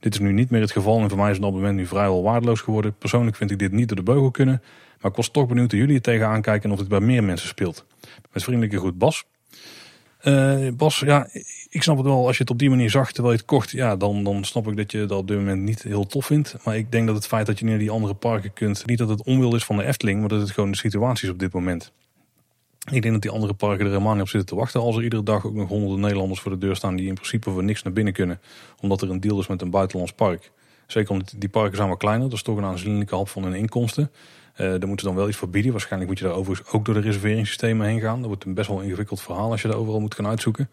Dit is nu niet meer het geval en voor mij is het moment nu vrijwel waardeloos geworden. Persoonlijk vind ik dit niet door de beugel kunnen. Maar ik was toch benieuwd hoe jullie het tegenaan kijken en of het bij meer mensen speelt. Met vriendelijke groet Bas. Uh, Bas, ja, ik snap het wel. Als je het op die manier zag terwijl je het kocht, ja, dan, dan snap ik dat je dat op dit moment niet heel tof vindt. Maar ik denk dat het feit dat je naar die andere parken kunt, niet dat het onwil is van de Efteling, maar dat het gewoon de situatie is op dit moment. Ik denk dat die andere parken er helemaal niet op zitten te wachten. Als er iedere dag ook nog honderden Nederlanders voor de deur staan die in principe voor niks naar binnen kunnen. Omdat er een deal is met een buitenlands park. Zeker omdat die parken zijn wat kleiner. Dat is toch een aanzienlijke hap van hun inkomsten. Daar moeten ze dan wel iets voor bieden. Waarschijnlijk moet je daar overigens ook door de reserveringssystemen heen gaan. Dat wordt een best wel ingewikkeld verhaal als je daar overal moet gaan uitzoeken.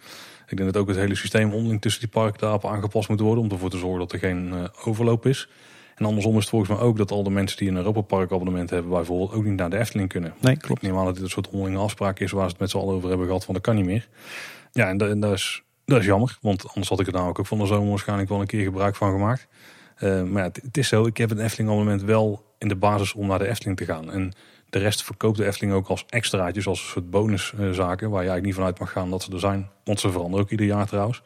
Ik denk dat ook het hele systeem onderling tussen die parken daarop aangepast moet worden. Om ervoor te zorgen dat er geen uh, overloop is. En andersom is het volgens mij ook dat al de mensen die een Europa Park abonnement hebben, bijvoorbeeld ook niet naar de Efteling kunnen. Nee, klopt. Ik neem aan dat dit een soort onderlinge afspraak is waar ze het met z'n allen over hebben gehad van dat kan niet meer. Ja, en, daar is Dat is jammer, want anders had ik er nou ook van de zomer waarschijnlijk wel een keer gebruik van gemaakt. Uh, maar het, is zo, ik heb een Efteling abonnement wel in de basis om naar de Efteling te gaan. En de rest verkoopt de Efteling ook als extraatjes, als een soort bonuszaken. waar je eigenlijk niet vanuit mag gaan dat ze er zijn. Want ze veranderen ook ieder jaar trouwens.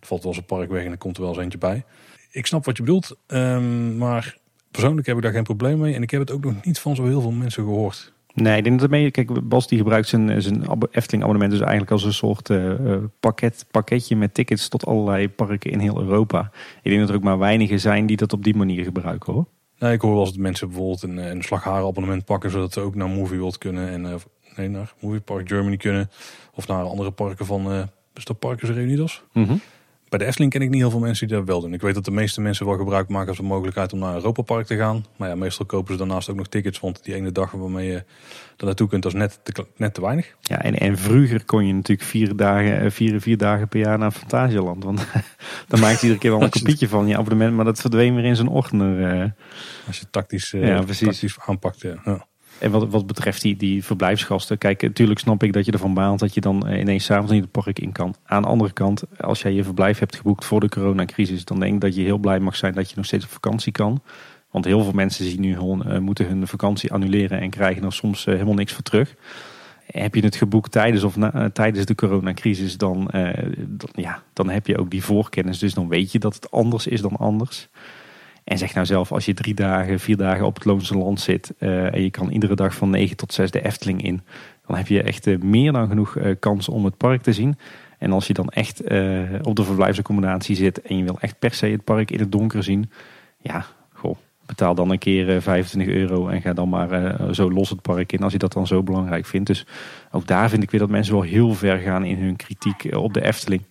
Er valt wel eens een park weg en er komt er wel eens eentje bij. Ik snap wat je bedoelt, um, maar persoonlijk heb ik daar geen probleem mee. En ik heb het ook nog niet van zo heel veel mensen gehoord. Nee, ik denk dat ermee. Kijk, Bas die gebruikt zijn, zijn Efteling abonnement dus eigenlijk als een soort uh, pakket, pakketje met tickets tot allerlei parken in heel Europa. Ik denk dat er ook maar weinigen zijn die dat op die manier gebruiken hoor. Nee, ik hoor wel eens dat mensen bijvoorbeeld een, een abonnement pakken zodat ze ook naar Movie World kunnen en uh, nee, naar Movie Park Germany kunnen. Of naar andere parken van uh, is dat Parkers Reunidos. Mm bij de Efteling ken ik niet heel veel mensen die dat wel doen. Ik weet dat de meeste mensen wel gebruik maken als de mogelijkheid om naar Europa Park te gaan. Maar ja, meestal kopen ze daarnaast ook nog tickets. Want die ene dag waarmee je er naartoe kunt, dat is net te, net te weinig. Ja, en, en vroeger kon je natuurlijk vier dagen, eh, vier, vier dagen per jaar naar Fantasieland. Want dan maakt iedere keer wel een kopietje van je abonnement. Maar dat verdween weer in zijn ordner. Eh. Als je tactisch, uh, ja, tactisch aanpakt, ja. En wat, wat betreft die, die verblijfsgasten, kijk, natuurlijk snap ik dat je ervan baalt dat je dan eh, ineens s'avonds niet het park in kan. Aan de andere kant, als jij je verblijf hebt geboekt voor de coronacrisis, dan denk ik dat je heel blij mag zijn dat je nog steeds op vakantie kan. Want heel veel mensen zien nu uh, moeten hun vakantie annuleren en krijgen er soms uh, helemaal niks voor terug. Heb je het geboekt tijdens, of na, tijdens de coronacrisis, dan, dan, ja, dan heb je ook die voorkennis. Dus dan weet je dat het anders is dan anders. En zeg nou zelf, als je drie dagen, vier dagen op het Loonse Land zit uh, en je kan iedere dag van 9 tot 6 de Efteling in, dan heb je echt uh, meer dan genoeg uh, kans om het park te zien. En als je dan echt op de verblijfsaccommodatie zit en je wil echt per se het park in het donker zien, ja, goh, betaal dan een keer 25 euro en ga dan maar zo los het park in als je dat dan zo belangrijk vindt. Dus ook daar vind ik weer dat mensen wel heel ver gaan in hun kritiek op de Efteling.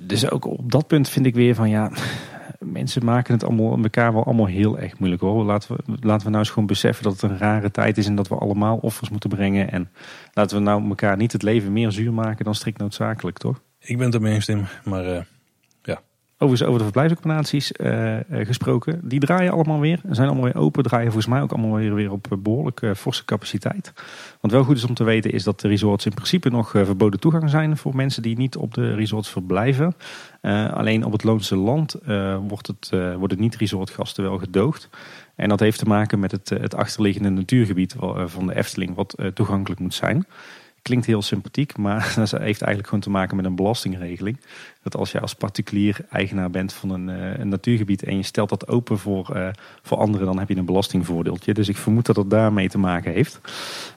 Dus ook op dat punt vind ik weer van ja, mensen maken het allemaal, elkaar wel allemaal heel erg moeilijk hoor. Laten we, laten we nou eens gewoon beseffen dat het een rare tijd is en dat we allemaal offers moeten brengen. En laten we nou elkaar niet het leven meer zuur maken dan strikt noodzakelijk, toch? Ik ben het ermee eens, Tim. Maar uh, Overigens over de verblijfsaccommodaties uh, gesproken. Die draaien allemaal weer. Zijn allemaal weer open. Draaien volgens mij ook allemaal weer, weer op behoorlijk uh, forse capaciteit. Want wel goed is om te weten is dat de resorts in principe nog verboden toegang zijn voor mensen die niet op de resorts verblijven. alleen op het Loonse Land wordt het, worden niet-resortgasten wel gedoogd. En dat heeft te maken met het, het achterliggende natuurgebied van de Efteling wat toegankelijk moet zijn. Klinkt heel sympathiek, maar dat heeft eigenlijk gewoon te maken met een belastingregeling. Dat als je als particulier eigenaar bent van een, uh, een natuurgebied en je stelt dat open voor, uh, voor anderen, dan heb je een belastingvoordeeltje. Dus ik vermoed dat het daarmee te maken heeft.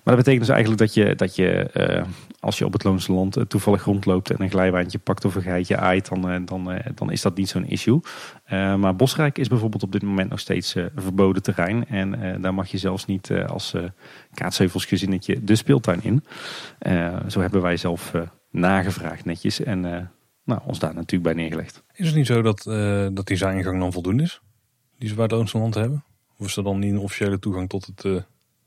Maar dat betekent dus eigenlijk dat je, dat je uh, als je op het Loonse Land toevallig rondloopt en een glijbaantje pakt of een geitje aait, dan, dan, dan is dat niet zo'n issue. maar Bosrijk is bijvoorbeeld op dit moment nog steeds verboden terrein. En daar mag je zelfs niet als kaatsheuvelsgezinnetje de speeltuin in. zo hebben wij zelf nagevraagd netjes. En nou, ons daar natuurlijk bij neergelegd. Is het niet zo dat, uh, dat die zijingang dan voldoende is? Die ze bij het land hebben? Of is er dan niet een officiële toegang tot het uh,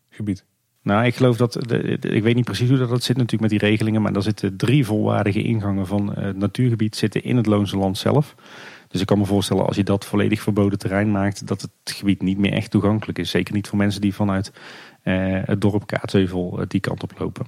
gebied? Nou, ik geloof dat, de, ik weet niet precies hoe dat zit natuurlijk met die regelingen, maar er zitten drie volwaardige ingangen van het natuurgebied zitten in het Loonse Land zelf. Dus ik kan me voorstellen als je dat volledig verboden terrein maakt, dat het gebied niet meer echt toegankelijk is. Zeker niet voor mensen die vanuit het dorp Kaatsheuvel die kant op lopen.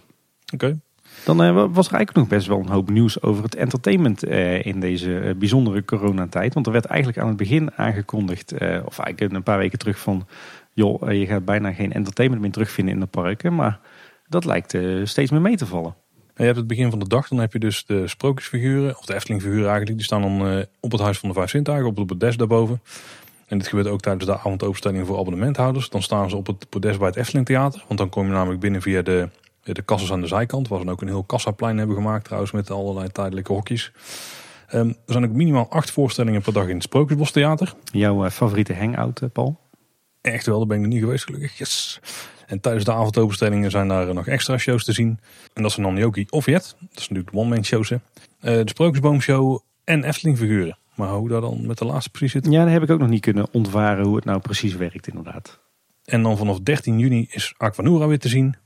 Oké. Dan uh, was er eigenlijk nog best wel een hoop nieuws over het entertainment uh, in deze uh, bijzondere coronatijd. Want er werd eigenlijk aan het begin aangekondigd, of eigenlijk een paar weken terug van... joh, je gaat bijna geen entertainment meer terugvinden in de parken. Maar dat lijkt steeds meer mee te vallen. Je hebt het begin van de dag, dan heb je dus de sprookjesfiguren, of de Eftelingfiguren eigenlijk. Die staan dan op het Huis van de Vijf Sintuigen, op het podest daarboven. En dit gebeurt ook tijdens de avondopenstelling voor abonnementhouders. Dan staan ze op het podest bij het Efteling Theater. Want dan kom je namelijk binnen via de de kassas aan de zijkant, waar ze ook een heel kassaplein hebben gemaakt trouwens met allerlei tijdelijke hokjes. Um, er zijn ook minimaal acht voorstellingen per dag in het Sprookjesbos Theater. Jouw uh, favoriete hangout, uh, Paul? Echt wel, daar ben ik nog niet geweest gelukkig. Yes. En tijdens de avondopenstellingen zijn daar nog extra shows te zien. En dat zijn dan Yoki of Jet. Dat is natuurlijk de one-man shows. Hè. Uh, de Sprookjesboomshow en Efteling figuren. Maar hoe daar dan met de laatste precies zit? Ja, daar heb ik ook nog niet kunnen ontvaren hoe het nou precies werkt inderdaad. En dan vanaf 13 juni is Aquanura weer te zien.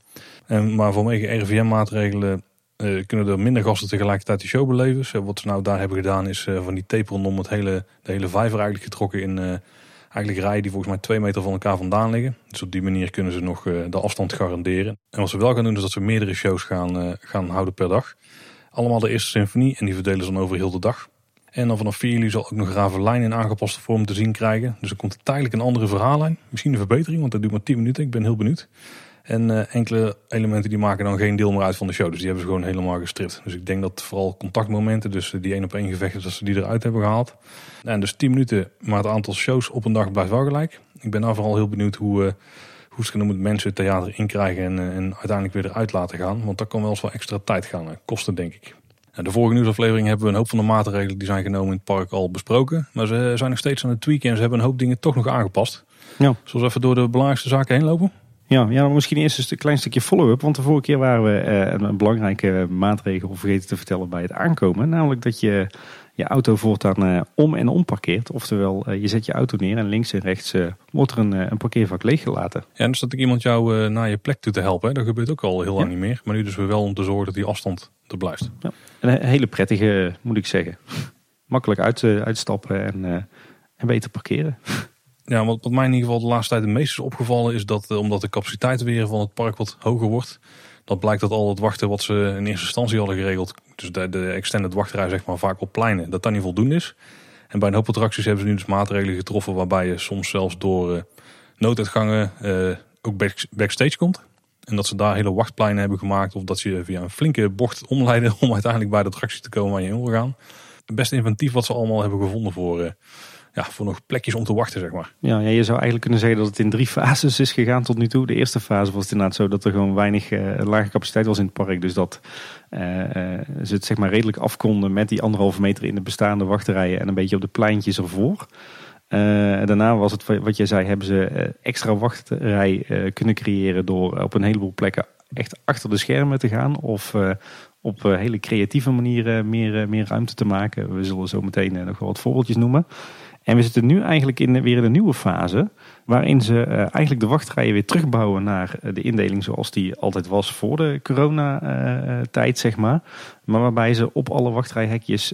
En, maar vanwege RIVM-maatregelen uh, kunnen er minder gasten tegelijkertijd de show beleven. Dus, wat ze nou daar hebben gedaan is uh, van die tape rondom het hele, de hele vijver eigenlijk getrokken in eigenlijk rijen die volgens mij twee meter van elkaar vandaan liggen. Dus op die manier kunnen ze nog de afstand garanderen. En wat ze wel gaan doen is dat ze meerdere shows gaan, gaan houden per dag. Allemaal de eerste symfonie en die verdelen ze dan over heel de dag. En dan vanaf 4 juli zal ook nog Ravelijn in aangepaste vorm te zien krijgen. Dus er komt tijdelijk een andere verhaallijn. Misschien een verbetering, want dat duurt maar 10 minuten. Ik ben heel benieuwd. En uh, enkele elementen die maken dan geen deel meer uit van de show. Dus die hebben ze gewoon helemaal gestript. Dus ik denk dat vooral contactmomenten, dus die één op één gevechten, dat ze die eruit hebben gehaald. En dus 10 minuten, maar het aantal shows op een dag blijft wel gelijk. Ik ben nou vooral heel benieuwd hoe, uh, hoe ze genoemd mensen het theater inkrijgen en, uh, en uiteindelijk weer eruit laten gaan. Want dat kan wel eens wel extra tijd gaan kosten, denk ik. En de vorige nieuwsaflevering hebben we een hoop van de maatregelen die zijn genomen in het park al besproken. Maar ze zijn nog steeds aan het tweaken en ze hebben een hoop dingen toch nog aangepast. Ja. Zullen we even door de belangrijkste zaken heen lopen? Ja, ja, misschien eerst een klein stukje follow-up. Want de vorige keer waren we uh, een belangrijke maatregel vergeten te vertellen bij het aankomen. Namelijk dat je je auto voortaan uh, om en om parkeert. Oftewel, uh, je zet je auto neer en links en rechts wordt er een, een parkeervak leeggelaten. Ja, en dus dat ik iemand jou naar je plek toe te helpen. Hè? Dat gebeurt ook al heel lang niet meer. Maar nu dus weer wel om te zorgen dat die afstand er blijft. Ja. Een hele prettige, moet ik zeggen. Makkelijk uit, uitstappen en, en beter parkeren. Ja, wat, wat mij in ieder geval de laatste tijd het meest is opgevallen is dat uh, omdat de capaciteit weer van het park wat hoger wordt, dat blijkt dat al het wachten wat ze in eerste instantie hadden geregeld, dus de, de extended wachtrij zeg maar vaak op pleinen, dat dat niet voldoende is. En bij een hoop attracties hebben ze nu dus maatregelen getroffen waarbij je soms zelfs door uh, nooduitgangen uh, ook back, backstage komt. En dat ze daar hele wachtpleinen hebben gemaakt of dat ze via een flinke bocht omleiden om uiteindelijk bij de attractie te komen waar je in wil gaan. Best inventief wat ze allemaal hebben gevonden voor ja, voor nog plekjes om te wachten, zeg maar. Ja, je zou eigenlijk kunnen zeggen dat het in drie fases is gegaan tot nu toe. De eerste fase was het inderdaad zo dat er gewoon weinig uh, lage capaciteit was in het park. Dus dat uh, ze het zeg maar redelijk afkonden met die anderhalve meter in de bestaande wachterijen en een beetje op de pleintjes ervoor. Daarna was het wat jij zei, hebben ze extra wachtrij kunnen creëren door op een heleboel plekken echt achter de schermen te gaan. Of op hele creatieve manieren meer, meer ruimte te maken. We zullen zo meteen nog wel wat voorbeeldjes noemen. En we zitten nu eigenlijk in, weer in een nieuwe fase. Waarin ze uh, eigenlijk de wachtrijen weer terugbouwen naar eh, de indeling zoals die altijd was voor de coronatijd, uh, zeg maar. Maar waarbij ze op alle wachtrijhekjes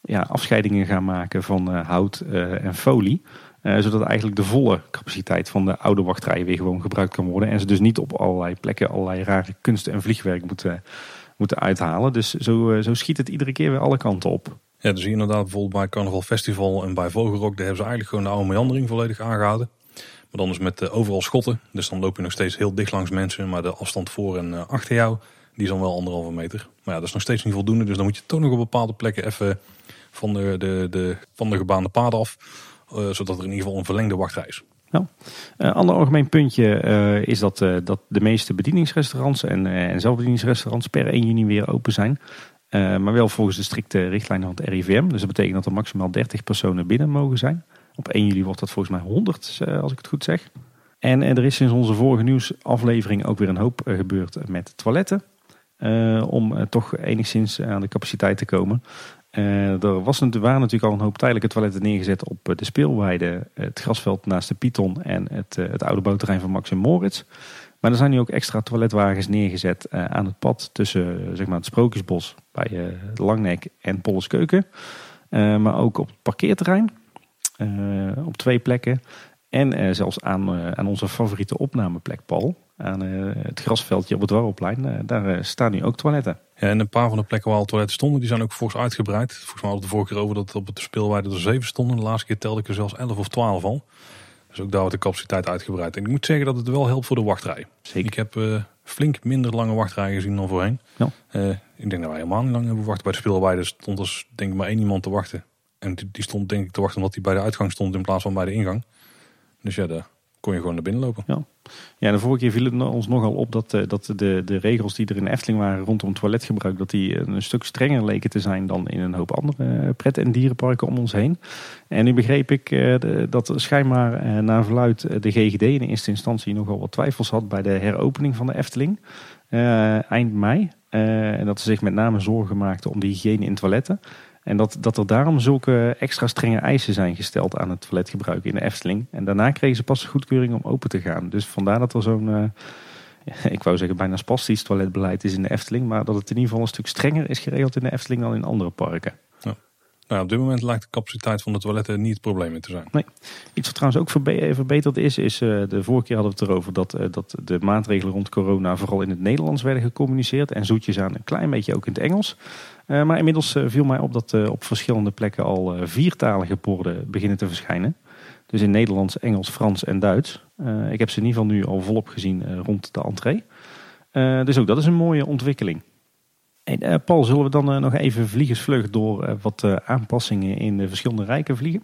ja, afscheidingen gaan maken van hout en folie. zodat eigenlijk de volle capaciteit van de oude wachtrijen weer gewoon gebruikt kan worden. En ze dus niet op allerlei plekken allerlei rare kunst en vliegwerk moeten, moeten uithalen. Dus zo, zo schiet het iedere keer weer alle kanten op. Ja, dus inderdaad bijvoorbeeld bij Carnaval Festival en bij Vogelrok, daar hebben ze eigenlijk gewoon de oude meandering volledig aangehouden. Maar dan is met uh, overal schotten, dus dan loop je nog steeds heel dicht langs mensen, maar de afstand voor en uh, achter jou, die is dan wel anderhalve meter. Maar ja, dat is nog steeds niet voldoende, dus dan moet je toch nog op bepaalde plekken even van de, de, de, van de gebaande paden af, uh, zodat er in ieder geval een verlengde wachtrij is. Nou, een ander algemeen puntje is dat, dat de meeste bedieningsrestaurants en, en zelfbedieningsrestaurants per 1 juni weer open zijn. Uh, maar wel volgens de strikte richtlijnen van het RIVM. Dus dat betekent dat er maximaal 30 personen binnen mogen zijn. Op 1 juli wordt dat volgens mij 100, uh, als ik het goed zeg. En uh, er is sinds onze vorige nieuwsaflevering ook weer een hoop gebeurd met toiletten. om toch enigszins aan de capaciteit te komen. er was, waren natuurlijk al een hoop tijdelijke toiletten neergezet op de speelweide, het grasveld naast de Python en het, het oude bouwterrein van Max en Moritz. Maar er zijn nu ook extra toiletwagens neergezet uh, aan het pad tussen uh, zeg maar het Sprookjesbos bij uh, Langnek en Polleskeuken. maar ook op het parkeerterrein op twee plekken. En zelfs aan, aan onze favoriete opnameplek, Paul. Aan het grasveldje op het Warrelplein. daar staan nu ook toiletten. Ja, en een paar van de plekken waar al toiletten stonden, die zijn ook volgens uitgebreid. Volgens mij hadden we de vorige keer over dat op het speelweide er zeven stonden. De laatste keer telde ik er zelfs elf of twaalf al. Dus ook daar wordt de capaciteit uitgebreid. En ik moet zeggen dat het wel helpt voor de wachtrij. Zeker. Ik heb uh, flink minder lange wachtrijen gezien dan voorheen. Ja. Uh, ik denk dat wij helemaal niet lang hebben wachten. Bij de speelweide stond er denk ik maar één iemand te wachten. En die, stond denk ik te wachten omdat hij bij de uitgang stond in plaats van bij de ingang. Dus ja, daar kon je gewoon naar binnen lopen. Ja. Ja, de vorige keer viel het ons nogal op dat, eh, dat de, de regels die er in Efteling waren rondom toiletgebruik, dat die een stuk strenger leken te zijn dan in een hoop andere pret- en dierenparken om ons heen. En nu begreep ik dat schijnbaar naar verluid de GGD in eerste instantie nogal wat twijfels had bij de heropening van de Efteling eind mei. en dat ze zich met name zorgen maakten om de hygiëne in toiletten. En dat, dat er daarom zulke extra strenge eisen zijn gesteld aan het toiletgebruik in de Efteling. En daarna kregen ze pas de goedkeuring om open te gaan. Dus vandaar dat er zo'n, uh, ik wou zeggen bijna spastisch toiletbeleid is in de Efteling. Maar dat het in ieder geval een stuk strenger is geregeld in de Efteling dan in andere parken. Ja. Nou, op dit moment lijkt de capaciteit van de toiletten niet het probleem te zijn. Iets wat trouwens ook verbe- verbeterd is, is eh, de vorige keer hadden we het erover dat, eh, dat de maatregelen rond corona vooral in het Nederlands werden gecommuniceerd. En zoetjes aan een klein beetje ook in het Engels. Eh, maar inmiddels eh, viel mij op dat eh, op verschillende plekken al viertalige borden beginnen te verschijnen. Dus in Nederlands, Engels, Frans en Duits. Ik heb ze in ieder geval nu al volop gezien rond de entree. Dus ook dat is een mooie ontwikkeling. En, Paul, zullen we dan nog even vliegensvlug door wat aanpassingen in de verschillende rijken vliegen?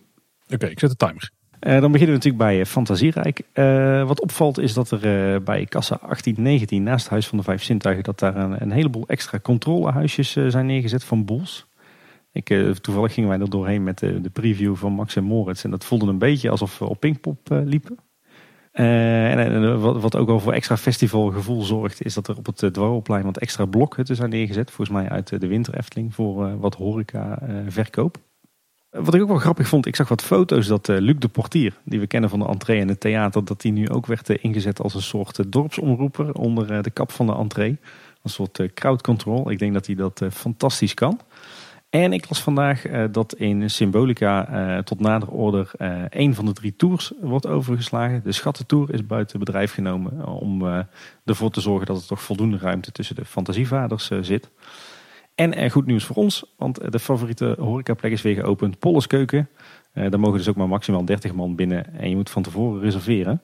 Oké, ik zet de timer. Eh, dan beginnen we natuurlijk bij eh, Fantasierijk. Eh, wat opvalt is dat er bij kassa 1819 naast het Huis van de Vijf Zintuigen... dat daar een, heleboel extra controlehuisjes eh, zijn neergezet van Boels. Ik, toevallig gingen wij er doorheen met de, de preview van Max en Moritz. En dat voelde een beetje alsof we op Pinkpop liepen. En, wat, wat ook wel voor extra festivalgevoel zorgt... is dat er op het uh, wat extra blokhutten zijn neergezet. Volgens mij uit de Winter Efteling voor wat horeca verkoop. Wat ik ook wel grappig vond, ik zag wat foto's dat eh, Luc de Portier, die we kennen van de entree en het theater, dat die nu ook werd eh, ingezet als een soort eh, dorpsomroeper onder de kap van de entree. Een soort crowd control. Ik denk dat hij dat fantastisch kan. En ik las vandaag dat in Symbolica tot nader order één van de drie tours wordt overgeslagen. De Schattentour is buiten bedrijf genomen om ervoor te zorgen dat er toch voldoende ruimte tussen de fantasievaders zit. En eh, goed nieuws voor ons, want eh, de favoriete horecaplek is weer geopend. Polles Keuken. Eh, daar mogen dus ook maar maximaal 30 man binnen en je moet van tevoren reserveren.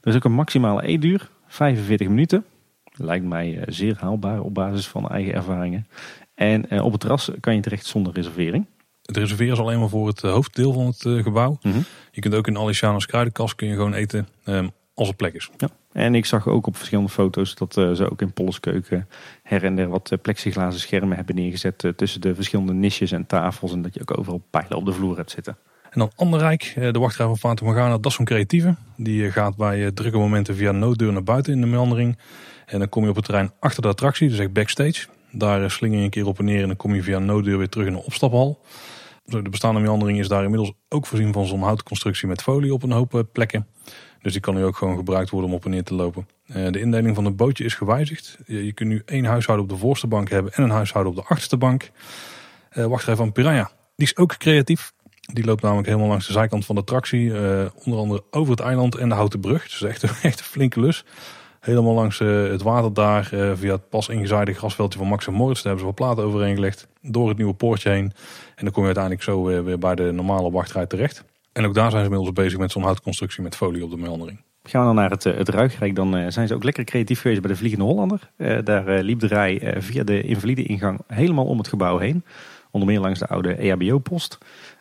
Er is ook een maximale eetduur, 45 minuten. Lijkt mij zeer haalbaar op basis van eigen ervaringen. En op het terras kan je terecht zonder reservering. Het reserveren is alleen maar voor het hoofddeel van het gebouw. Mhm. Je kunt ook in Aliciano's kruidenkast kun je gewoon eten ehm, als er plek is. Ja. En ik zag ook op verschillende foto's dat eh, ze ook in Polleskeuken her en der wat eh, plexiglazen schermen hebben neergezet eh, tussen de verschillende nisjes en tafels. En dat je ook overal pijlen op de vloer hebt zitten. En dan Anderrijk, eh, de wachtrij van Fata Morgana, dat is zo'n creatieve. Die gaat bij drukke momenten via een nooddeur naar buiten in de meandering. En dan kom je op het terrein achter de attractie, dus echt backstage. Daar slinger je een keer op en neer en dan kom je via een nooddeur weer terug in de opstaphal. Zo, De bestaande meandering is daar inmiddels ook voorzien van zo'n houten constructie met folie op een hoop plekken. Dus die kan nu ook gewoon gebruikt worden om op en neer te lopen. Eh, De indeling van het bootje is gewijzigd. Je kunt nu één huishouden op de voorste bank hebben en een huishouden op de achterste bank. Eh, Wachtrij van Piranha, die is ook creatief. Die loopt namelijk helemaal langs de zijkant van de attractie. eh, onder andere over het eiland en de houten brug. Dus echt, een- echt een flinke lus. Helemaal langs het water daar, via het pas ingezaaide grasveldje van Max en Moritz. Daar hebben ze wel platen overheen gelegd. Door het nieuwe poortje heen. En dan kom je uiteindelijk zo weer bij de normale wachtrij terecht. En ook daar zijn ze inmiddels bezig met zo'n houtconstructie met folie op de meandering. Gaan we dan naar het, eh, het Ruigrijk, dan eh, zijn ze ook lekker creatief geweest bij de Vliegende Hollander. Eh, daar liep de rij via de invalide ingang helemaal om het gebouw heen. Onder meer langs de oude EHBO-post.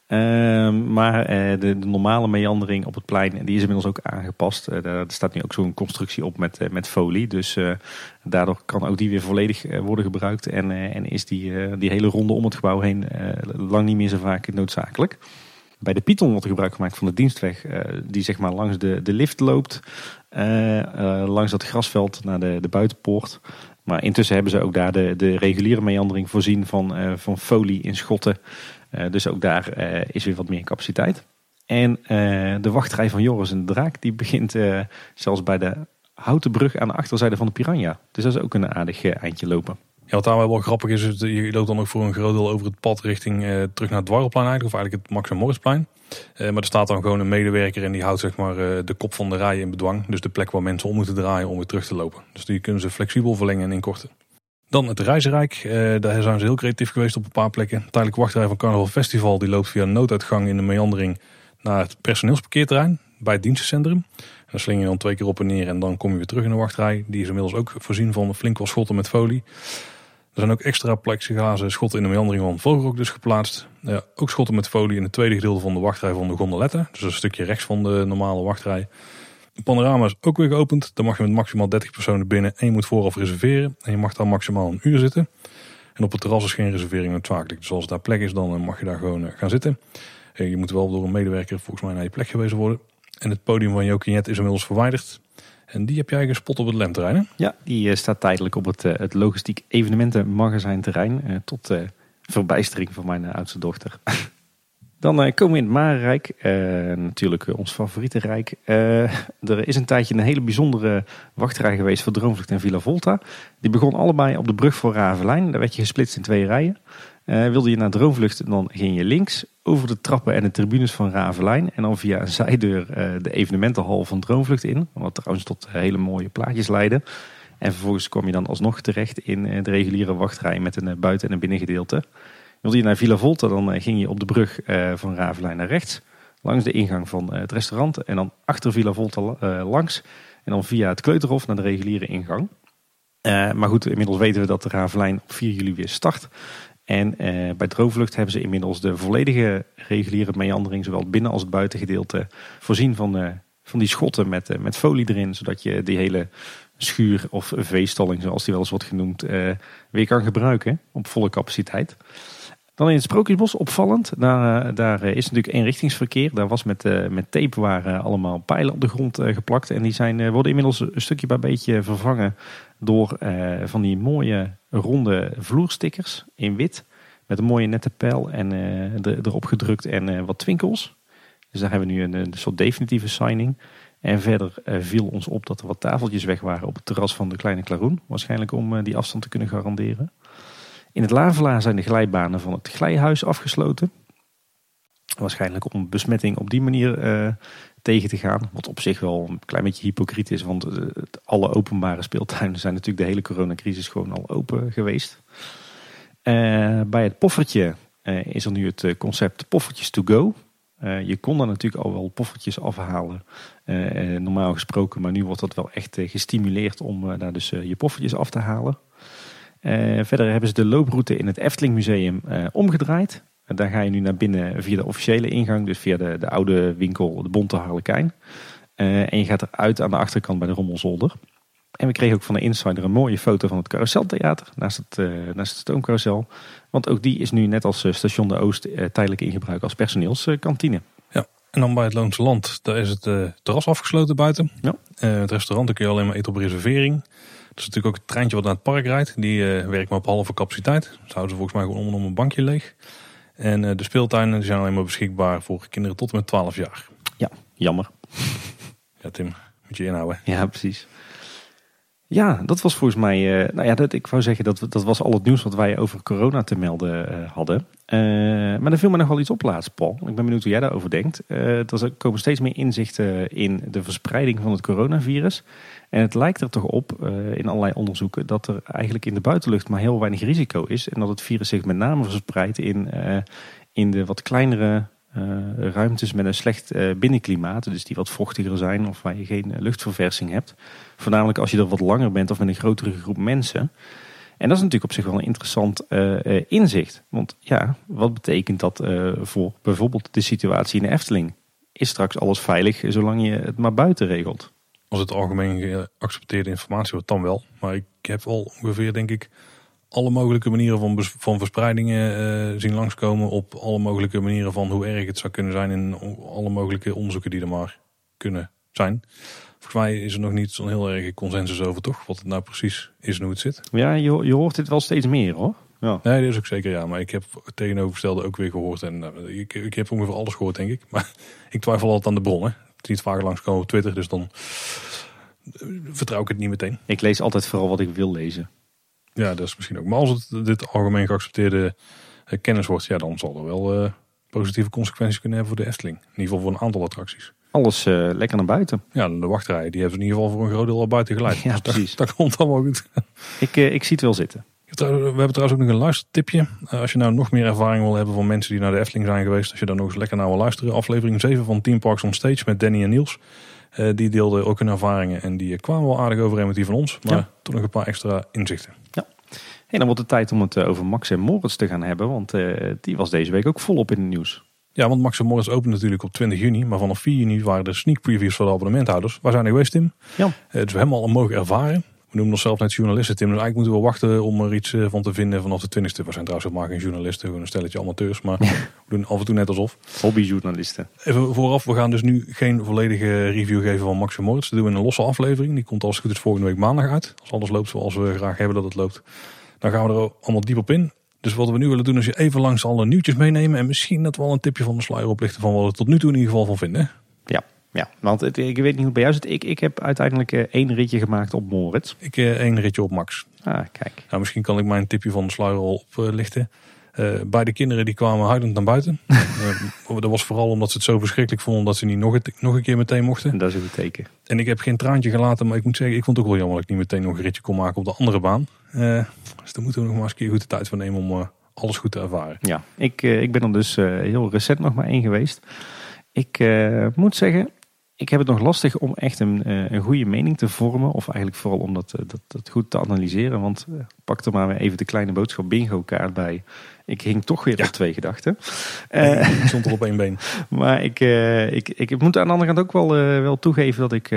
Ehm, maar de, de normale meandering op het plein, die is inmiddels ook aangepast. Daar staat nu ook zo'n constructie op met, met folie. Dus daardoor kan ook die weer volledig worden gebruikt. En, en is die, die hele ronde om het gebouw heen lang niet meer zo vaak noodzakelijk. Bij de Python wordt gebruik gemaakt van de dienstweg eh, die zeg maar langs de, de lift loopt. eh, eh, langs dat grasveld naar de, de buitenpoort. Maar intussen hebben ze ook daar de, de reguliere meandering voorzien van, van folie in schotten. Dus ook daar is weer wat meer capaciteit. En de wachtrij van Joris en de Draak die begint zelfs bij de houten brug aan de achterzijde van de Piranha. Dus dat is ook een aardig eindje lopen. Ja, wat daar wel grappig is, je loopt dan ook voor een groot deel over het pad richting eh, terug naar het Dwarrelplein eigenlijk. Of eigenlijk het Max en Moritzplein. Eh, maar er staat dan gewoon een medewerker en die houdt zeg maar eh, de kop van de rij in bedwang. Dus de plek waar mensen om moeten draaien om weer terug te lopen. Dus die kunnen ze flexibel verlengen en inkorten. Dan het Reizenrijk. Daar zijn ze heel creatief geweest op een paar plekken. Tijdelijk wachtrij van Carnaval Festival. Die loopt via nooduitgang in de meandering naar het personeelsparkeerterrein bij het dienstencentrum. En dan sling je dan twee keer op en neer en dan kom je weer terug in de wachtrij. Die is inmiddels ook voorzien van flink wat schotten met folie. Er zijn ook extra plexiglazen schotten in de meandering van Vogelrok dus geplaatst. Ook schotten met folie in het tweede gedeelte van de wachtrij van de gondeletten. Dus een stukje rechts van de normale wachtrij. De panorama is ook weer geopend. Dan mag je met maximaal 30 personen binnen en je moet vooraf reserveren. En je mag daar maximaal een uur zitten. En op het terras is geen reservering noodzakelijk. Dus als daar plek is, dan eh, mag je daar gewoon eh, gaan zitten. Eh, Je moet wel door een medewerker volgens mij naar je plek gewezen worden. En het podium van Jokinet is inmiddels verwijderd. En die heb jij gespot op het lemterrein, hè? Ja, die eh, staat tijdelijk op het, eh, het logistiek evenementenmagazijnterrein. eh, tot verbijstering van mijn oudste dochter. Dan komen we in het Marenrijk. Natuurlijk ons favoriete rijk. Er is een tijdje een hele bijzondere wachtrij geweest voor Droomvlucht en Villa Volta. Die begon allebei op de brug voor Ravelijn. Daar werd je gesplitst in twee rijen. Eh, wilde je naar Droomvlucht, dan ging je links over de trappen en de tribunes van Ravelijn. En dan via een zijdeur eh, de evenementenhal van Droomvlucht in. Wat trouwens tot hele mooie plaatjes leidde. En vervolgens kwam je dan alsnog terecht in eh, de reguliere wachtrij met een buiten- en een binnengedeelte. Wilde je naar Villa Volta, dan ging je op de brug van Ravelijn naar rechts. Langs de ingang van het restaurant. En dan achter Villa Volta langs. En dan via het Kleuterhof naar de reguliere ingang. maar goed, inmiddels weten we dat de Ravelijn op 4 juli weer start. En eh, bij Droomvlucht hebben ze inmiddels de volledige reguliere meandering, zowel binnen- als het buitengedeelte, voorzien van, uh, van die schotten met, uh, met folie erin. Zodat je die hele schuur of veestalling, zoals die wel eens wordt genoemd, weer kan gebruiken op volle capaciteit. Dan in het Sprookjesbos, opvallend. Daar, daar is natuurlijk eenrichtingsverkeer. Daar was met, met tape waren allemaal pijlen op de grond geplakt. En die zijn, worden inmiddels een stukje bij beetje vervangen door van die mooie ronde vloerstickers in wit. Met een mooie nette pijl en uh, erop gedrukt en uh, wat twinkels. Dus daar hebben we nu een, soort definitieve signing. En verder viel ons op dat er wat tafeltjes weg waren op het terras van de Kleine Klaroen. Waarschijnlijk om die afstand te kunnen garanderen. In het Lavelaar zijn de glijbanen van het glijhuis afgesloten. Waarschijnlijk om besmetting op die manier tegen te gaan. Wat op zich wel een klein beetje hypocriet is. Want alle openbare speeltuinen zijn natuurlijk de hele coronacrisis gewoon al open geweest. Uh, bij het poffertje uh, is er nu het eh, concept poffertjes to go. je kon daar natuurlijk al wel poffertjes afhalen, normaal gesproken. Maar nu wordt dat wel echt gestimuleerd om daar dus je poffertjes af te halen. verder hebben ze de looproute in het Efteling Museum omgedraaid. Daar ga je nu naar binnen via de officiële ingang, dus via de, de oude winkel, de Bonte Harlekijn. en je gaat eruit aan de achterkant bij de Rommelzolder. En we kregen ook van de insider een mooie foto van het Carouseltheater naast het, uh, naast het stoomcarousel. Want ook die is nu net als uh, Station de Oost uh, tijdelijk in gebruik als personeelskantine. ja, en dan bij het Loonse Land, daar is het terras afgesloten buiten. Ja. het restaurant, daar kun je alleen maar eten op reservering. Dat is natuurlijk ook het treintje wat naar het park rijdt. Die werkt maar op halve capaciteit. Ze houden ze volgens mij gewoon om en om een bankje leeg. En de speeltuinen die zijn alleen maar beschikbaar voor kinderen tot en met 12 jaar. Ja, jammer. Ja, Tim, moet je inhouden. Ja, precies. Ja, dat was volgens mij. Uh, nou ja, dat, ik wou zeggen dat dat was al het nieuws wat wij over corona te melden uh, hadden. Uh, maar er viel me nog wel iets op laatst, Paul. Ik ben benieuwd hoe jij daarover denkt. er komen steeds meer inzichten in de verspreiding van het coronavirus. En het lijkt er toch op, in allerlei onderzoeken, dat er eigenlijk in de buitenlucht maar heel weinig risico is. En dat het virus zich met name verspreidt in, in de wat kleinere ruimtes met een slecht uh, binnenklimaat, dus die wat vochtiger zijn of waar je geen eh, luchtverversing hebt. Voornamelijk als je er wat langer bent of met een grotere groep mensen. En dat is natuurlijk op zich wel een interessant inzicht. Want ja, wat betekent dat voor bijvoorbeeld de situatie in de Efteling? Is straks alles veilig zolang je het maar buiten regelt? Als het algemeen geaccepteerde informatie wordt, dan wel. Maar ik heb al ongeveer, denk ik, alle mogelijke manieren van, van verspreidingen uh, zien langskomen. Op alle mogelijke manieren van hoe erg het zou kunnen zijn. In alle mogelijke onderzoeken die er maar kunnen zijn. Volgens mij is er nog niet zo'n heel erg consensus over, toch? Wat het nou precies is en hoe het zit. Ja, je, je hoort dit wel steeds meer hoor. Ja. Nee, dat is ook zeker ja. Maar ik heb tegenovergestelde ook weer gehoord. En uh, ik, ik heb ongeveer alles gehoord, denk ik. Maar ik twijfel altijd aan de bronnen. Het is niet vaak langskomen op Twitter, dus dan eh, vertrouw ik het niet meteen. Ik lees altijd vooral wat ik wil lezen. Ja, dat is misschien ook. Maar als het dit algemeen geaccepteerde eh, kennis wordt, ja, dan zal er wel uh, positieve consequenties kunnen hebben voor de Efteling. In ieder geval voor een aantal attracties. Alles uh, lekker naar buiten. Ja, de wachtrij, die hebben in ieder geval voor een groot deel al buiten geleid. Ja, dus precies. Dat, komt allemaal goed. Ik, uh, ik zie het wel zitten. We hebben trouwens ook nog een luistertipje. als je nou nog meer ervaring wil hebben van mensen die naar de Efteling zijn geweest. Als je daar nog eens lekker naar wil luisteren. Aflevering 7 van Team Parks on Stage met Danny en Niels. die deelden ook hun ervaringen. En die kwamen wel aardig overeen met die van ons. Maar ja. toch nog een paar extra inzichten. En dan wordt het tijd om het eh, over Max en Moritz te gaan hebben. Want uh, die was deze week ook volop in het nieuws. Ja, want Max en Moritz opent natuurlijk op 20 juni. Maar vanaf 4 juni waren de sneak previews voor de abonnementhouders. Waar zijn er geweest, Tim? Ja. Uh, dus we hebben al mogen ervaren. We noemen onszelf net journalisten, Tim. Dus eigenlijk moeten we wachten om er iets van te vinden vanaf de 20ste. We zijn trouwens ook maar geen journalisten, gewoon een stelletje amateurs. Maar we doen af en toe net alsof. Hobbyjournalisten. Even vooraf, we gaan dus nu geen volledige review geven van Max en Moritz. Dat doen we in een losse aflevering. Die komt als het goed is volgende week maandag uit. Als alles loopt zoals we graag hebben dat het loopt. Dan gaan we er allemaal diep op in. Dus wat we nu willen doen is je even langs alle nieuwtjes meenemen. En misschien dat we al een tipje van de sluier oplichten van wat we tot nu toe in ieder geval van vinden. Ja, ja want het, ik weet niet hoe bij jou zit. Ik, ik heb uiteindelijk uh, één ritje gemaakt op Moritz. Ik uh, één ritje op Max. Ah, kijk. Nou, misschien kan ik mijn tipje van de sluier al oplichten. Uh, beide kinderen die kwamen huilend naar buiten. uh, dat was vooral omdat ze het zo verschrikkelijk vonden dat ze niet nog, het, nog een keer meteen mochten. En dat is een teken. En ik heb geen traantje gelaten, maar ik moet zeggen, ik vond het ook wel jammer dat ik niet meteen nog een ritje kon maken op de andere baan. Uh, dus daar moeten we nog maar eens een keer goed de tijd voor nemen om alles goed te ervaren. Ja, ik, ik ben er dus heel recent nog maar één geweest. Ik moet zeggen, ik heb het nog lastig om echt een, eh, een goede mening te vormen. Of eigenlijk vooral om dat, eh, dat, dat goed te analyseren. Want pak er maar weer even de kleine boodschap bingo kaart bij. Ik hing toch weer op twee gedachten. Uh, ik stond er op één been. Maar ik, ik, ik moet aan de andere kant ook wel, wel toegeven dat ik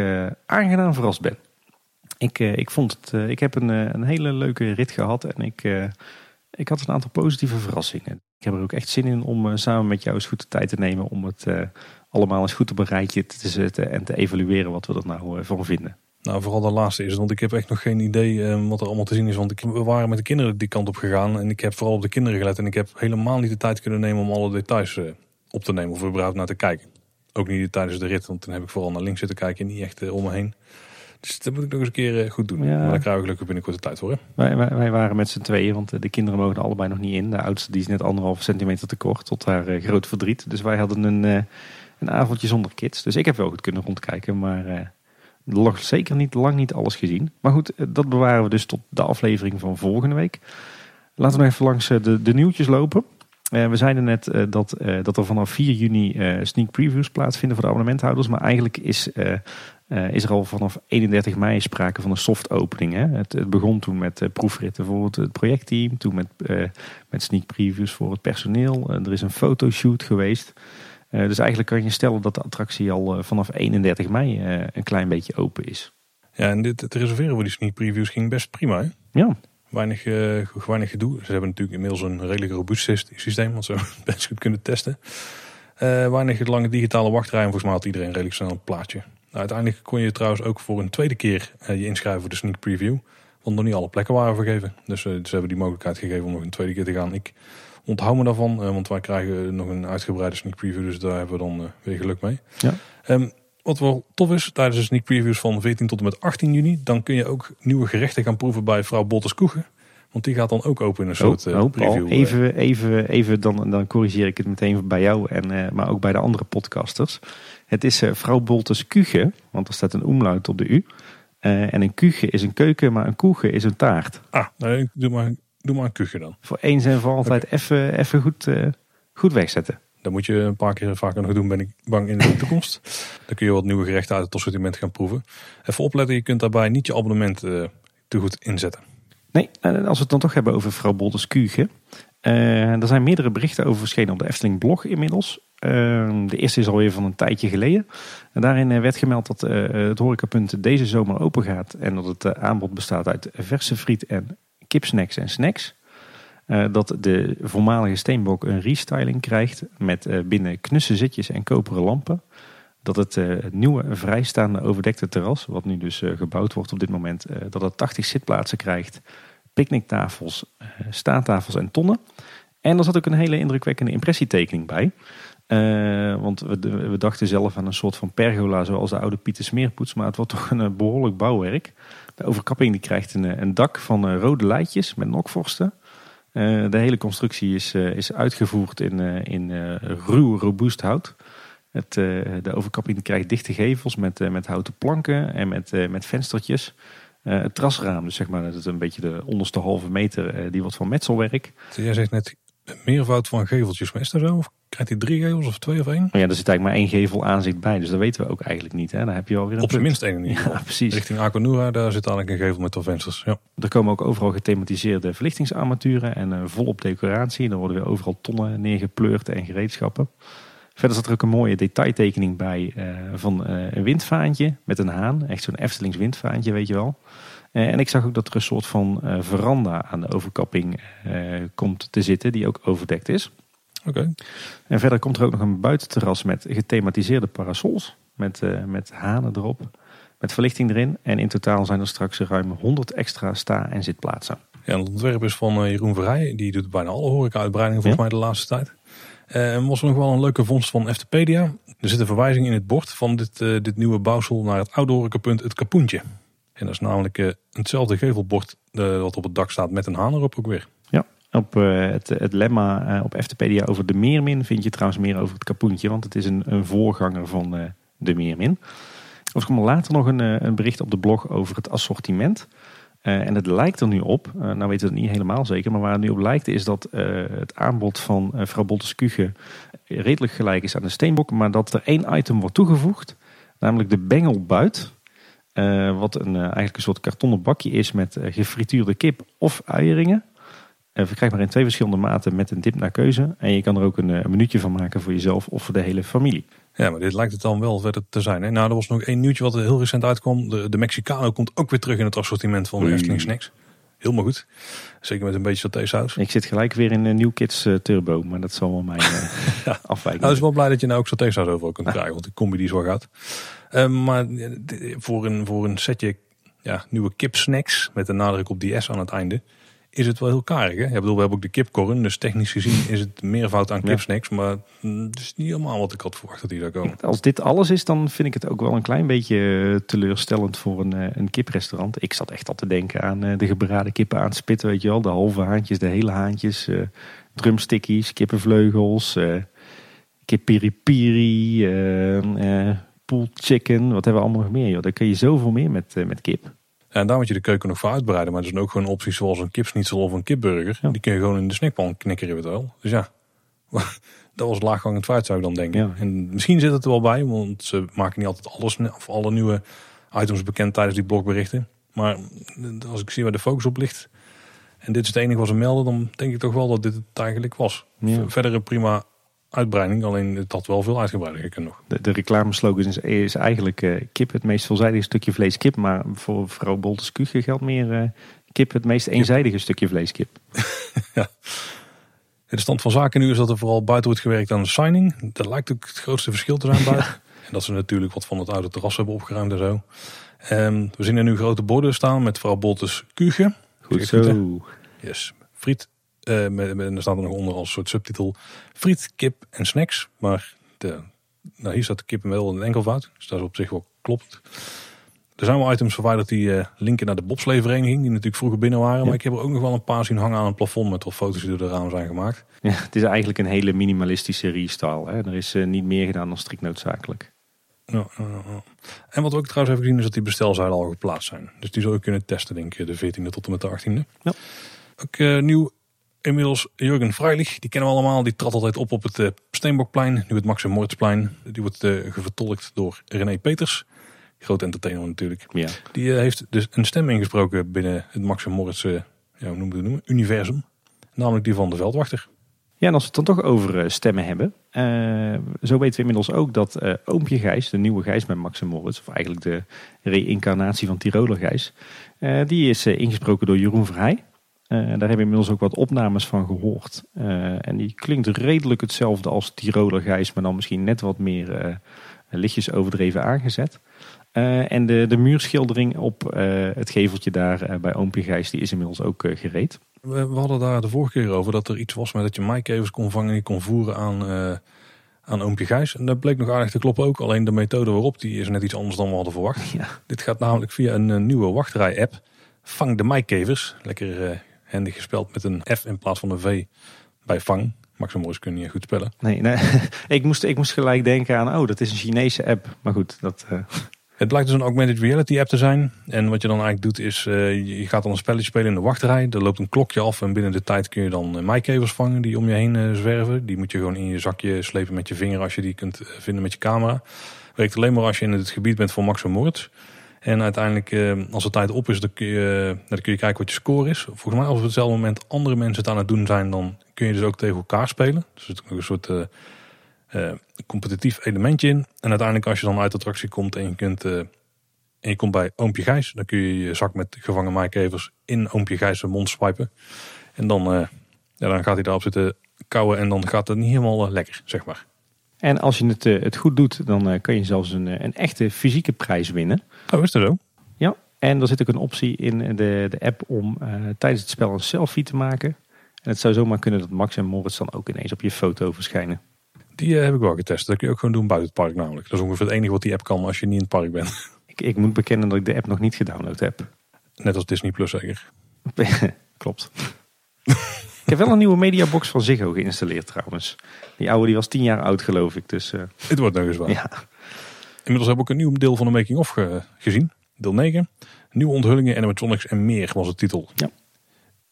aangenaam verrast ben. Ik, ik, vond het, ik heb een, een hele leuke rit gehad. En ik, ik had een aantal positieve verrassingen. Ik heb er ook echt zin in om samen met jou eens goed de tijd te nemen om het allemaal eens goed op een rijtje te zetten en te evalueren wat we er nou eh, van vinden. Nou, vooral de laatste is want ik heb echt nog geen idee eh, wat er allemaal te zien is. Want we waren met de kinderen die kant op gegaan en ik heb vooral op de kinderen gelet. En ik heb helemaal niet de tijd kunnen nemen om alle details op te nemen of überhaupt naar te kijken. Ook niet tijdens de rit, want toen heb ik vooral naar links zitten kijken en niet echt om me heen. Dus dat moet ik nog eens een keer goed doen. Ja. Maar daar krijg ik gelukkig binnenkort de tijd voor. Hè? Wij, wij, wij, waren met z'n tweeën, want de kinderen mogen er allebei nog niet in. De oudste die is net anderhalf centimeter te kort, tot haar groot verdriet. Dus wij hadden een een avondje zonder kids. Dus ik heb wel goed kunnen rondkijken, maar uh, zeker niet lang niet alles gezien. Maar goed, eh, dat bewaren we dus tot de aflevering van volgende week. Laten we nog even langs eh, de, de nieuwtjes lopen. we zeiden net dat, dat er vanaf 4 juni sneak previews plaatsvinden voor de abonnementhouders. Maar eigenlijk is, is er al vanaf 31 mei sprake van een soft opening. Hè? Het, het, begon toen met proefritten voor het, het, projectteam. Toen met, met sneak previews voor het personeel. er is een fotoshoot geweest. Eh, dus eigenlijk kan je stellen dat de attractie al eh, vanaf 31 mei eh, een klein beetje open is. Ja, en dit, het reserveren voor die sneak previews ging best prima. Hè? Ja. Weinig, uh, weinig gedoe. Ze hebben natuurlijk inmiddels een redelijk robuust systeem, want ze best goed kunnen testen. Uh, weinig lange digitale wachtrijen. Volgens mij had iedereen redelijk snel een plaatje. Nou, uiteindelijk kon je trouwens ook voor een tweede keer je inschrijven voor de sneak preview. Want nog niet alle plekken waren vergeven. Dus ze hebben die mogelijkheid gegeven om nog een tweede keer te gaan. Ik onthoud me daarvan, eh, want wij krijgen nog een uitgebreide sneak preview, dus daar hebben we dan eh, weer geluk mee. Ja. Um, wat wel tof is, tijdens de sneak previews van 14 tot en met 18 juni, dan kun je ook nieuwe gerechten gaan proeven bij vrouw Botters Koegen. Want die gaat dan ook open in een soort uh, preview. Even, even, even dan, dan corrigeer ik het meteen bij jou, en, maar ook bij de andere podcasters. Het is uh, vrouw Boltes Kuge, want er staat een omluid op de U. en een kuche is een keuken, maar een koege is een taart. Ah, nee, doe maar Doe maar een kuchje dan. Voor eens en voor altijd even, even goed, uh, goed wegzetten. Dat moet je een paar keer vaker nog doen, ben ik bang in de toekomst. dan kun je wat nieuwe gerechten uit het assortiment gaan proeven. Even opletten, je kunt daarbij niet je abonnement uh, te goed inzetten. Nee, als we het dan toch hebben over vrouw Bolters Kuchen. Uh, er zijn meerdere berichten over verschenen op de Efteling blog inmiddels. Uh, de eerste is alweer van een tijdje geleden. En daarin werd gemeld dat uh, het horecapunt deze zomer open gaat. En dat het aanbod bestaat uit verse friet en kipsnacks en snacks. Dat de voormalige steenbok een restyling krijgt met binnen knusse zitjes en koperen lampen. Dat het nieuwe vrijstaande overdekte terras, wat nu dus gebouwd wordt op dit moment, dat het 80 zitplaatsen krijgt, picknicktafels, staattafels en tonnen. En er zat ook een hele indrukwekkende impressietekening bij. want we, we, dachten zelf aan een soort van pergola zoals de oude Pieter Smeerpoets, maar het wordt toch een behoorlijk bouwwerk. De overkapping die krijgt een, een dak van eh, rode leidjes met nokvorsten. Eh, de hele constructie is, eh, is uitgevoerd in, in ruw, robuust hout. Het, de overkapping krijgt dichte gevels met, met houten planken en met, met venstertjes. Het trasraam, dus zeg maar, dat is een beetje de onderste halve meter, die wordt van metselwerk. Jij zegt net meervoud van geveltjes, zo? Of krijgt hij drie gevels of twee of één? Ja, er zit eigenlijk maar één gevel aanzicht bij, dus dat weten we ook eigenlijk niet. Hè? Daar heb je alweer een Op zijn minst één in Ja, precies. Richting Aquanura, daar zit eigenlijk een gevel met vensters. Ja. Er komen ook overal gethematiseerde verlichtingsarmaturen en uh, volop decoratie. Er worden weer overal tonnen neergepleurd en gereedschappen. Verder zat er ook een mooie detailtekening bij uh, van uh, een windvaantje met een haan. Echt zo'n Eftelings windvaantje, weet je wel. Eh, en ik zag ook dat er een soort van veranda aan de overkapping komt te zitten, die ook overdekt is. Oké. En verder komt er ook nog een buitenterras met gethematiseerde parasols, met, met hanen erop, met verlichting erin. En in totaal zijn er straks ruim 100 extra sta- en zitplaatsen. Ja, het ontwerp is van Jeroen Verrijen, die doet bijna alle horeca-uitbreidingen volgens mij de laatste tijd. En was er nog wel een leuke vondst van Eftepedia. Er zit een verwijzing in het bord van dit, dit nieuwe bouwsel naar het oude horecapunt Het Kapoentje. En dat is namelijk uh, hetzelfde gevelbord uh, wat op het dak staat met een haan erop ook weer. Ja, Op uh, het, het lemma uh, op Eftepedia over de Meermin vind je trouwens meer over het kapoentje. Want het is een, een voorganger van uh, de Meermin. Er komt later nog een, een, bericht op de blog over het assortiment. En het lijkt er nu op, nou weten we het niet helemaal zeker. Maar waar het nu op lijkt is dat het aanbod van Boltes Kuge redelijk gelijk is aan de steenbok. Maar dat er één item wordt toegevoegd. Namelijk de bengelbuit. Uh, wat een, uh, eigenlijk een soort kartonnen bakje is met uh, gefrituurde kip of uieringen. verkrijgbaar in twee verschillende maten met een dip naar keuze. En je kan er ook een, een minuutje van maken voor jezelf of voor de hele familie. Ja, maar dit lijkt het dan wel verder te zijn. Hè? Nou, er was nog één nieuwtje wat er heel recent uitkwam. De, de Mexicano komt ook weer terug in het assortiment van de Efteling Snacks. Helemaal goed. Zeker met een beetje satésaus. Ik zit gelijk weer in een New Kids Turbo, maar dat zal wel mijn ja. afwijking Nou, is wel blij dat je nou ook satésaus overal kunt krijgen, want die combi die zo gaat. Uh, maar voor een, voor een setje ja, nieuwe kipsnacks met een nadruk op die S aan het einde is het wel heel karig. Hè? Ja, bedoel, we hebben ook de kipkorren, dus technisch gezien is het meervoud aan kipsnacks. Maar het is niet helemaal wat ik had verwacht dat die daar komen. Als dit alles is, dan vind ik het ook wel een klein beetje teleurstellend voor een, een kiprestaurant. Ik zat echt al te denken aan de gebraden kippen aan het spitten, weet je wel. De halve haantjes, de hele haantjes, uh, drumstickies, kippenvleugels, uh, kip piri piri, uh, pool chicken. Wat hebben we allemaal nog meer? Joh. Daar kun je zoveel meer met, met kip. Ja, en daar moet je de keuken nog voor uitbreiden. Maar er zijn ook gewoon opties zoals een kipsnitzel of een kipburger. Die kun je gewoon in de snackpan knikkeren wel. Dus ja, dat was laaghangend fruit zou ik dan denken. Ja. En misschien zit het er wel bij, want ze maken niet altijd alles of alle nieuwe items bekend tijdens die blogberichten. Maar als ik zie waar de focus op ligt en dit is het enige wat ze melden, dan denk ik toch wel dat dit het eigenlijk was. Ja. Verder een prima uitbreiding, alleen het had wel veel uitgebreider gekund nog. De, de reclameslogan is, is eigenlijk uh, kip het meest veelzijdige stukje vlees kip, maar voor vrouw Boltes Kuche geldt meer uh, kip het meest eenzijdige stukje vlees kip. ja. De stand van zaken nu is dat er vooral buiten wordt gewerkt aan de signing. Dat lijkt ook het grootste verschil te zijn buiten. En dat ze natuurlijk wat van het oude terras hebben opgeruimd en zo. Um, we zien er nu grote borden staan met vrouw Boltes Kuche. Goed zo. yes. Friet uh, met, met, er staat er nog onder als soort subtitel friet, kip en snacks. Maar de, nou, hier staat de kip wel in een enkelvoud. Dus dat is op zich wel klopt. Er zijn wel items verwijderd die uh, linken naar de bobsleevereniging. Die natuurlijk vroeger binnen waren. Maar ik heb er ook nog wel een paar zien hangen aan het plafond. Met wat foto's die door de raam zijn gemaakt. Ja, het is eigenlijk een hele minimalistische restyle. Hè? Er is uh, niet meer gedaan dan strikt noodzakelijk. Ja, en wat we ook trouwens hebben gezien is dat die bestelzuilen al geplaatst zijn. Dus die zul je kunnen testen denk ik de 14e tot en met de 18e. Ja. Ook uh, nieuw inmiddels Jurgen Freilich. Die kennen we allemaal. Die trad altijd op op het uh, Steenbokplein. Nu het Max Moritzplein. Die wordt uh, gevertolkt door René Peters. Groot entertainer natuurlijk. Ja. Die uh, heeft dus een stem ingesproken binnen het Max Moritz ja, hoe noemen we het noemen? universum. Namelijk die van de veldwachter. Ja, en als we het dan toch over stemmen hebben. zo weten we inmiddels ook dat Oompje Gijs, de nieuwe Gijs bij Max Moritz. Of eigenlijk de reïncarnatie van Tiroler Gijs. die is ingesproken door Jeroen Verheij. Uh, daar hebben we inmiddels ook wat opnames van gehoord. Uh, en die klinkt redelijk hetzelfde als Tiroler Gijs, maar dan misschien net wat meer uh, lichtjes overdreven aangezet. en de, de muurschildering op het geveltje daar bij Oompje Gijs, die is inmiddels ook gereed. We, we, hadden daar de vorige keer over dat er iets was met dat je maaikevers kon vangen en die kon voeren aan, aan Oompje Gijs. En dat bleek nog aardig te kloppen ook, alleen de methode waarop die is net iets anders dan we hadden verwacht. Ja. Dit gaat namelijk via een, nieuwe wachtrij-app. Vang de maaikevers. Lekker handig gespeld met een F in plaats van een V bij Vang. Max Morris kun je goed spellen. Nee, nee. ik, moest, ik moest gelijk denken aan, oh, dat is een Chinese app. Maar goed, dat... Uh... Het blijkt dus een augmented reality app te zijn. En wat je dan eigenlijk doet is, uh, je gaat dan een spelletje spelen in de wachtrij. Er loopt een klokje af en binnen de tijd kun je dan uh, maaikevers vangen die om je heen zwerven. Die moet je gewoon in je zakje slepen met je vinger als je die kunt vinden met je camera. Werkt alleen maar als je in het gebied bent van Max Moritz. En uiteindelijk, eh, als de tijd op is, dan kun, je, eh, dan kun je kijken wat je score is. Volgens mij, als op hetzelfde moment andere mensen het aan het doen zijn, dan kun je dus ook tegen elkaar spelen. Dus er zit een soort uh, competitief elementje in. En uiteindelijk, als je dan uit de attractie komt en je, kunt, en je komt bij Oompje Gijs, dan kun je je zak met gevangen maaikevers in Oompje Gijs' mond swipen. En dan, ja, dan gaat hij daarop zitten kouwen en dan gaat het niet helemaal lekker, zeg maar. En als je het, het goed doet, dan kan je zelfs een, een echte fysieke prijs winnen. Oh, is dat zo? Ja, en er zit ook een optie in de, de app om uh, tijdens het spel een selfie te maken. En het zou zomaar kunnen dat Max en Moritz dan ook ineens op je foto verschijnen. Die uh, heb ik wel getest. Dat kun je ook gewoon doen buiten het park namelijk. Dat is ongeveer het enige wat die app kan als je niet in het park bent. Ik, ik moet bekennen dat ik de app nog niet gedownload heb. Net als Disney Plus zeker? Klopt. ik, heb wel een nieuwe mediabox van Ziggo geïnstalleerd trouwens. Die oude die was tien jaar oud geloof ik. Dus, uh, Het wordt nog eens waar. ja. Inmiddels heb ik een nieuw deel van de making-of ge- gezien. Deel 9. Nieuwe onthullingen, animatronics en meer was de titel.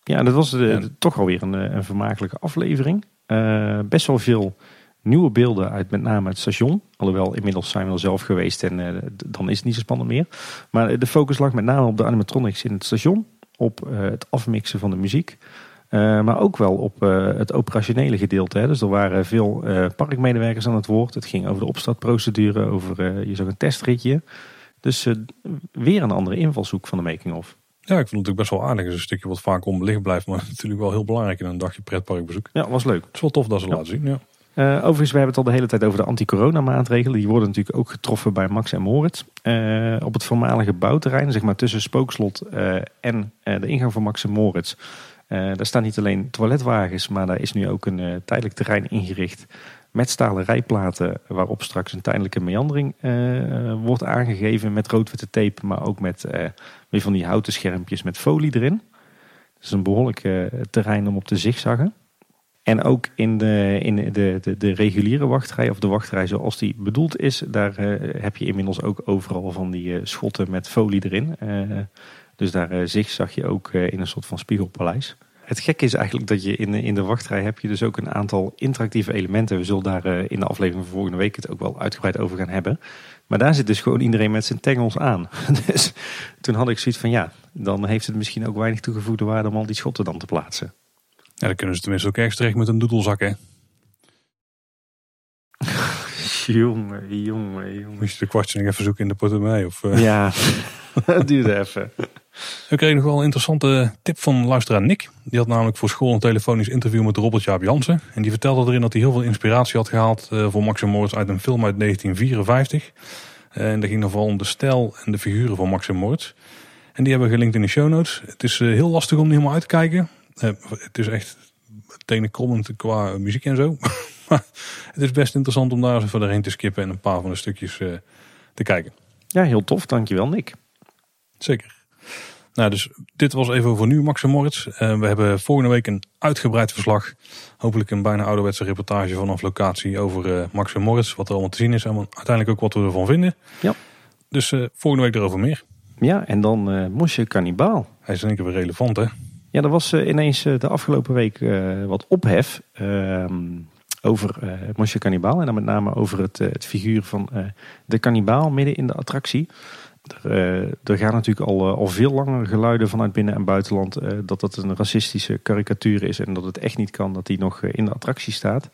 ja, dat was de, Ja. de- toch alweer een, eh, een vermakelijke aflevering. Eh, best wel veel nieuwe beelden uit met name het station. Alhoewel inmiddels zijn we er zelf geweest en eh, dan is het niet zo spannend meer. Maar de focus lag met name op de animatronics in het station. Op eh, het afmixen van de muziek. Eh, maar ook wel op eh, het operationele gedeelte. Hè. Dus er waren veel eh, parkmedewerkers aan het woord. Het ging over de opstartprocedure, over je zag een testritje. Dus weer een andere invalshoek van de making-of. Ja, ik vond het natuurlijk best wel aardig. Het is een stukje wat vaak onbelicht blijft, maar natuurlijk wel heel belangrijk in een dagje pretparkbezoek. Ja, was leuk. Het is wel tof dat ze Ja. laten zien. Ja. Overigens, we hebben het al de hele tijd over de anti-corona maatregelen. Die worden natuurlijk ook getroffen bij Max en Moritz. Op het voormalige bouwterrein, zeg maar tussen Spookslot en de ingang van Max en Moritz. Eh, daar staan niet alleen toiletwagens, maar daar is nu ook een eh, tijdelijk terrein ingericht. Met stalen rijplaten waarop straks een tijdelijke meandering eh, wordt aangegeven met rood-witte tape. Maar ook met weer van die houten schermpjes met folie erin. Het is een behoorlijk eh, terrein om op te zigzaggen. En ook in de, in de, de, de reguliere wachtrij, of de wachtrij zoals die bedoeld is, daar heb je inmiddels ook overal van die schotten met folie erin. Dus daar eh, zag je ook eh, in een soort van spiegelpaleis. Het gekke is eigenlijk dat je in, de- in de wachtrij heb je dus ook een aantal interactieve elementen. We zullen daar eh, in de aflevering van volgende week het ook wel uitgebreid over gaan hebben. Maar daar zit dus gewoon iedereen met zijn tengels aan. Dus toen had ik zoiets van ja, dan heeft het misschien ook weinig toegevoegde waarde om al die schotten dan te plaatsen. ja, dan kunnen ze tenminste ook ergens terecht met een doedelzak. Hè. Jongen, jongen, jongen. Moest je de kwartje nog even zoeken in de portemonnee. Of, eh. Ja, dat duurde even. Ik kreeg nog wel een interessante tip van luisteraar Nick. Die had namelijk voor school een telefonisch interview met Robert Jaap Jansen. En die vertelde erin dat hij heel veel inspiratie had gehaald eh, voor Max en Moritz uit een film uit 1954. Eh, En dat ging dan vooral om de stijl en de figuren van Max en Moritz. En die hebben we gelinkt in de show notes. Het is eh, heel lastig om die helemaal uit te kijken. Eh, Het is echt tenenkrommend qua muziek en zo. Het is best interessant om daar eens even te skippen en een paar van de stukjes eh, te kijken. Ja, heel tof. Dankjewel, Nick. Zeker. Nou, dus dit was even over nu, Max en Moritz. Eh, we hebben volgende week een uitgebreid verslag. Hopelijk een bijna ouderwetse reportage vanaf locatie over eh, Max en Moritz. Wat er allemaal te zien is en uiteindelijk ook wat we ervan vinden. Ja. Dus volgende week erover meer. Ja, en dan eh Mosje Kannibaal. Hij is in één keer weer relevant, hè? Ja, er was ineens de afgelopen week wat ophef ehm, over eh Mosje Kannibaal. En dan met name over het, eh, het figuur van eh, de kannibaal midden in de attractie. Er, er gaan natuurlijk al, al veel langer geluiden vanuit binnen- en buitenland dat dat een racistische karikatuur is en dat het echt niet kan dat die nog in de attractie staat.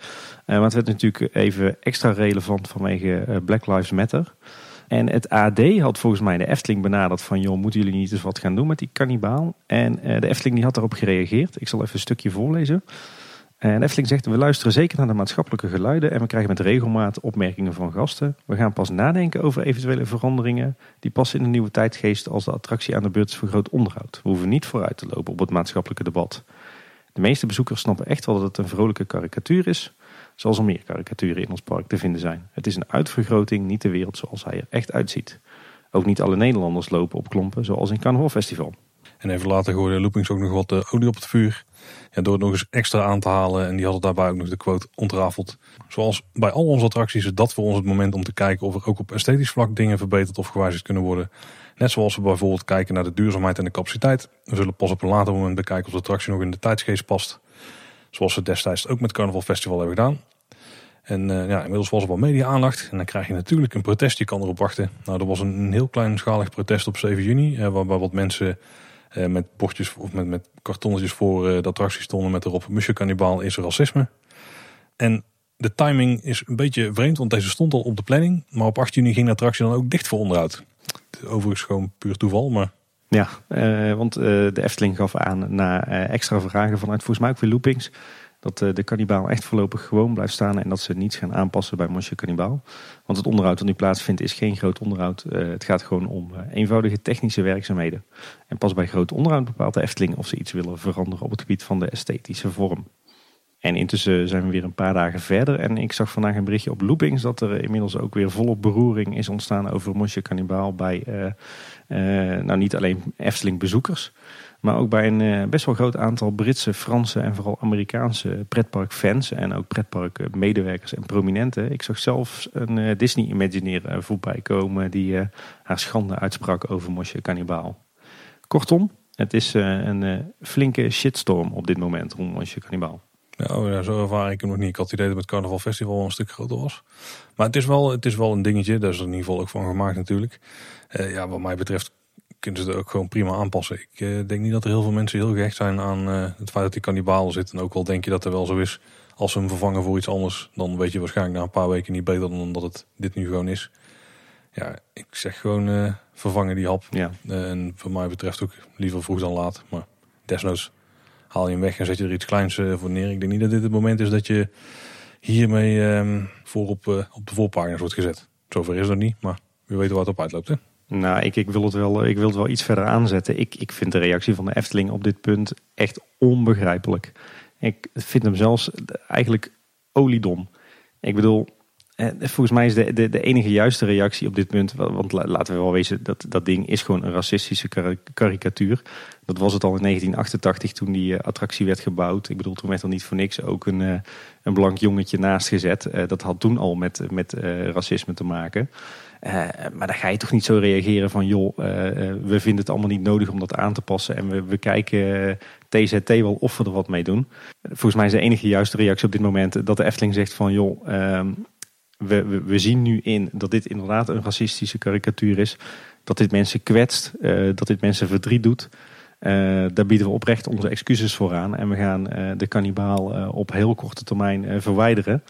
Maar het werd natuurlijk even extra relevant vanwege Black Lives Matter. En het AD had volgens mij de Efteling benaderd van... joh, moeten jullie niet eens wat gaan doen met die kannibaal? En de Efteling die had daarop gereageerd. Ik zal even een stukje voorlezen. En de Efteling zegt, we luisteren zeker naar de maatschappelijke geluiden... en we krijgen met regelmaat opmerkingen van gasten. We gaan pas nadenken over eventuele veranderingen... die passen in de nieuwe tijdgeest als de attractie aan de beurt is voor groot onderhoud. We hoeven niet vooruit te lopen op het maatschappelijke debat. De meeste bezoekers snappen echt wel dat het een vrolijke karikatuur is... zoals er meer karikaturen in ons park te vinden zijn. Het is een uitvergroting, niet de wereld zoals hij er echt uitziet. Ook niet alle Nederlanders lopen op klompen, zoals in Carnaval Festival. En even later gooide Loopings ook nog wat eh, olie op het vuur. Ja, door het nog eens extra aan te halen. En die hadden daarbij ook nog de quote ontrafeld. Zoals bij al onze attracties is dat voor ons het moment om te kijken of er ook op esthetisch vlak dingen verbeterd of gewijzigd kunnen worden. Net zoals we bijvoorbeeld kijken naar de duurzaamheid en de capaciteit. We zullen pas op een later moment bekijken of de attractie nog in de tijdsgeest past. Zoals we destijds ook met Carnaval Festival hebben gedaan. En eh, ja, inmiddels was er wel media-aandacht. En dan krijg je natuurlijk een protest, je kan erop wachten. Nou, er was een, een heel kleinschalig protest op 7 juni. Eh, waarbij wat mensen eh, met bordjes of met, met kartonnetjes voor eh, de attractie stonden met erop Monsieur Cannibal is racisme. En de timing is een beetje vreemd, want deze stond al op de planning. Maar op 8 juni ging de attractie dan ook dicht voor onderhoud. Overigens gewoon puur toeval, maar Ja, eh, want de Efteling gaf aan na extra vragen vanuit volgens mij ook weer loopings... dat eh, de kannibaal echt voorlopig gewoon blijft staan... en dat ze niets gaan aanpassen bij Mosje Kannibaal. Want het onderhoud dat nu plaatsvindt is geen groot onderhoud. Eh, het gaat gewoon om eh, eenvoudige technische werkzaamheden. En pas bij groot onderhoud bepaalt de Efteling... of ze iets willen veranderen op het gebied van de esthetische vorm. En intussen zijn we weer een paar dagen verder. En ik zag vandaag een berichtje op Loopings dat er inmiddels ook weer volop beroering is ontstaan over Mosje Cannibal bij nou niet alleen Efteling bezoekers. Maar ook bij een best wel groot aantal Britse, Franse en vooral Amerikaanse pretparkfans. En ook pretparkmedewerkers en prominenten. Ik zag zelfs een Disney Imagineer voorbij komen die haar schande uitsprak over Mosje Cannibal. Kortom, het is een flinke shitstorm op dit moment rond Mosje Cannibal. Oh ja, zo ervaar ik hem nog niet. Ik had het idee dat het Carnaval Festival wel een stuk groter was. Maar het is wel, het is wel een dingetje. Daar is er in ieder geval ook van gemaakt natuurlijk. Ja, wat mij betreft kunnen ze het ook gewoon prima aanpassen. Ik uh, denk niet dat er heel veel mensen heel gehecht zijn aan uh, het feit dat die kannibalen zit. En ook al denk je dat er wel zo is. Als ze hem vervangen voor iets anders, dan weet je waarschijnlijk na een paar weken niet beter dan dat het dit nu gewoon is. Ja, ik zeg gewoon vervangen die hap. Ja. en voor mij betreft ook liever vroeg dan laat. Maar desnoods haal je hem weg en zet je er iets kleins eh, voor neer. Ik denk niet dat dit het moment is dat je hiermee um, voor op, op de voorpagina's wordt gezet. Zover is het niet, maar we weten waar het op uitloopt. Hè? Nou, ik, ik, wil het wel, ik wil het wel iets verder aanzetten. Ik, ik vind de reactie van de Efteling op dit punt echt onbegrijpelijk. Ik vind hem zelfs eigenlijk oliedom. Ik bedoel, eh, volgens mij is de, de, enige juiste reactie op dit punt, want laten we wel wezen, dat, dat ding is gewoon een racistische karikatuur. Dat was het al in 1988 toen die eh, attractie werd gebouwd. Ik bedoel, toen werd er niet voor niks ook een, eh, een blank jongetje naast gezet. dat had toen al met, met racisme te maken. Maar dan ga je toch niet zo reageren van joh, we vinden het allemaal niet nodig om dat aan te passen. En we, we kijken TZT wel of we er wat mee doen. Volgens mij is de enige juiste reactie op dit moment dat de Efteling zegt van joh, ehm, we, we, zien nu in dat dit inderdaad een racistische karikatuur is. Dat dit mensen kwetst, dat dit mensen verdriet doet. Daar bieden we oprecht onze excuses voor aan. En we gaan de kannibaal op heel korte termijn verwijderen.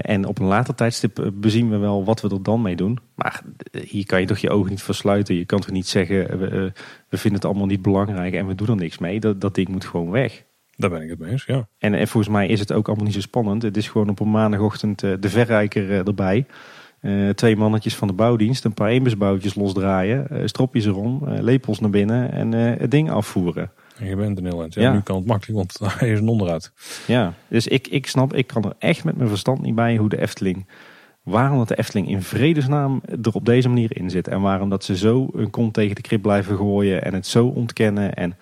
En op een later tijdstip bezien we wel wat we er dan mee doen. Maar hier kan je toch je ogen niet versluiten. Je kan toch niet zeggen, we, we vinden het allemaal niet belangrijk en we doen er niks mee. Dat, dat ding moet gewoon weg. Daar ben ik het mee eens, ja. En, en volgens mij is het ook allemaal niet zo spannend. Het is gewoon op een maandagochtend uh, de verrijker erbij. Twee mannetjes van de bouwdienst, een paar eenbusboutjes losdraaien, stropjes erom, lepels naar binnen en het ding afvoeren. En je bent een heel eind. Ja, Nu kan het makkelijk, want hij is een onderuit. Ja, dus ik, ik snap, ik kan er echt met mijn verstand niet bij hoe de Efteling waarom dat de Efteling in vredesnaam er op deze manier in zit. En waarom dat ze zo een kont tegen de krip blijven gooien en het zo ontkennen. En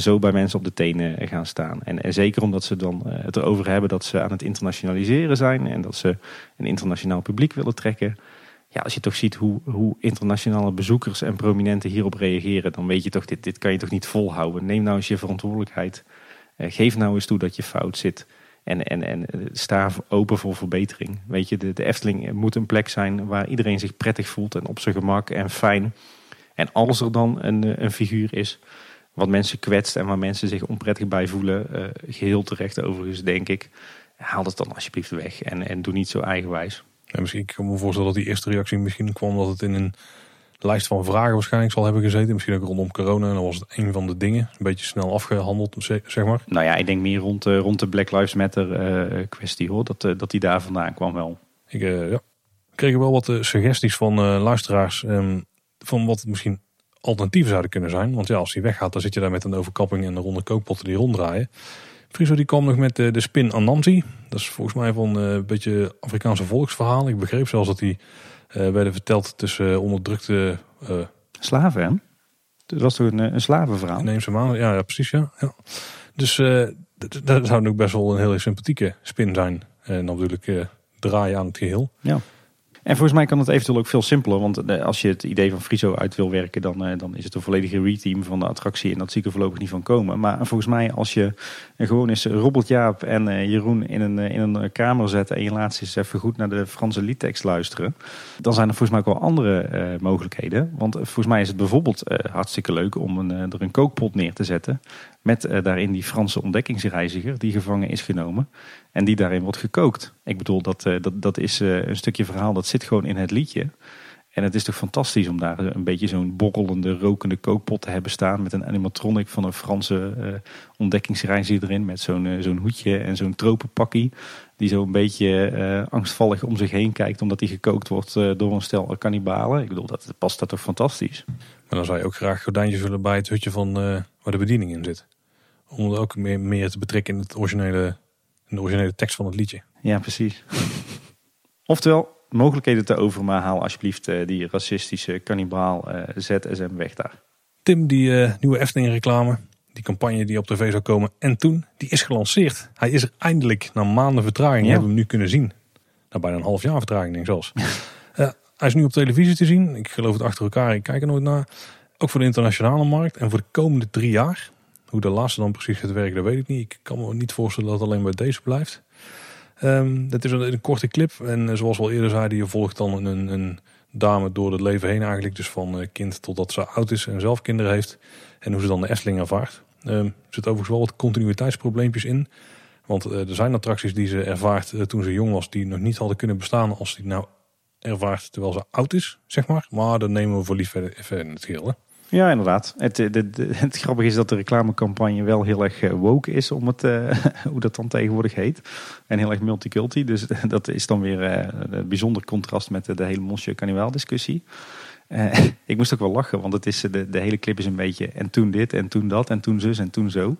zo bij mensen op de tenen gaan staan. En, en zeker omdat ze dan eh, het erover hebben dat ze aan het internationaliseren zijn en dat ze een internationaal publiek willen trekken. Ja, als je toch ziet hoe, hoe internationale bezoekers en prominenten hierop reageren, dan weet je toch, dit, dit kan je toch niet volhouden. Neem nou eens je verantwoordelijkheid. Uh, geef nou eens toe dat je fout zit. En, en, en eh, sta open voor verbetering. Weet je, de, Efteling moet een plek zijn waar iedereen zich prettig voelt en op zijn gemak en fijn. En als er dan een, een figuur is wat mensen kwetst en waar mensen zich onprettig bij voelen. Geheel terecht overigens, denk ik. Haal het dan alsjeblieft weg en, en doe niet zo eigenwijs. Ja, misschien kan ik me voorstellen dat die eerste reactie misschien kwam dat het in een lijst van vragen waarschijnlijk zal hebben gezeten. Misschien ook rondom corona. En dan was het een van de dingen. Een beetje snel afgehandeld, zeg maar. Nou ja, ik denk meer rond, uh, rond de Black Lives Matter uh, kwestie hoor. Dat, uh, dat die daar vandaan kwam wel. Ik ja. kreeg wel wat suggesties van luisteraars. Um, van wat misschien alternatieven zouden kunnen zijn. Want ja, als die weggaat, dan zit je daar met een overkapping en de ronde kookpotten die ronddraaien. Friso die kwam nog met de, de spin Anansi. Dat is volgens mij van uh, een beetje Afrikaanse volksverhaal. Ik begreep zelfs dat die uh, werden verteld tussen onderdrukte... Uh, slaven, hè? Dat was toch een, een slavenverhaal? Neem ze maar. Ja, ja, precies, ja. ja. Dus dat zou ook best wel een hele sympathieke spin zijn. En dan natuurlijk draaien aan het geheel. Ja. En volgens mij kan het eventueel ook veel simpeler. Want eh, als je het idee van Friso uit wil werken, dan, eh, dan is het een volledige reteam van de attractie. En dat zie ik er voorlopig niet van komen. Maar volgens mij, als je gewoon eens Robert Jaap en eh, Jeroen in een, in een kamer zet. en je laat ze eens even goed naar de Franse liedtekst luisteren. dan zijn er volgens mij ook wel andere mogelijkheden. Want volgens mij is het bijvoorbeeld hartstikke leuk om een, er een kookpot neer te zetten. Met daarin die Franse ontdekkingsreiziger die gevangen is genomen. En die daarin wordt gekookt. Ik bedoel, dat, eh, dat, dat is eh, een stukje verhaal dat zit gewoon in het liedje. En het is toch fantastisch om daar een beetje zo'n borrelende, rokende kookpot te hebben staan. Met een animatronic van een Franse uh, ontdekkingsreiziger erin. Met zo'n zo'n hoedje en zo'n tropenpakkie. Die zo een beetje angstvallig om zich heen kijkt. Omdat hij gekookt wordt door een stel kannibalen. Ik bedoel, dat past dat toch fantastisch. Maar dan zou je ook graag gordijntjes willen bij het hutje van waar de bediening in zit. Om er ook meer, meer te betrekken in het originele in de originele tekst van het liedje. Ja, precies. Oftewel, mogelijkheden te over, maar haal alsjeblieft eh, die racistische kannibaal uh, ZSM weg daar. Tim, die uh, nieuwe Efteling reclame, die campagne die op tv zou komen en toen, die is gelanceerd. Hij is er eindelijk, na maanden vertraging, Ja. hebben we hem nu kunnen zien. Nou, bijna een half jaar vertraging denk ik zelfs. Eh, hij is nu op televisie te zien. Ik geloof het achter elkaar, ik kijk er nooit naar. Ook voor de internationale markt en voor de komende drie jaar. Hoe de laatste dan precies gaat werken, dat weet ik niet. Ik kan me niet voorstellen dat het alleen bij deze blijft. Ehm het is een, een korte clip. En eh, zoals we al eerder zeiden, je volgt dan een, een dame door het leven heen eigenlijk. Dus van eh, kind totdat ze oud is en zelf kinderen heeft. En hoe ze dan de Efteling ervaart. Ehm, er zitten overigens wel wat continuïteitsprobleempjes in. Want eh, er zijn attracties die ze ervaart toen ze jong was. Die nog niet hadden kunnen bestaan als die nou ervaart terwijl ze oud is, zeg maar. Maar dat nemen we voor lief even in het geheel. Ja, inderdaad. Het, eh, de, de- het grappige is dat de reclamecampagne wel heel erg eh, woke is, om het, eh, hoe dat dan tegenwoordig heet. En heel erg multiculti. Dus dat is dan weer een bijzonder contrast met de, de hele Monsieur Carnival discussie. Ik moest ook wel lachen, want het is, de, de hele clip is een beetje en toen dit en toen dat en toen zus en toen zo.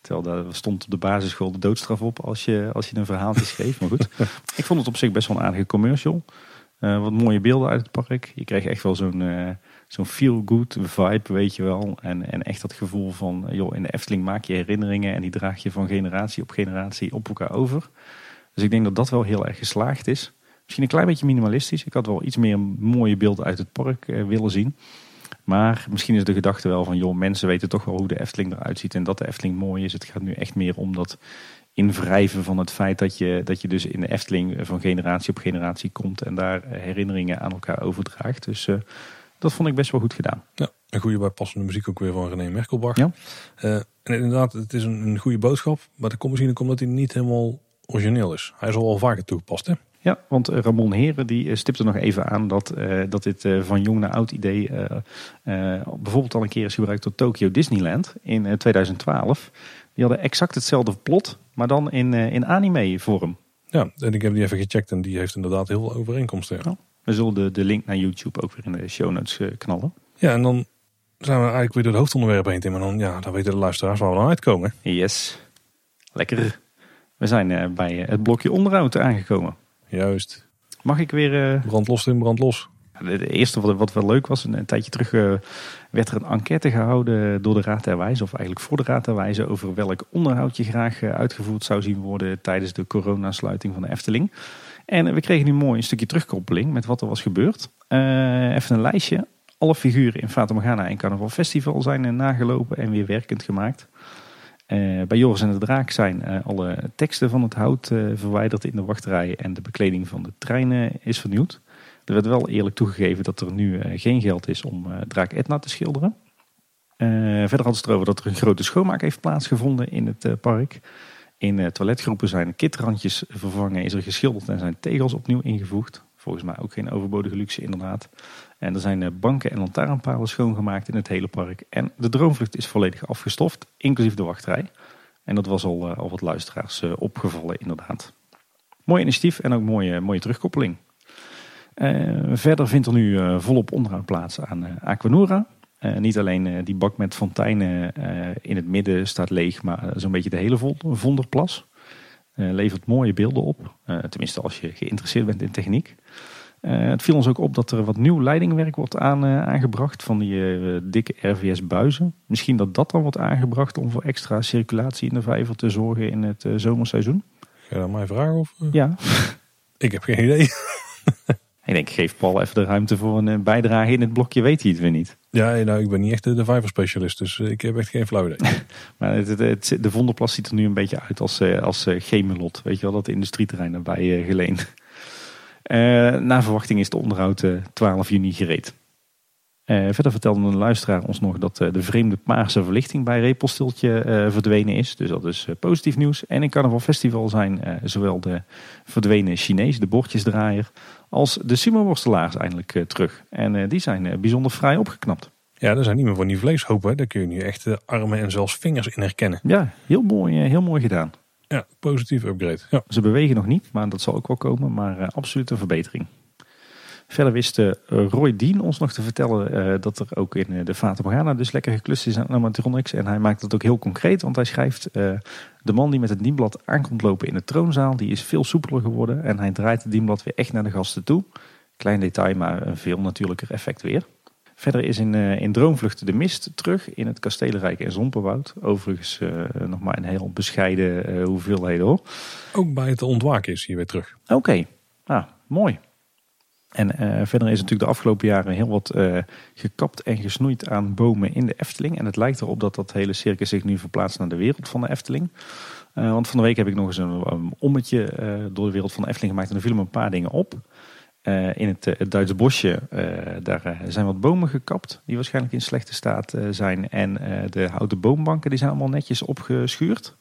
Terwijl daar stond op de basisschool de doodstraf op als je, als je een verhaaltje schreef. Maar goed, ik vond het op zich best wel een aardige commercial. Wat mooie beelden uit het park. Je kreeg echt wel zo'n zo'n feel-good vibe, weet je wel. En, en echt dat gevoel van, joh, in de Efteling maak je herinneringen en die draag je van generatie op generatie op elkaar over. Dus ik denk dat dat wel heel erg geslaagd is. Misschien een klein beetje minimalistisch. Ik had wel iets meer mooie beelden uit het park eh, willen zien. Maar misschien is de gedachte wel van, joh, mensen weten toch wel hoe de Efteling eruit ziet en dat de Efteling mooi is. Het gaat nu echt meer om dat invrijven van het feit dat je, dat je dus in de Efteling van generatie op generatie komt en daar herinneringen aan elkaar overdraagt. Dus eh, dat vond ik best wel goed gedaan. Ja, een goede bijpassende muziek ook weer van René Merkelbach. Ja. Eh, en inderdaad, het is een, een goede boodschap. Maar dat komt misschien ook omdat hij niet helemaal origineel is. Hij is al wel vaker toegepast, hè? Ja, want eh, Ramon Heren die eh, stipte nog even aan dat, dat dit van jong naar oud idee bijvoorbeeld al een keer is gebruikt door Tokyo Disneyland in eh, 2012. Die hadden exact hetzelfde plot, maar dan in, in anime vorm. Ja, en ik heb die even gecheckt en die heeft inderdaad heel veel overeenkomsten. Ja, We zullen de, de link naar YouTube ook weer in de show notes eh, knallen. ja en dan zijn we eigenlijk weer door het hoofdonderwerp heen, Tim. Maar dan, ja, dan weten de luisteraars waar we dan uitkomen. Yes, lekker. We zijn eh, bij eh, het blokje onderhoud aangekomen. Juist. Mag ik weer eh, Brand los, Tim, brand los. De, de eerste wat, wat wel leuk was, een, een tijdje terug werd er een enquête gehouden door de Raad der Wijzen, of eigenlijk voor de Raad der Wijzen, over welk onderhoud je graag uitgevoerd zou zien worden tijdens de coronasluiting van de Efteling. En we kregen nu mooi een stukje terugkoppeling met wat er was gebeurd. Eh, even een lijstje. Alle figuren in Fata Morgana en Carnaval Festival zijn nagelopen en weer werkend gemaakt. Eh, bij Joris en de Draak zijn eh, alle teksten van het hout verwijderd in de wachtrij en de bekleding van de treinen is vernieuwd. Er werd wel eerlijk toegegeven dat er nu geen geld is om Draak Etna te schilderen. Verder hadden ze het erover dat er een grote schoonmaak heeft plaatsgevonden in het park. In toiletgroepen zijn kitrandjes vervangen, is er geschilderd en zijn tegels opnieuw ingevoegd. Volgens mij ook geen overbodige luxe inderdaad. En er zijn eh, banken en lantaarnpalen schoongemaakt in het hele park. En de droomvlucht is volledig afgestoft, inclusief de wachtrij. En dat was al, eh, al wat luisteraars eh, opgevallen inderdaad. Mooi initiatief en ook mooie, mooie terugkoppeling. Verder vindt er nu volop onderhoud plaats aan Aquanura. Eh, niet alleen eh, die bak met fonteinen eh, in het midden staat leeg, maar zo'n beetje de hele Vonderplas. Levert mooie beelden op, tenminste als je geïnteresseerd bent in techniek. Het viel ons ook op dat er wat nieuw leidingwerk wordt aan, aangebracht van die dikke RVS-buizen. Misschien dat dat dan wordt aangebracht om voor extra circulatie in de vijver te zorgen in het zomerseizoen. Ga je dat mij vragen? Of? Ja, Ik heb geen idee. ik denk geef Paul even de ruimte voor een eh, bijdrage in het blokje, weet hij het weer niet. Ja, nou, ik ben niet echt de, de vijverspecialist, dus eh, ik heb echt geen flauw idee. Maar het, het, het- de Vondelplas ziet er nu een beetje uit als, eh, als eh, Gemelot. Weet je wel, dat industrieterrein daarbij eh, geleend. Eh na verwachting is het onderhoud eh, 12 juni gereed. Eh, verder vertelde een luisteraar ons nog dat eh, de vreemde paarse verlichting bij Repelstiltje eh, verdwenen is. Dus dat is eh, positief nieuws. En in Carnaval Festival zijn eh, zowel de verdwenen Chinees, de bordjesdraaier, als de sumo-worstelaars eindelijk eh, terug. En eh, die zijn eh, bijzonder fraai opgeknapt. Ja, er zijn niet meer van die vleeshopen. hè. Daar kun je nu echt eh, armen en zelfs vingers in herkennen. Ja, heel mooi, heel mooi gedaan. Ja, positief upgrade. Ja. Ze bewegen nog niet, maar dat zal ook wel komen. Maar absoluut een verbetering. Verder wist uh, Roy Dean ons nog te vertellen uh, dat er ook in uh, de Fata Morgana dus lekker geklust is aan animatronics. En hij maakt dat ook heel concreet, want hij schrijft... de man die met het dienblad aankomt lopen in de troonzaal, die is veel soepeler geworden. En hij draait het dienblad weer echt naar de gasten toe. Klein detail, maar een veel natuurlijker effect weer. Verder is in, in Droomvlucht de Mist terug in het Kastelenrijk en Zomperwoud. Overigens nog maar een heel bescheiden hoeveelheden hoor. Ook bij het ontwaken is hier weer terug. Oké, ah, mooi. En uh, verder is natuurlijk de afgelopen jaren heel wat uh, gekapt en gesnoeid aan bomen in de Efteling. En het lijkt erop dat dat hele circus zich nu verplaatst naar de wereld van de Efteling. Uh, want van de week heb ik nog eens een, een ommetje door de wereld van de Efteling gemaakt. En er vielen me een paar dingen op. in het, het Duitse bosje, daar zijn wat bomen gekapt die waarschijnlijk in slechte staat zijn. En de houten boombanken die zijn allemaal netjes opgeschuurd.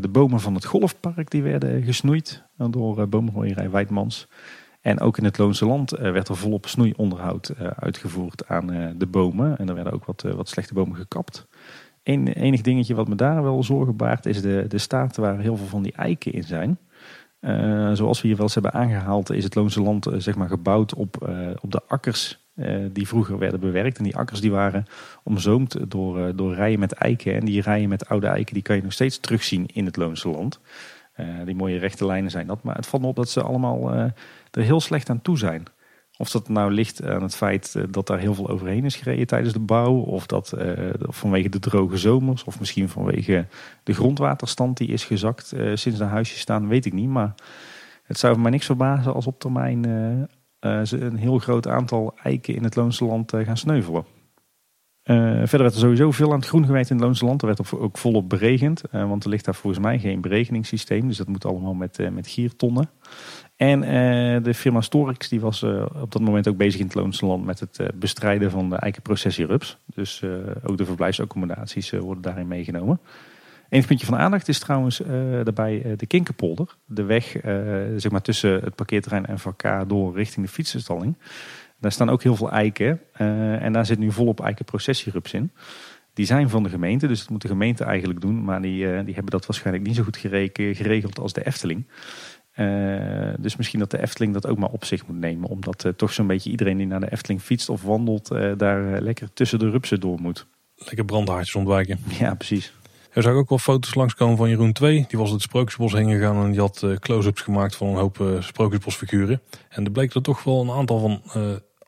de bomen van het golfpark die werden gesnoeid door bomenrooierij Wijdmans. En ook in het Loonse Land eh, werd er volop snoeionderhoud eh, uitgevoerd aan eh, de bomen. En er werden ook wat, wat slechte bomen gekapt. Een enig dingetje wat me daar wel zorgen baart is de, de staat waar heel veel van die eiken in zijn. zoals we hier wel eens hebben aangehaald is het Loonse Land zeg maar gebouwd op, op de akkers die vroeger werden bewerkt. En die akkers die waren omzoomd door, door rijen met eiken. En die rijen met oude eiken die kan je nog steeds terugzien in het Loonse Land. die mooie rechte lijnen zijn dat. Maar het valt me op dat ze allemaal er heel slecht aan toe zijn. Of dat nou ligt aan het feit eh, dat daar heel veel overheen is gereden tijdens de bouw. Of dat uh, vanwege de droge zomers. Of misschien vanwege de grondwaterstand die is gezakt uh, sinds de huisjes staan. Weet ik niet. Maar het zou mij niks verbazen als op termijn ze een heel groot aantal eiken in het Loonse Land gaan sneuvelen. verder werd er sowieso veel aan het groen gewijd in het Loonse Land. Er werd ook volop beregend. want er ligt daar volgens mij geen beregeningssysteem. Dus dat moet allemaal met, met giertonnen. En uh, de firma Storix die was uh, op dat moment ook bezig in het Loonse Land met het uh, bestrijden van de eikenprocessierups. Dus ook de verblijfsaccommodaties worden daarin meegenomen. Eén puntje van aandacht is trouwens daarbij de Kinkerpolder. De weg zeg maar tussen het parkeerterrein en VK door richting de fietsenstalling. Daar staan ook heel veel eiken. en daar zit nu volop eikenprocessierups in. Die zijn van de gemeente, dus dat moet de gemeente eigenlijk doen. Maar die, die hebben dat waarschijnlijk niet zo goed geregeld als de Efteling. Uh, dus misschien dat de Efteling dat ook maar op zich moet nemen. Omdat uh, toch zo'n beetje iedereen die naar de Efteling fietst of wandelt, uh, daar lekker tussen de rupsen door moet. Lekker brandhaartjes ontwijken. Ja, precies. Er zag ook wel foto's langskomen van Jeroen 2. Die was het Sprookjesbos heen gegaan en die had close-ups gemaakt van een hoop Sprookjesbosfiguren. En er bleek er toch wel een aantal van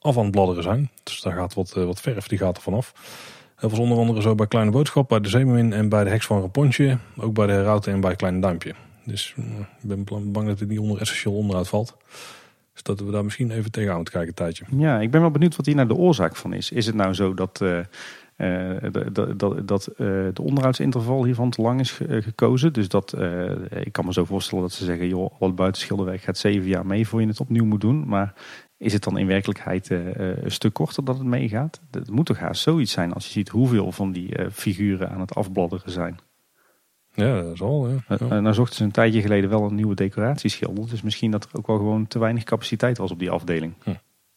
af aan het bladderen zijn. Dus daar gaat wat, wat verf, die gaat er vanaf. Dat was onder andere zo bij Kleine Boodschap, bij de Zeemermin en bij de Heks van Rapontje. Ook bij de Herauten en bij Kleine Duimpje. Dus eh, ik ben bang dat het niet onder essentieel onderhoud valt. Dus dat we daar misschien even tegenaan moeten kijken een tijdje. Ja, ik ben wel benieuwd wat hier nou de oorzaak van is. Is het nou zo dat, uh, dat, dat, dat de onderhoudsinterval hiervan te lang is gekozen? Dus dat, ik kan me zo voorstellen dat ze zeggen, joh, wat buitenschilderwerk gaat zeven jaar mee voor je het opnieuw moet doen. Maar is het dan in werkelijkheid een stuk korter dat het meegaat? Het moet toch haast zoiets zijn als je ziet hoeveel van die figuren aan het afbladderen zijn. Ja, dat is al. Ja. ja. Uh, nou zochten ze een tijdje geleden wel een nieuwe decoratieschilder. Dus misschien dat er ook wel gewoon te weinig capaciteit was op die afdeling. Hm.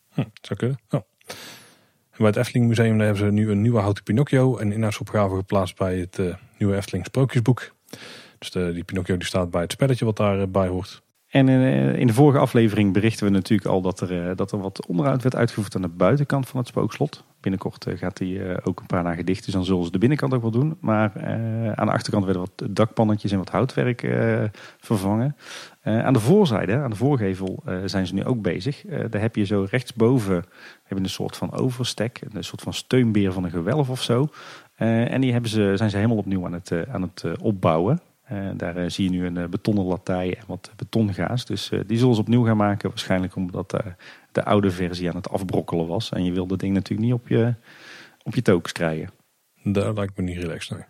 Hm, zou kunnen. Ja. En bij het Efteling Museum hebben ze nu een nieuwe houten Pinocchio. En inhoudsopgave geplaatst bij het uh, nieuwe Efteling Sprookjesboek. Dus de, die Pinocchio die staat bij het spelletje wat daarbij hoort. En in, in de vorige aflevering berichten we natuurlijk al dat er, dat er wat onderhoud werd uitgevoerd aan de buitenkant van het spookslot. Binnenkort eh, gaat die eh, ook een paar dagen dicht, dus dan zullen ze de binnenkant ook wel doen. Maar eh, aan de achterkant werden wat dakpannetjes en wat houtwerk vervangen. aan de voorzijde, aan de voorgevel, zijn ze nu ook bezig. daar heb je zo rechtsboven hebben een soort van overstek, een soort van steunbeer van een gewelf of zo. en die hebben ze, zijn ze helemaal opnieuw aan het, aan het opbouwen. daar zie je nu een betonnen latij en wat betongaas. Dus die zullen ze opnieuw gaan maken. Waarschijnlijk omdat de oude versie aan het afbrokkelen was. En je wilde dat ding natuurlijk niet op je, op je tokens krijgen. Dat lijkt me niet relaxed, nee.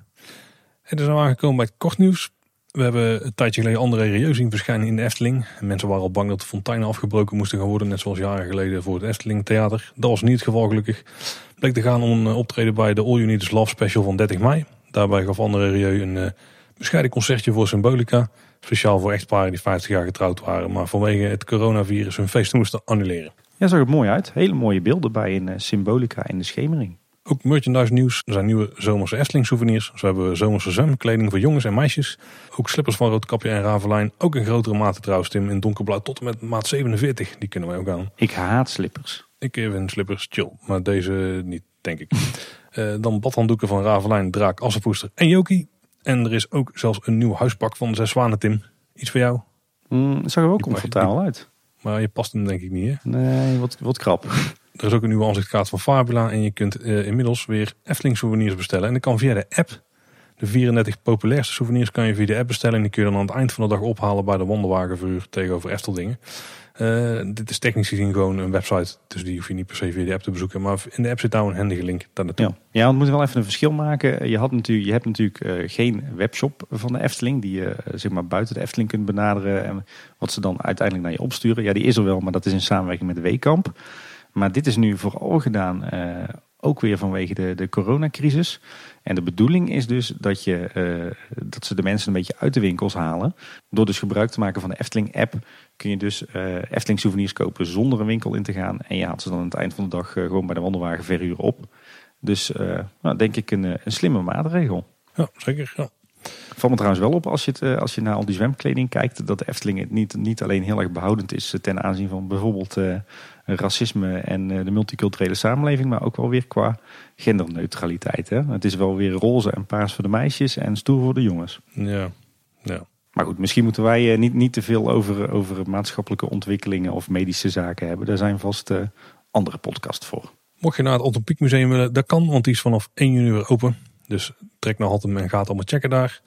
Het is nou aangekomen bij het kortnieuws. We hebben een tijdje geleden André Rieu zien verschijnen in de Efteling. mensen waren al bang dat de fonteinen afgebroken moesten gaan worden. Net zoals jaren geleden voor het Efteling Theater. Dat was niet het geval gelukkig. Bleek te gaan om een eh, optreden bij de All You Need Love special van 30 mei. Daarbij gaf André Rieu een uh, bescheiden concertje voor Symbolica. Speciaal voor echtparen die 50 jaar getrouwd waren. Maar vanwege het coronavirus hun feest moesten annuleren. Ja, zag er mooi uit. Hele mooie beelden bij in uh, Symbolica in de schemering. Ook merchandise nieuws. Er zijn nieuwe zomerse Efteling souvenirs. Zo hebben we zomerse zwemkleding voor jongens en meisjes. Ook slippers van Roodkapje en Ravelijn. Ook in grotere maten trouwens Tim. In donkerblauw tot en met maat 47. Die kunnen wij ook aan. Ik haat slippers. Ik vind slippers chill. Maar deze niet, denk ik. uh, dan badhanddoeken van Ravelijn, Draak, Assenpoester en Joki. En er is ook zelfs een nieuw huispak van de Zes Zwanen Tim. Iets voor jou? Mm, dat zag er ook comfortabel uit. Maar je past hem denk ik niet hè? Nee, wat, wat krap. Er is ook een nieuwe aanzichtkaart van Fabula. En je kunt uh, inmiddels weer Efteling souvenirs bestellen. En dat kan via de app. De 34 populairste souvenirs kan je via de app bestellen. En die kun je dan aan het eind van de dag ophalen bij de wandelwagenvuur tegenover Efteldingen. Uh, dit is technisch gezien gewoon een website. Dus die hoef je niet per se via de app te bezoeken. Maar in de app zit nou een handige link daar naartoe. Ja, we moeten wel even een verschil maken. Je, had natuurlijk, je hebt natuurlijk uh, geen webshop van de Efteling. Die je uh, zeg maar buiten de Efteling kunt benaderen. En wat ze dan uiteindelijk naar je opsturen. Ja, die is er wel, maar dat is in samenwerking met de Weekamp. Maar dit is nu vooral gedaan ook weer vanwege de, de coronacrisis. En de bedoeling is dus dat, je, dat ze de mensen een beetje uit de winkels halen. Door dus gebruik te maken van de Efteling app kun je dus uh, Efteling souvenirs kopen zonder een winkel in te gaan. En je haalt ze dan aan het eind van de dag uh, gewoon bij de wandelwagen verhuren op. Dus nou, denk ik een, een slimme maatregel. Ja, zeker. Ja. Valt me trouwens wel op als je, het, als je naar al die zwemkleding kijkt, dat de Efteling het niet, niet alleen heel erg behoudend is ten aanzien van bijvoorbeeld racisme en de multiculturele samenleving, maar ook wel weer qua genderneutraliteit. Hè? Het is wel weer roze en paars voor de meisjes en stoer voor de jongens. Ja, ja. Maar goed, misschien moeten wij niet, niet te veel over, over maatschappelijke ontwikkelingen of medische zaken hebben. Daar zijn vast uh, andere podcasts voor. Mocht je naar het Olympiek Museum willen, dat kan, want die is vanaf 1 juni weer open. Dus trek naar Hattem en gaat allemaal checken daar.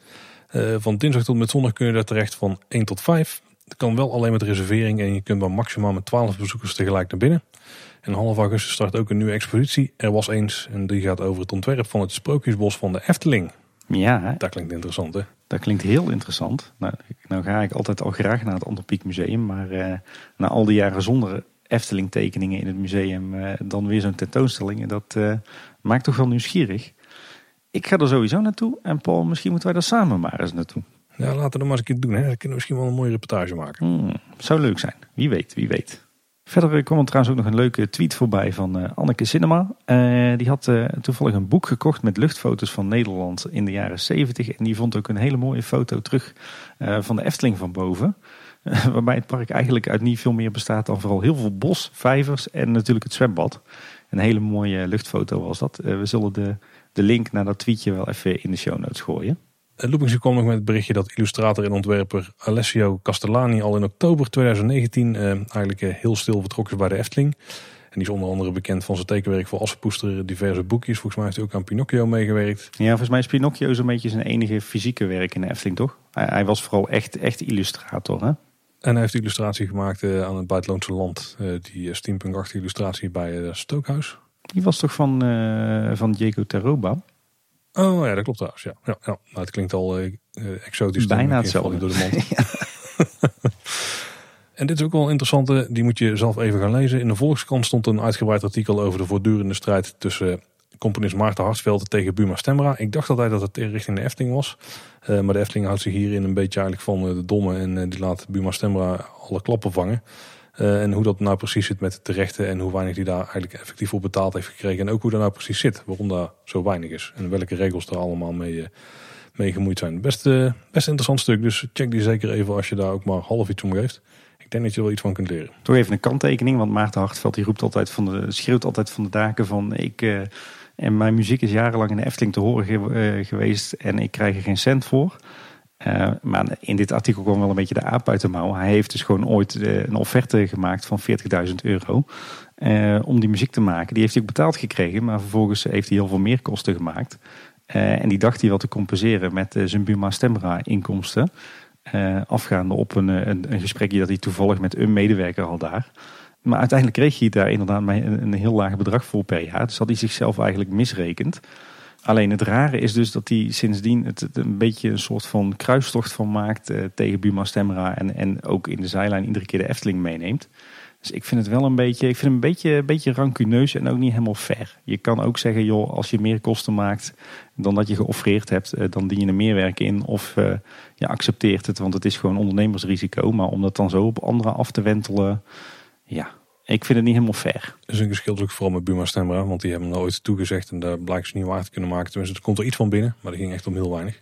Uh, van dinsdag tot met zondag kun je daar terecht van 1 tot 5. Dat kan wel alleen met reservering en je kunt maar maximaal met 12 bezoekers tegelijk naar binnen. En half augustus start ook een nieuwe expositie. Er was eens en die gaat over het ontwerp van het Sprookjesbos van de Efteling. Ja, dat klinkt interessant hè? Dat klinkt heel interessant. Nou, nou ga ik altijd al graag naar het Antropiek Museum, maar uh, na al die jaren zonder Efteling tekeningen in het museum, uh, dan weer zo'n tentoonstelling, dat uh, maakt toch wel nieuwsgierig. Ik ga er sowieso naartoe en Paul, misschien moeten wij daar samen maar eens naartoe. Ja, laten we dat maar eens een keer doen. Hè. Dan kunnen we misschien wel een mooie reportage maken. Hmm, zou leuk zijn. Wie weet, wie weet. Verder kwam er trouwens ook nog een leuke tweet voorbij van uh, Anneke Cinema. Uh, die had uh, toevallig een boek gekocht met luchtfoto's van Nederland in de jaren 70. En die vond ook een hele mooie foto terug van de Efteling van boven. waarbij het park eigenlijk uit niet veel meer bestaat dan vooral heel veel bos, vijvers en natuurlijk het zwembad. Een hele mooie luchtfoto was dat. we zullen de, de link naar dat tweetje wel even in de show notes gooien. Loopings kwam nog met het berichtje dat illustrator en ontwerper Alessio Castellani al in oktober 2019 eh, eigenlijk eh, heel stil vertrokken is bij de Efteling. En die is onder andere bekend van zijn tekenwerk voor Assenpoester, diverse boekjes. Volgens mij heeft hij ook aan Pinocchio meegewerkt. Ja, volgens mij is Pinocchio zo'n beetje zijn enige fysieke werk in de Efteling, toch? Hij, hij was vooral echt, echt illustrator, hè? En hij heeft illustratie gemaakt uh, aan het Buitenlandse Land. Uh, die steampunkachtige illustratie bij het Stookhuis. Die was toch van, van Diego Terroba? Oh ja, dat klopt trouwens. Ja, ja, ja. Maar het klinkt al uh, exotisch. Bijna hetzelfde. Door de mond. en dit is ook wel een interessante, die moet je zelf even gaan lezen. In de Volkskrant stond een uitgebreid artikel over de voortdurende strijd tussen componist Maarten Hartveld tegen Buma Stemra. Ik dacht altijd dat het richting de Efteling was. Uh, maar de Efteling houdt zich hierin een beetje eigenlijk van de domme en die laat Buma Stemra alle klappen vangen. Uh, en hoe dat nou precies zit met de rechten en hoe weinig die daar eigenlijk effectief voor betaald heeft gekregen. En ook hoe dat nou precies zit, waarom daar zo weinig is. En welke regels er allemaal mee, uh, gemoeid zijn. Best, uh, best interessant stuk, dus check die zeker even als je daar ook maar half iets om geeft. Ik denk dat je er wel iets van kunt leren. Toch even een kanttekening, want Maarten Hartveld die roept altijd van de, schreeuwt altijd van de daken van ik... en mijn muziek is jarenlang in de Efteling te horen ge geweest en ik krijg er geen cent voor. Uh, maar in dit artikel kwam wel een beetje de aap uit de mouw. Hij heeft dus gewoon ooit uh, een offerte gemaakt van 40.000 euro uh, om die muziek te maken. Die heeft hij ook betaald gekregen, maar vervolgens heeft hij heel veel meer kosten gemaakt. en die dacht hij wel te compenseren met zijn Buma Stemra inkomsten. afgaande op een, een, een, gesprekje dat hij toevallig met een medewerker had daar. Maar uiteindelijk kreeg hij daar inderdaad een, een heel laag bedrag voor per jaar. Dus had hij zichzelf eigenlijk misrekend. Alleen het rare is dus dat hij sindsdien het, een beetje een soort van kruistocht van maakt uh, tegen Buma Stemra. En, en ook in de zijlijn iedere keer de Efteling meeneemt. Dus ik vind het wel een beetje, ik vind een beetje, een beetje rancuneus en ook niet helemaal fair. Je kan ook zeggen, joh, als je meer kosten maakt dan dat je geoffreerd hebt, uh, dan dien je er meer werk in. Of uh, je accepteert het, want het is gewoon ondernemersrisico. Maar om dat dan zo op anderen af te wentelen, ja, Ik vind het niet helemaal fair. Is een geschil ook vooral met Buma Stemra, want die hebben er ooit toegezegd en daar blijkt ze niet waar te kunnen maken. Tenminste, er komt er iets van binnen, maar dat ging echt om heel weinig.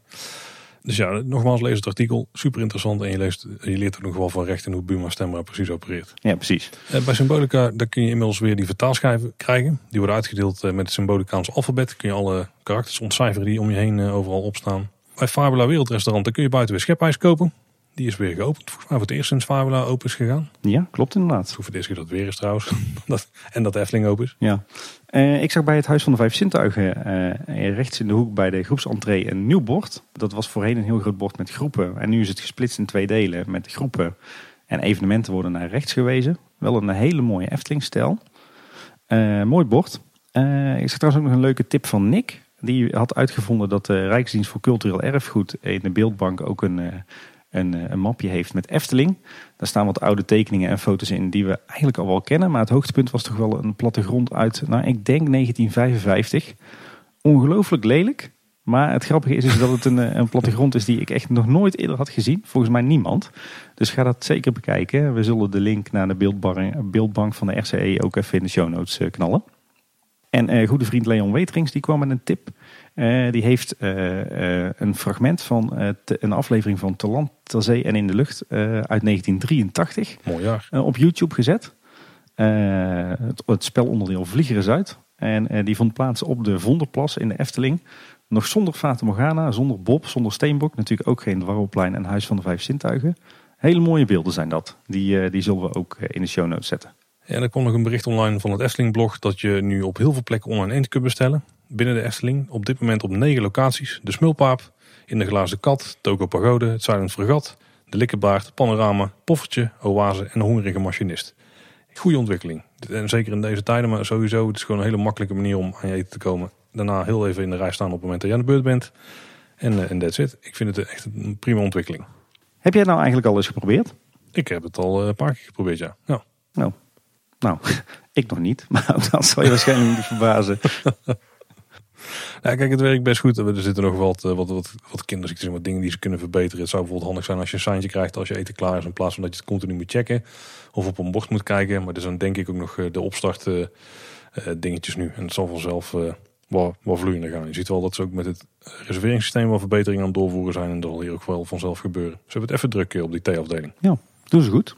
Dus ja, nogmaals, lees het artikel. Super interessant en je, leest, je leert ook nog wel van recht en hoe Buma Stemra precies opereert. Ja, precies. Eh, bij Symbolica daar kun je inmiddels weer die vertaalschijven krijgen. Die worden uitgedeeld eh, met het Symbolicaans alfabet. Kun je alle karakters ontcijferen die om je heen eh, overal opstaan. Bij Fabula Wereldrestaurant daar kun je buiten weer schepijs kopen. Die is weer geopend. Volgens mij voor het eerst sinds Fabula open is gegaan. Ja, klopt inderdaad. Hoe voor het eerst dat het weer is trouwens. dat, en dat Efteling open is. Ja. Uh, ik zag bij het Huis van de Vijf Zintuigen uh, rechts in de hoek bij de groepsentree een nieuw bord. Dat was voorheen een heel groot bord met groepen. En nu is het gesplitst in twee delen met groepen. En evenementen worden naar rechts gewezen. Wel een hele mooie Efteling-stijl. Uh, mooi bord. ik zag trouwens ook nog een leuke tip van Nick. Die had uitgevonden dat de Rijksdienst voor Cultureel Erfgoed in de beeldbank ook een een, eh, een, mapje heeft met Efteling. Daar staan wat oude tekeningen en foto's in die we eigenlijk al wel kennen. Maar het hoogtepunt was toch wel een plattegrond uit, nou ik denk 1955. Ongelooflijk lelijk. Maar het grappige is, is dat het een, eh, een plattegrond is die ik echt nog nooit eerder had gezien. Volgens mij niemand. Dus ga dat zeker bekijken. We zullen de link naar de beeldbank, van de RCE ook even in de show notes eh, knallen. En goede vriend Leon Weterings die kwam met een tip. Uh, die heeft uh, een fragment van een aflevering van Te land, ter zee en in de lucht uit 1983. Mooi jaar. op YouTube gezet. Het, het, spelonderdeel Vlieger is uit. En die vond plaats op de Vonderplas in de Efteling. Nog zonder Fata Morgana, zonder Bob, zonder Steenbok. Natuurlijk ook geen Dwarrelplein en Huis van de Vijf Zintuigen. Hele mooie beelden zijn dat. Die, die zullen we ook in de show notes zetten. En er kwam nog een bericht online van het Efteling blog dat je nu op heel veel plekken online eten kunt bestellen. Binnen de Efteling. Op dit moment op negen locaties. De Smulpaap, In de Glazen Kat, Toko Pagode, het Silent Fregat, De Likkebaard, Panorama, Poffertje, Oase en de Hongerige Machinist. Goede ontwikkeling. En zeker in deze tijden, maar sowieso. Het is gewoon een hele makkelijke manier om aan je eten te komen. Daarna heel even in de rij staan op het moment dat je aan de beurt bent. En, uh, en that's it. Ik vind het echt een prima ontwikkeling. Heb jij het nou eigenlijk al eens geprobeerd? Ik heb het al een paar keer geprobeerd, ja. ja. Nou, nou, ik nog niet, maar dat zal je waarschijnlijk niet verbazen. Ja, kijk, het werkt best goed. Er zitten nog wat, eh, wat, wat, wat kinderziektes en wat dingen die ze kunnen verbeteren. Het zou bijvoorbeeld handig zijn als je een seintje krijgt als je eten klaar is. In plaats van dat je het continu moet checken of op een bord moet kijken. Maar er zijn denk ik ook nog eh, de opstart uh, dingetjes nu. En het zal vanzelf uh, wat, wat vloeiender gaan. Je ziet wel dat ze ook met het reserveringssysteem wat verbeteringen aan het doorvoeren zijn. En dat zal hier ook wel vanzelf gebeuren. Ze hebben het even druk op die T-afdeling. Ja, doen ze goed.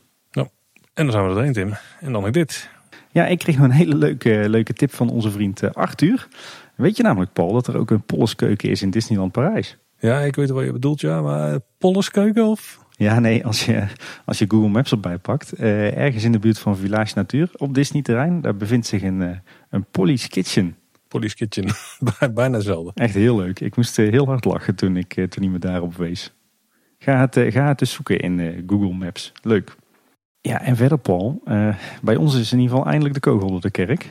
En dan zijn we er doorheen, Tim. En dan nog dit. Ja, ik kreeg nog een hele leuke, leuke tip van onze vriend eh, Arthur. Weet je namelijk, Paul, dat er ook een Polleskeuken is in Disneyland Parijs? Ja, ik weet wat je bedoelt, ja. Maar Polleskeuken of? Ja, nee, als je, als je Google Maps erbij pakt. Uh, ergens in de buurt van Village Natuur op Disney-terrein. Daar bevindt zich een, uh, een Polly's Kitchen. Polly's Kitchen, bijna hetzelfde. Echt heel leuk. Ik moest heel hard lachen toen ik, toen hij me daarop wees. Ga het, ga het eens zoeken in Google Maps. Leuk. Ja, en verder Paul, uh, bij ons is in ieder geval eindelijk de kogel door de kerk.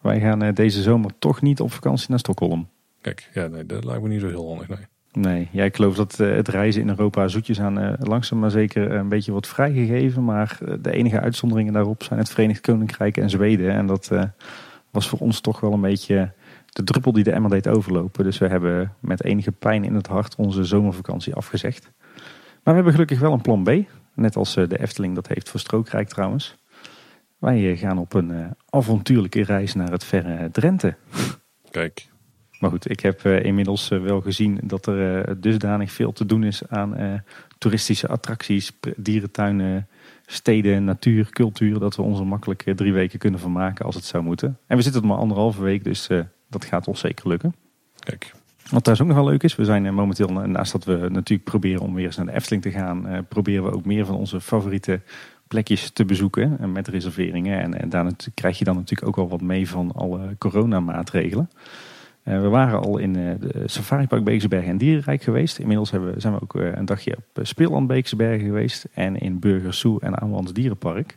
Wij gaan uh, deze zomer toch niet op vakantie naar Stockholm. Kijk, ja, nee, dat lijkt me niet zo heel handig, nee. Nee, ja, ik geloof dat uh, het reizen in Europa zoetjes aan langzaam maar zeker een beetje wordt vrijgegeven. Maar de enige uitzonderingen daarop zijn het Verenigd Koninkrijk en Zweden. En dat was voor ons toch wel een beetje de druppel die de emmer deed overlopen. Dus we hebben met enige pijn in het hart onze zomervakantie afgezegd. Maar we hebben gelukkig wel een plan B. Net als eh, de Efteling dat heeft voor Strookrijk trouwens. Wij eh, gaan op een eh, avontuurlijke reis naar het verre Drenthe. Kijk. Maar goed, ik heb inmiddels wel gezien dat er dusdanig veel te doen is aan toeristische attracties, dierentuinen, steden, natuur, cultuur. Dat we ons er makkelijk drie weken kunnen vermaken als het zou moeten. En we zitten er maar anderhalve week, dus dat gaat ons zeker lukken. Kijk. Wat thuis ook nog wel leuk is, we zijn eh, momenteel, naast dat we natuurlijk proberen om weer eens naar de Efteling te gaan, eh, proberen we ook meer van onze favoriete plekjes te bezoeken eh, met reserveringen. En, en daar krijg je dan natuurlijk ook wel wat mee van alle coronamaatregelen. We waren al in de Safari Park Beeksebergen en Dierenrijk geweest. Inmiddels zijn we ook een dagje op Speelland Beeksebergen geweest. En in Burgers Zoo en Aanwans Dierenpark.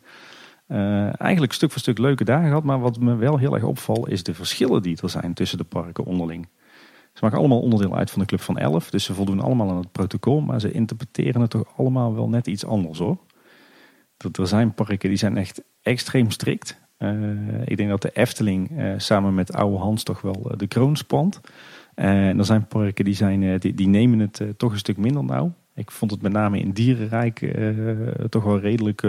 eigenlijk stuk voor stuk leuke dagen gehad. Maar wat me wel heel erg opvalt is de verschillen die er zijn tussen de parken onderling. Ze maken allemaal onderdeel uit van de Club van 11. Dus ze voldoen allemaal aan het protocol. Maar ze interpreteren het toch allemaal wel net iets anders hoor. Er zijn parken die zijn echt extreem strikt. Uh, ik denk dat de Efteling uh, samen met Oude Hans toch wel uh, de kroon spant. en er zijn parken die, zijn, die, die nemen het toch een stuk minder nauw. Ik vond het met name in Dierenrijk toch wel redelijk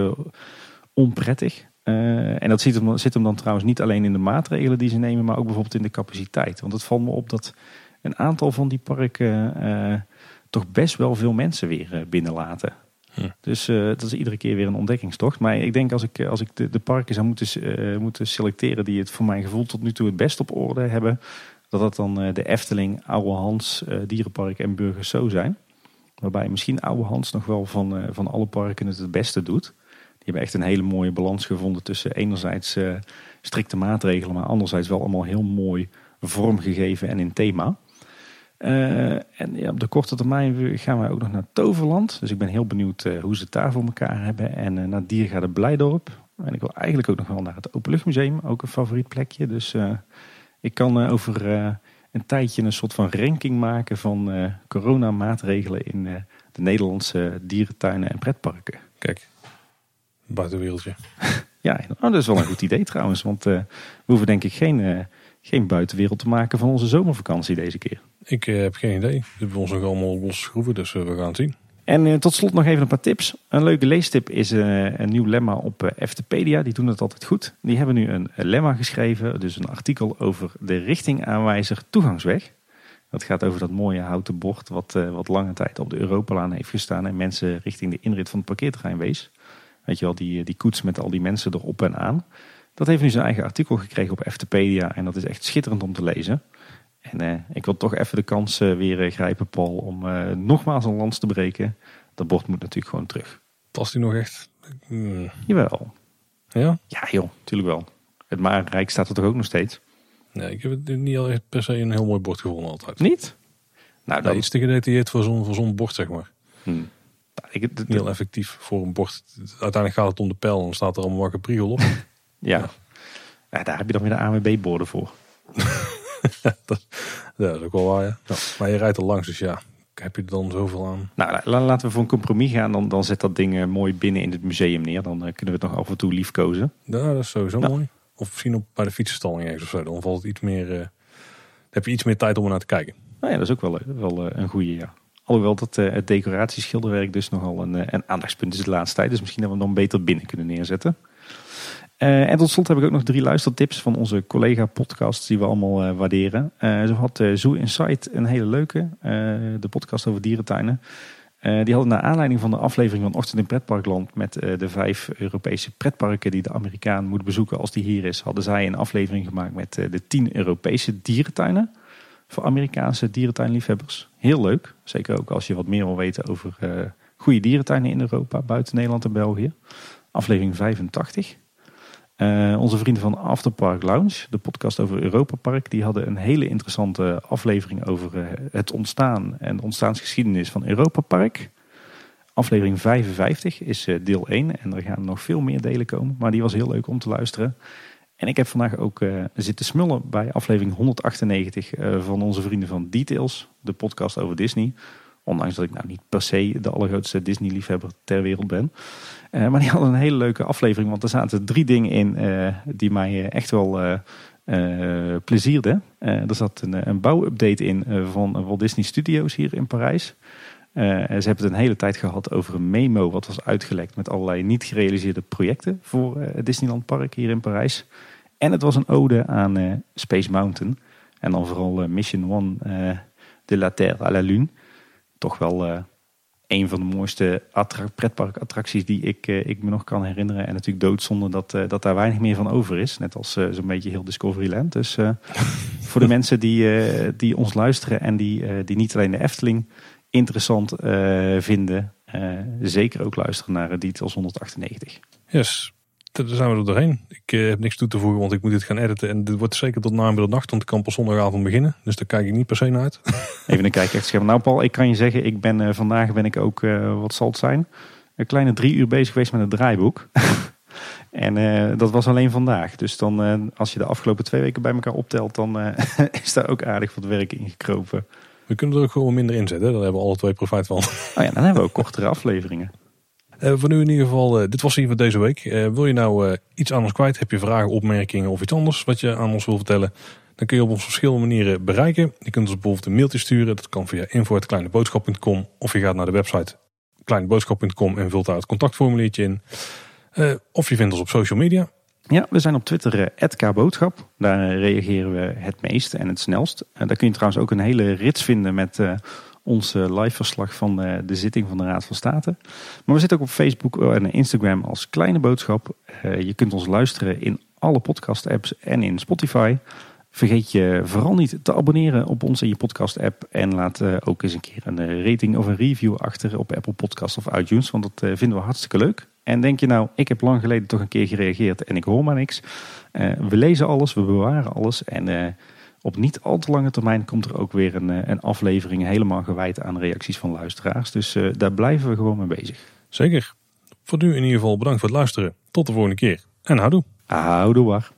onprettig. Eh, en dat zit hem, zit hem dan trouwens niet alleen in de maatregelen die ze nemen, maar ook bijvoorbeeld in de capaciteit. Want het valt me op dat een aantal van die parken eh, toch best wel veel mensen weer uh, binnenlaten. Hm. Dus dat is iedere keer weer een ontdekkingstocht. Maar ik denk als ik, als ik de, de parken zou moeten, moeten selecteren die het voor mijn gevoel tot nu toe het best op orde hebben, dat dat dan de Efteling, Oude Hans, Dierenpark en Burgers Zo zijn. Waarbij misschien Oude Hans nog wel van, van alle parken het het beste doet. Die hebben echt een hele mooie balans gevonden tussen enerzijds strikte maatregelen, maar anderzijds wel allemaal heel mooi vormgegeven en in thema. Uh, en ja, op de korte termijn gaan wij ook nog naar Toverland. Dus ik ben heel benieuwd uh, hoe ze het daar voor elkaar hebben. En uh, naar Diergaarde Blijdorp. En ik wil eigenlijk ook nog wel naar het Openluchtmuseum. Ook een favoriet plekje. Dus ik kan over een tijdje een soort van ranking maken van coronamaatregelen in de Nederlandse dierentuinen en pretparken. Kijk, buitenwereldje. ja, oh, dat is wel een goed idee trouwens. Want we hoeven denk ik geen, geen buitenwereld te maken van onze zomervakantie deze keer. Ik uh, heb geen idee. We hebben ons nog allemaal los schroeven, dus we gaan het zien. En tot slot nog even een paar tips. Een leuke leestip is een nieuw lemma op Eftepedia. Die doen het altijd goed. Die hebben nu een lemma geschreven. Dus een artikel over de richtingaanwijzer toegangsweg. Dat gaat over dat mooie houten bord wat, wat lange tijd op de Europalaan heeft gestaan. En mensen richting de inrit van het parkeerterrein wees. Weet je wel, die, die koets met al die mensen erop en aan. Dat heeft nu zijn eigen artikel gekregen op Eftepedia. En dat is echt schitterend om te lezen. En eh, ik wil toch even de kans eh, weer uh, grijpen, Paul, om eh, nogmaals een lans te breken. Dat bord moet natuurlijk gewoon terug. Past hij nog echt? Hmm. Jawel. Ja? Ja joh, natuurlijk wel. Het Marenrijk staat er toch ook nog steeds? Nee, ik heb het niet al per se een heel mooi bord gevonden altijd. Niet? Nou, dat... iets te gedetailleerd voor zo'n zo'n bord, zeg maar. Hmm. Ik, het, heel effectief voor een bord. Uiteindelijk gaat het om de pijl en dan staat er allemaal wakker priegel op. ja. ja. daar heb je dan weer de ANWB-borden voor. dat, ja, dat is ook wel waar, ja. Maar je rijdt er langs, dus ja, heb je er dan zoveel aan? Nou, laten we voor een compromis gaan. Dan, dan zet dat ding mooi binnen in het museum neer. Dan uh, kunnen we het nog af en toe liefkozen. Ja, dat is sowieso mooi. Of misschien op, bij de fietsenstalling ergens of zo. Dan valt het iets meer... Uh, heb je iets meer tijd om er naar te kijken. Nou ja, dat is ook wel, wel uh, een goede, ja. Alhoewel dat het decoratieschilderwerk dus nogal een, een aandachtspunt is de laatste tijd. Dus misschien dat we hem dan beter binnen kunnen neerzetten. Uh, en tot slot heb ik ook nog drie luistertips van onze collega-podcasts die we allemaal waarderen. zo had Zoo Insight een hele leuke, de podcast over dierentuinen. die hadden naar aanleiding van de aflevering van Ochtend in Pretparkland met de vijf Europese pretparken die de Amerikaan moet bezoeken als die hier is, hadden zij een aflevering gemaakt met de tien Europese dierentuinen voor Amerikaanse dierentuinliefhebbers. Heel leuk. Zeker ook als je wat meer wil weten over goede dierentuinen in Europa, buiten Nederland en België. Aflevering 85. Eh, onze vrienden van Afterpark Lounge, de podcast over Europa Park, die hadden een hele interessante aflevering over uh, het ontstaan en de ontstaansgeschiedenis van Europa Park. Aflevering 55 is deel 1 en er gaan nog veel meer delen komen, maar die was heel leuk om te luisteren. En ik heb vandaag ook zitten smullen bij aflevering 198 uh, van onze vrienden van Details, de podcast over Disney. Ondanks dat ik nou niet per se de allergrootste Disney-liefhebber ter wereld ben. Uh, maar die hadden een hele leuke aflevering, want er zaten drie dingen in die mij echt wel plezierden. er zat een, een bouwupdate in van Walt Disney Studios hier in Parijs. ze hebben het een hele tijd gehad over een memo wat was uitgelekt met allerlei niet gerealiseerde projecten voor het Disneyland Park hier in Parijs. En het was een ode aan Space Mountain. En dan vooral Mission One de la Terre à la Lune. Toch wel een van de mooiste pretparkattracties die ik, ik me nog kan herinneren. En natuurlijk doodzonde dat, dat daar weinig meer van over is. Net als zo'n beetje heel Discoveryland. Dus voor de mensen die, die ons luisteren en die, die niet alleen de Efteling interessant vinden. zeker ook luisteren naar Details 198. Yes, daar zijn we er doorheen. Ik uh, heb niks toe te voegen, want ik moet dit gaan editen. En dit wordt zeker tot na want ik kan pas zondagavond beginnen. Dus daar kijk ik niet per se naar uit. Even een kijkje echt scherm. Nou Paul, ik kan je zeggen, ik ben, uh, vandaag ben ik ook, uh, wat zal het zijn? Een kleine drie uur bezig geweest met het draaiboek. en dat was alleen vandaag. Dus dan, als je de afgelopen twee weken bij elkaar optelt, dan is daar ook aardig wat werk in gekropen. We kunnen er ook gewoon minder in zetten. Daar hebben we alle twee profijt van. Oh ja, dan hebben we ook kortere afleveringen. Uh, voor nu in ieder geval, uh, dit was hier voor deze week. Uh, wil je nou iets aan ons kwijt? Heb je vragen, opmerkingen of iets anders wat je aan ons wil vertellen? Dan kun je op ons verschillende manieren bereiken. Je kunt ons bijvoorbeeld een mailtje sturen. Dat kan via info.kleineboodschap.com Of je gaat naar de website kleineboodschap.com en vult daar het contactformuliertje in. of je vindt ons op social media. Ja, we zijn op Twitter uh, Boodschap. Daar reageren we het meest en het snelst. Daar kun je trouwens ook een hele rits vinden met ons live verslag van de zitting van de Raad van State. Maar we zitten ook op Facebook en Instagram als Kleine Boodschap. je kunt ons luisteren in alle podcast apps en in Spotify. Vergeet je vooral niet te abonneren op ons in je podcast app. En laat eh, ook eens een keer een eh, rating of een review achter op Apple Podcasts of iTunes. Want dat eh, vinden we hartstikke leuk. En denk je nou, ik heb lang geleden toch een keer gereageerd en ik hoor maar niks. we lezen alles, we bewaren alles. En op niet al te lange termijn komt er ook weer een, een aflevering helemaal gewijd aan reacties van luisteraars. Dus daar blijven we gewoon mee bezig. Zeker. Voor nu in ieder geval bedankt voor het luisteren. Tot de volgende keer. En houdoe. Houdoe waar.